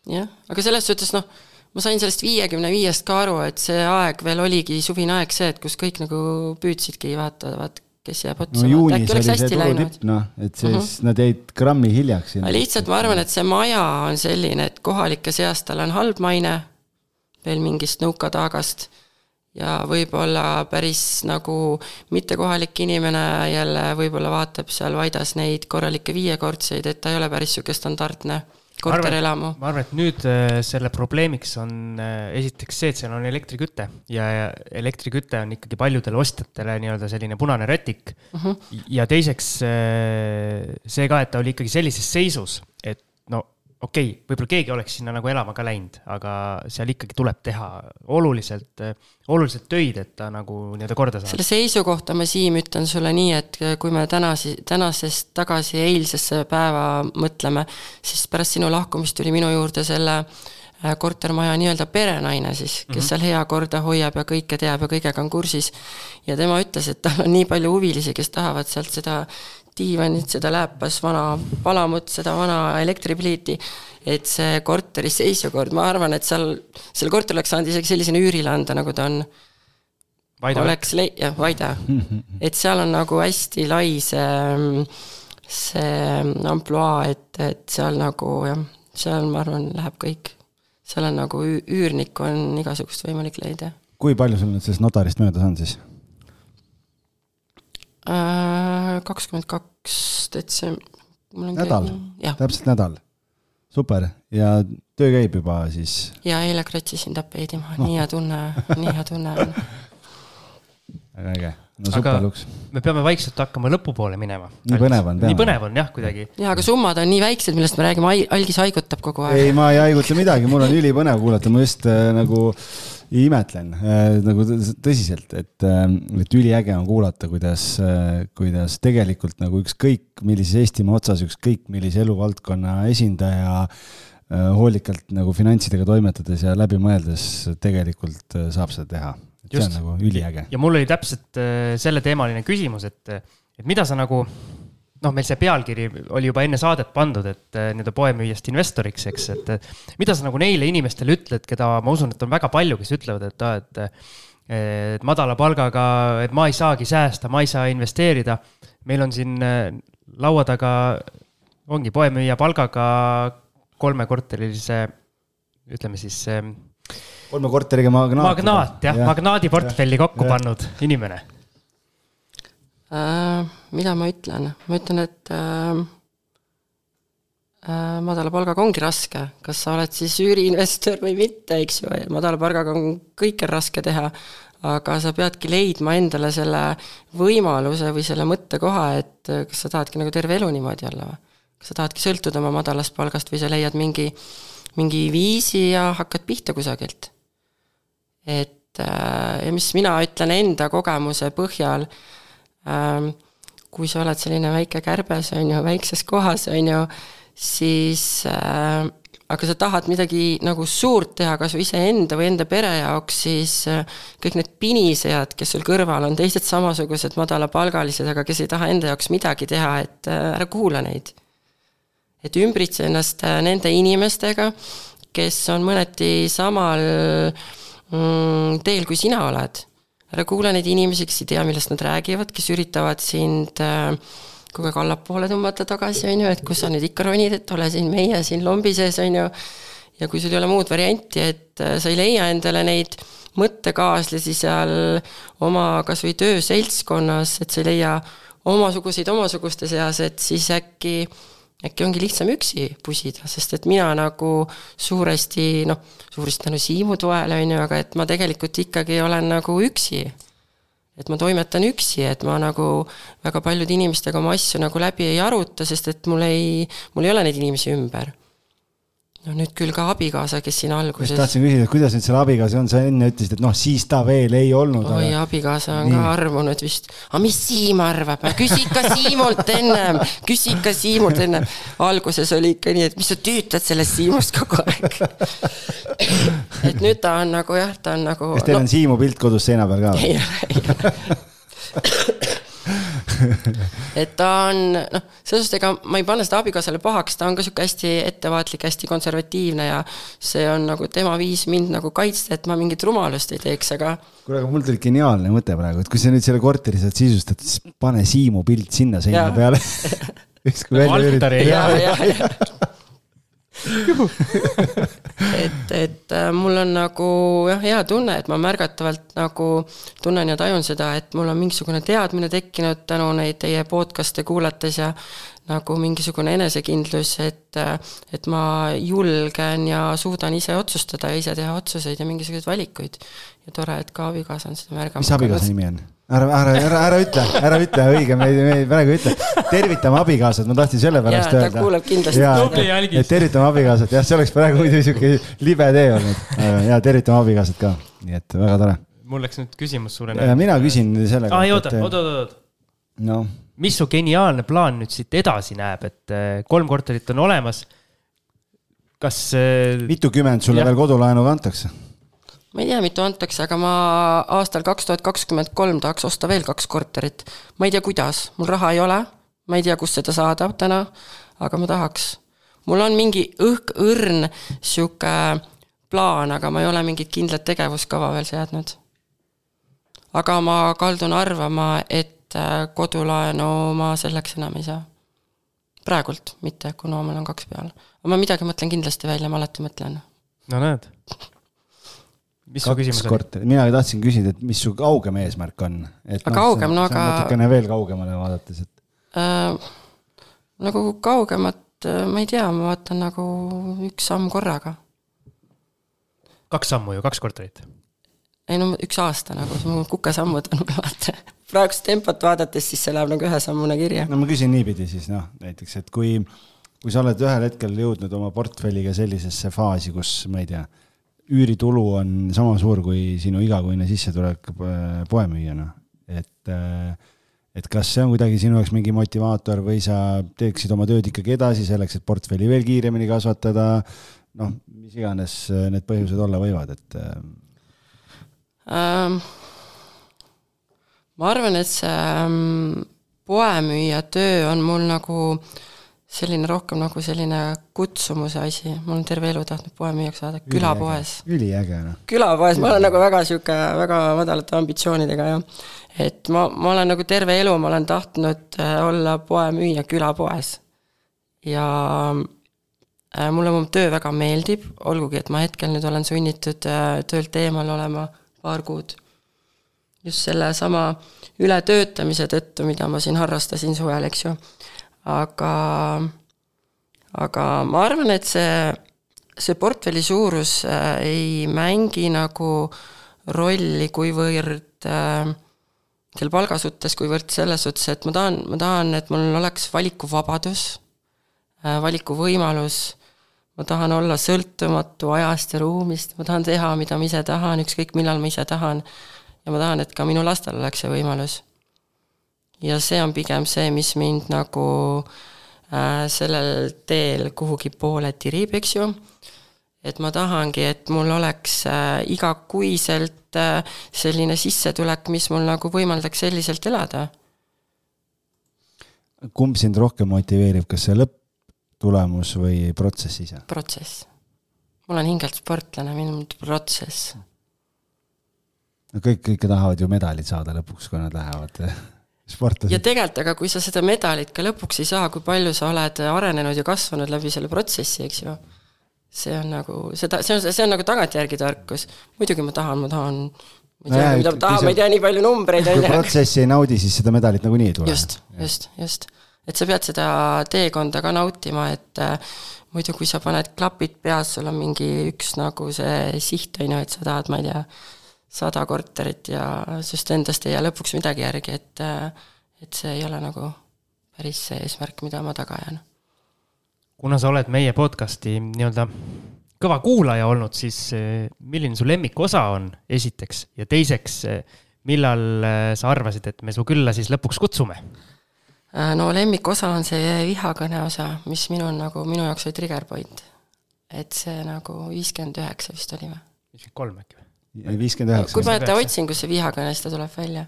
jah, aga selles suhtes noh, ma sain sellest viiekümne viiest ka aru, et see aeg veel oligi suvine aeg see, et kus kõik nagu püüdsidki vaata, vaat kes jääb otsa. No äkki oleks hästi läinud. noh, et siis nad jäid grammi hiljaks lihtsalt ma arvan, et see maja on selline, et kohalike seas tal on halb maine, veel mingist nõukataagast ja võib-olla päris nagu mittekohalik inimene jälle võib-olla vaatab seal Vaidas neid korralikke viiekordseid, et ta ei ole päris niisugune standardne korterelamu. ma arvan, et nüüd äh, selle probleemiks on äh, esiteks see, et seal on elektriküte ja elektriküte on ikkagi paljudele ostjatele nii-öelda selline punane rätik uh. Mhm. -huh. ja teiseks äh, see ka, et ta oli ikkagi sellises seisus, et no okei okay,, võib-olla keegi oleks sinna nagu elama ka läinud, aga seal ikkagi tuleb teha oluliselt, oluliselt töid, et ta nagu nii-öelda korda saada selle. seisu kohta ma, Siim, ütlen sulle nii, et kui me tänasi, tänasest tagasi eilsesse päeva mõtleme, siis pärast sinu lahkumist tuli minu juurde selle äh, kortermaja nii-öelda perenaine siis, kes mm -hmm. seal hea korda hoiab ja kõike teab ja kõigega on kursis. ja tema ütles, et tal on nii palju huvilisi, kes tahavad sealt seda diivanit, seda lääpas vana palamut, seda vana elektripliiti, et see korteri seisukord, ma arvan, et seal, selle korteri oleks saanud isegi sellisena üürile anda, nagu ta on Vaida, oleks lei-, jah, Vaide. et seal on nagu hästi lai see, see ampluaa, et, et seal nagu jah, seal ma arvan, läheb kõik. seal on nagu üü- üürnikku on igasugust võimalik leida. kui palju sul nüüd sellest notarist möödas on siis? Äh, kakskümmend kaks detsember. Nädal? täpselt nädal. super ja töö käib juba siis, ja eile kratsisin tapeedi maha, nii hea tunne, nii hea tunne on. väga äge. no Aga- super luks. me peame vaikselt hakkama lõpupoole minema. Nii põnev on, nii põnev on jah, kuidagi. jaa, aga summad on nii väiksed, millest me räägime, algis haigutab kogu aeg. ei, ma ei haiguta midagi, mul on ülipõnev kuulata, ma just äh, nagu imetlen äh, nagu tõ- tõsiselt, et äh,, et üliäge on kuulata, kuidas äh,, kuidas tegelikult nagu ükskõik millises Eestimaa otsas, ükskõik millise eluvaldkonna esindaja äh, hoolikalt nagu finantsidega toimetades ja läbi mõeldes tegelikult saab seda teha. see on nagu üliäge. ja mul oli täpselt selleteemaline küsimus, et, et mida sa nagu, noh, meil see pealkiri oli juba enne saadet pandud, et äh, nii-öelda poemüüjast investoriks, eks, et äh, mida sa nagu neile inimestele ütled, keda ma usun, et on väga palju, kes ütlevad, et aa, et et madala palgaga, et ma ei saagi säästa, ma ei saa investeerida. meil on siin laua taga, ongi poemüüja palgaga kolmekorterilise, ütleme siis kolme korteriga magnaat. magnaat jah ja., magnaadiportfelli kokku Jah. pannud inimene Äh, mida ma ütlen, ma ütlen, et äh, äh, madala palgaga ongi raske, kas sa oled siis üüriinvestor või mitte, eks ju, madala palgaga on kõike raske teha, aga sa peadki leidma endale selle võimaluse või selle mõttekoha, et äh, kas sa tahadki nagu terve elu niimoodi olla või. kas sa tahadki sõltuda oma madalast palgast või sa leiad mingi, mingi viisi ja hakkad pihta kusagilt? Et äh, ja mis mina ütlen enda kogemuse põhjal ähm,, kui sa oled selline väike kärbes, on ju, väikses kohas, on ju, siis äh, aga sa tahad midagi nagu suurt teha, kas või iseenda või enda pere jaoks, siis äh, kõik need pinisejad, kes sul kõrval on, teised samasugused madalapalgalised, aga kes ei taha enda jaoks midagi teha, et äh, ära kuula neid. et ümbritse ennast äh, nende inimestega, kes on mõneti samal mm, teel, kui sina oled. Ära kuula neid inimesi, kes ei tea, millest nad räägivad, kes üritavad sind äh, kogu aeg allapoole tõmmata tagasi, on ju, et kus sa nüüd ikka ronid, et ole siin meie siin lombi sees, on ju. ja kui sul ei ole muud varianti, et äh, sa ei leia endale neid mõttekaaslasi seal oma kas või tööseltskonnas, et sa ei leia omasuguseid omasuguste seas, et siis äkki äkki ongi lihtsam üksi pusida, sest et mina nagu suuresti noh, suuresti tänu Siimu toele, on ju, aga et ma tegelikult ikkagi olen nagu üksi. et ma toimetan üksi, et ma nagu väga paljude inimestega oma asju nagu läbi ei aruta, sest et mul ei, mul ei ole neid inimesi ümber no nüüd küll ka abikaasa, kes siin alguses. tahtsin küsida, kuidas nüüd selle abikaasa on, sa enne ütlesid, et noh, siis ta veel ei olnud. oi aga..., abikaasa on Nii. ka armunud vist. aga mis Siim arvab, küsi ikka Siimult ennem, küsi ikka Siimult ennem. alguses oli ikka nii, et mis sa tüütad sellest Siimust kogu aeg et nüüd ta on nagu jah, ta on nagu. kas teil no... on Siimu pilt kodus seina peal ka? ei ole, ei ole et ta on noh, selles suhtes, ega ma ei panna seda abikaasale pahaks, ta on ka sihuke hästi ettevaatlik, hästi konservatiivne ja see on nagu tema viis mind nagu kaitsta, et ma mingit rumalust ei teeks, aga. kuule, aga mul tuli geniaalne mõte praegu, et kui sa nüüd selle korteri saad sisustada, siis pane Siimu pilt sinna seina peale. Ükskord välja üritada et, et äh, mul on nagu jah, hea tunne, et ma märgatavalt nagu tunnen ja tajun seda, et mul on mingisugune teadmine tekkinud tänu neid teie podcast'e kuulates ja nagu mingisugune enesekindlus, et, et ma julgen ja suudan ise otsustada ja ise teha otsuseid ja mingisuguseid valikuid. ja tore, et ka abikaasa on seda märgama mis abikaasa nimi on? Ära, ära, ära, ära ütle, ära ütle, õige, me ei, me ei praegu ütle. tervitame abikaasat, ma tahtsin sellepärast öelda. ta kuuleb kindlasti. tervitame abikaasat, jah, see oleks praegu muidu sihuke libe tee olnud. ja tervitame abikaasat ka, nii et väga tore. mul läks nüüd küsimus suure näoga. mina küsin selle kohta. aa, ei oota, oota, oota, oota. noh. mis su geniaalne plaan nüüd siit edasi näeb, et äh, kolm korterit on olemas. kas. Äh, mitukümmend sulle jah. veel kodulaenuga antakse? Ma ei tea, mitu antakse, aga ma aastal kaks tuhat kakskümmend kolm tahaks osta veel kaks korterit. ma ei tea, kuidas, mul raha ei ole, ma ei tea, kust seda saada täna, aga ma tahaks. mul on mingi õhk, õrn sihuke plaan, aga ma ei ole mingit kindlat tegevuskava veel seadnud. aga ma kaldun arvama, et äh, kodulaenu ma selleks enam ei saa. praegult mitte, kuna mul on kaks peal. ma midagi mõtlen kindlasti välja, ma alati mõtlen. no näed mis su küsimus oli? mina tahtsin küsida, et mis su kaugem eesmärk on? aga no, kaugem, no aga. natukene veel kaugemale vaadates, et äh,. nagu kaugemat, äh, ma ei tea, ma vaatan nagu üks samm korraga. kaks sammu ju, kaks korterit? ei no üks aasta nagu, mul kukesammud on, vaata. praegust tempot vaadates, siis see läheb nagu ühe sammuna kirja. no ma küsin niipidi siis noh, näiteks, et kui, kui sa oled ühel hetkel jõudnud oma portfelliga sellisesse faasi, kus ma ei tea üüritulu on sama suur kui sinu igakuine sissetulek äh, poemüüjana, et äh, et kas see on kuidagi sinu jaoks mingi motivaator või sa teeksid oma tööd ikkagi edasi selleks, et portfelli veel kiiremini kasvatada, noh, mis iganes äh, need põhjused olla võivad, et ähm,? ma arvan, et see ähm, poemüüja töö on mul nagu äh, selline rohkem nagu selline kutsumuse asi, ma olen terve elu tahtnud poemüüjaks saada, külapoes. üliäge, noh. külapoes, ma olen nagu väga sihuke, väga madalate ambitsioonidega ja et ma, ma olen nagu terve elu, ma olen tahtnud äh, olla poemüüja külapoes. ja äh, mulle mu töö väga meeldib, olgugi et ma hetkel nüüd olen sunnitud äh, töölt eemal olema paar kuud. just sellesama ületöötamise tõttu, mida ma siin harrastasin suvel, eks ju aga, aga ma arvan, et see, see portfelli suurus äh, ei mängi nagu rolli, kuivõrd äh, selle palga suhtes, kuivõrd selles suhtes, et ma tahan, ma tahan, et mul oleks valikuvabadus, äh, valikuvõimalus, ma tahan olla sõltumatu ajast ja ruumist, ma tahan teha, mida ma ise tahan, ükskõik millal ma ise tahan. ja ma tahan, et ka minu lastel oleks see võimalus ja see on pigem see, mis mind nagu äh, sellel teel kuhugi poole tirib, eks ju. et ma tahangi, et mul oleks äh, igakuiselt äh, selline sissetulek, mis mul nagu võimaldaks selliselt elada. kumb sind rohkem motiveerib, kas see lõpptulemus või protsess ise? protsess. mul on hingelt sportlane, on protsess. no kõik, kõik tahavad ju medalid saada lõpuks, kui nad lähevad sportlased. ja tegelikult, aga kui sa seda medalit ka lõpuks ei saa, kui palju sa oled arenenud ja kasvanud läbi selle protsessi, eks ju. see on nagu seda, see on, see on nagu tagantjärgi tarkus. muidugi ma tahan, ma tahan, ma ei tea no,, mida ma tahan, kui ma ei tea nii palju numbreid, kui on ju. protsessi ei naudi, siis seda medalit nagunii ei tule. just, just, just. et sa pead seda teekonda ka nautima, et äh, muidu kui sa paned klapid peas, sul on mingi üks nagu see siht, on ju, et sa tahad, ma ei tea, sada korterit ja sest endast ei jää lõpuks midagi järgi, et et see ei ole nagu päris see eesmärk, mida ma taga ajan. kuna sa oled meie podcast'i nii-öelda kõva kuulaja olnud, siis eh, milline su lemmikosa on, esiteks, ja teiseks, eh, millal eh, sa arvasid, et me su külla siis lõpuks kutsume? Äh, no lemmikosa on see vihakõne osa, mis minu nagu, minu jaoks oli trigger point. et see nagu viiskümmend üheksa vist oli või? viiskümmend kolm äkki? Viiskümmend üheksa. kui panete otsingusse vihakõne, siis ta tuleb välja.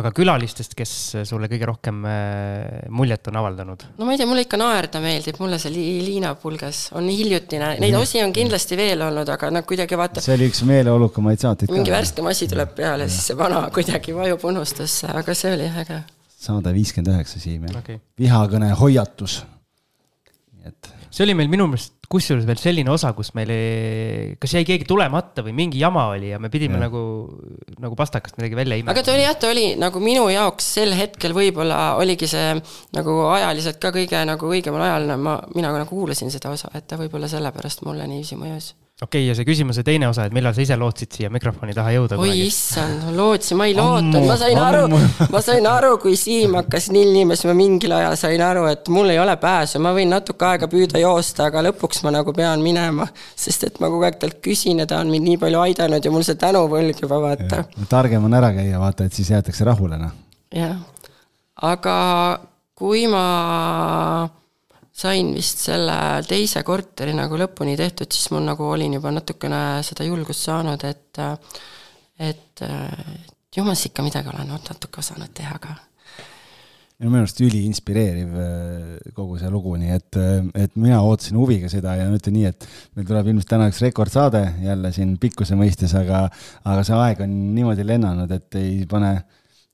aga külalistest, kes sulle kõige rohkem eh, muljet on avaldanud? no ma ei tea, mulle ikka naerda meeldib, mulle see Li- Liina Pulgas on hiljutine, neid osi on kindlasti veel olnud, aga nad kuidagi vaata, see oli üks meeleolukamaid saateid mingi värskem asi tuleb peale, siis see vana kuidagi vajub unustusse, aga see oli äge. saade viiskümmend üheksa, Siim, jah Okei. vihakõne hoiatus. et see oli meil minu meelest kusjuures veel selline osa, kus meil ei, kas jäi keegi tulemata või mingi jama oli ja me pidime Jah. nagu, nagu pastakast midagi välja imema. aga ta oli jah, ta oli nagu minu jaoks sel hetkel võib-olla oligi see nagu ajaliselt ka kõige nagu õigemal ajal, ma, mina nagu kuulasin seda osa, et ta võib-olla sellepärast mulle niiviisi mõjus. Okei okay,, ja see küsimuse teine osa, et millal sa ise lootsid siia mikrofoni taha jõuda oi issand, ma lootsin, ma ei lootnud, ma sain aru ammu., ma sain aru, kui Siim hakkas nilnima, siis ma mingil ajal sain aru, et mul ei ole pääsu, ma võin natuke aega püüda joosta, aga lõpuks ma nagu pean minema. sest et ma kogu aeg talt küsin ja ta on mind nii palju aidanud ja mul see tänuvõlg juba vaata. targem on ära käia, vaata, et siis jäetakse rahule, noh. jah, aga kui ma sain vist selle teise korteri nagu lõpuni tehtud, siis mul nagu olin juba natukene seda julgust saanud, et et, et ju ma siis ikka midagi olen natuke osanud teha ka. minu arust üliinspireeriv äh, kogu see lugu, nii et, et mina ootasin huviga seda ja ütlen nii, et meil tuleb ilmselt täna üks rekordsaade jälle siin pikkuse mõistes, aga, aga see aeg on niimoodi lennanud, et ei pane,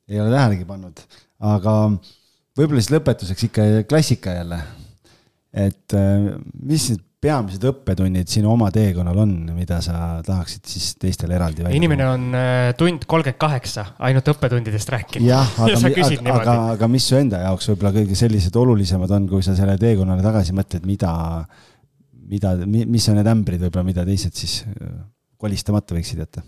ei ole tähelegi pannud. aga võib-olla siis lõpetuseks ikka klassika jälle. Et äh, mis need peamised õppetunnid sinu oma teekonnal on, mida sa tahaksid siis teistele eraldi välja inimene on äh, tund kolmkümmend kaheksa ainult õppetundidest rääkinud. jah, aga, aga, aga, aga mis su enda jaoks võib-olla kõige sellised olulisemad on, kui sa selle teekonnale tagasi mõtled, mida, mida, mis on need ämbrid võib-olla, mida teised siis äh, kolistamata võiksid jätta?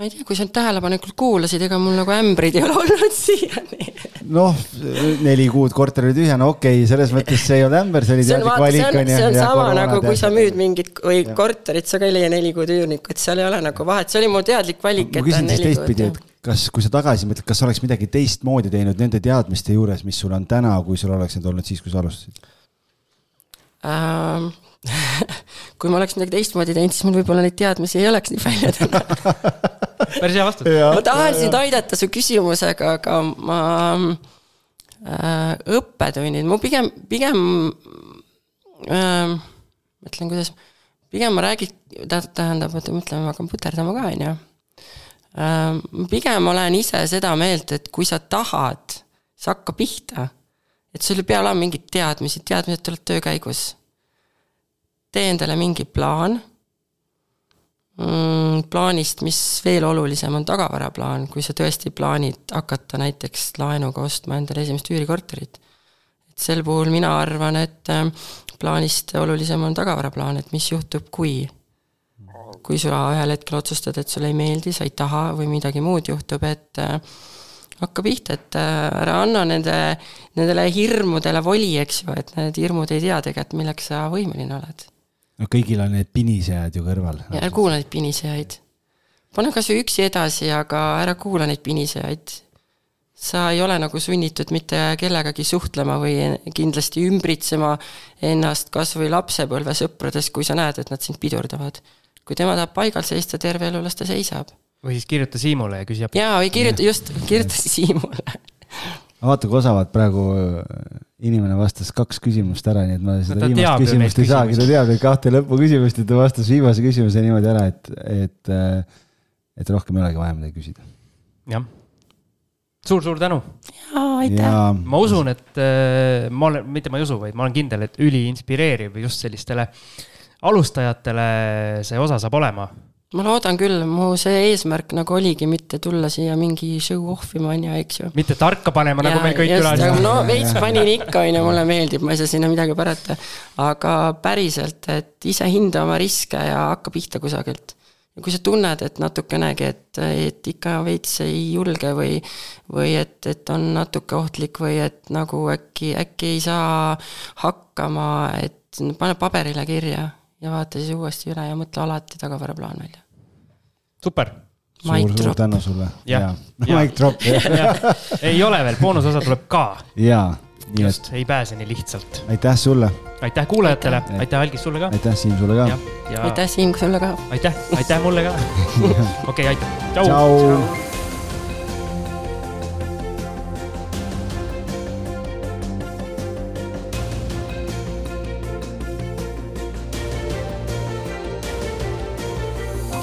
ma ei tea, kui sa nüüd tähelepanelikult kuulasid, ega mul nagu ämbrid ei ole olnud siiani. Noh, neli kuud korter oli tühja, no okei okay,, selles mõttes see ei olnud ämber, see oli teadlik valik see on, see on ja sama koroona nagu, kui sa müüd mingit või korterit, sa ka ei leia neli kuud üürnikut, seal ei ole nagu vahet, see oli mu teadlik valik, ma et küsin on siis teistpidi, et kas, kui sa tagasi mõtled, kas oleks midagi teistmoodi teinud nende teadmiste juures, mis sul on täna, kui sul oleks need olnud siis, kui sa alustasid? Ähm, kui ma oleks midagi teistmoodi teinud, siis mul võib-olla neid teadmisi ei oleks nii palju täna. päris hea vastus. ma tahan sind aidata su küsimusega, aga ma äh,, õppetunnid, mu pigem, pigem äh, mõtlen, kuidas, pigem ma räägin, tähendab, oota, mõtlen, ma hakkan puterdama ka, on ju. Äh, pigem olen ise seda meelt, et kui sa tahad, sa hakka pihta. et sul ei pea olema mingeid teadmisi, teadmised tulevad töö käigus. Tee endale mingi plaan mm, plaanist, mis veel olulisem, on tagavaraplaan, kui sa tõesti plaanid hakata näiteks laenuga ostma endale esimest üürikorterit. et sel puhul mina arvan, et äh, plaanist olulisem on tagavaraplaan, et mis juhtub, kui. kui sa ühel hetkel otsustad, et sulle ei meeldi, sa ei taha või midagi muud juhtub, et äh, hakka pihta, et äh, ära anna nende, nendele hirmudele voli, eks ju, et need hirmud ei tea tegelikult, milleks sa võimeline oled no kõigil on need pinisejad ju kõrval. ja ära kuula neid pinisejaid. pane kas või üksi edasi, aga ära kuula neid pinisejaid. sa ei ole nagu sunnitud mitte kellegagi suhtlema või kindlasti ümbritsema ennast kas või lapsepõlvesõpradest, kui sa näed, et nad sind pidurdavad. kui tema tahab paigal seista terve elu, las ta seisab. või siis kirjuta Siimule ja küsi abi. jaa, või kirjuta, just, kirjuta Siimule. vaata, kui osavalt praegu äh, inimene vastas kaks küsimust ära, nii et ma seda ta viimast küsimust ei saagi, ta teab neid kahte lõpuküsimust ja ta vastas viimase küsimuse niimoodi ära, et, et, äh, et rohkem ei olegi vaja midagi küsida. jah. suur-suur tänu. jaa, aitäh. ja ma usun, et äh, ma olen, mitte ma ei usu, vaid ma olen kindel, et üliinspireeriv just sellistele alustajatele see osa saab olema? Ma loodan küll, mu see eesmärk nagu oligi mitte tulla siia mingi show off ima, on ju, eks ju. mitte tarka panema, nagu meil kõik külalised. no veits panin ikka, on ju, mulle meeldib, ma ei saa sinna midagi parata. aga päriselt, et ise hinda oma riske ja hakka pihta kusagilt. ja kui sa tunned, et natukenegi, et, et ikka veits ei julge või, või et, et on natuke ohtlik või et nagu äkki, äkki ei saa hakkama, et pane paberile kirja ja vaata siis uuesti üle ja mõtle alati tagavaraplaan välja. super. suur, suur tänu sulle. jah, Mic drop ei ole veel, boonusosa tuleb ka. jaa, et. ei pääse nii lihtsalt. aitäh sulle. aitäh kuulajatele, aitäh Algis sulle ka. aitäh Siim sulle ka. Ja... aitäh Siim sulle ka. aitäh, aitäh mulle ka. okei, aitäh. tšau, tšau..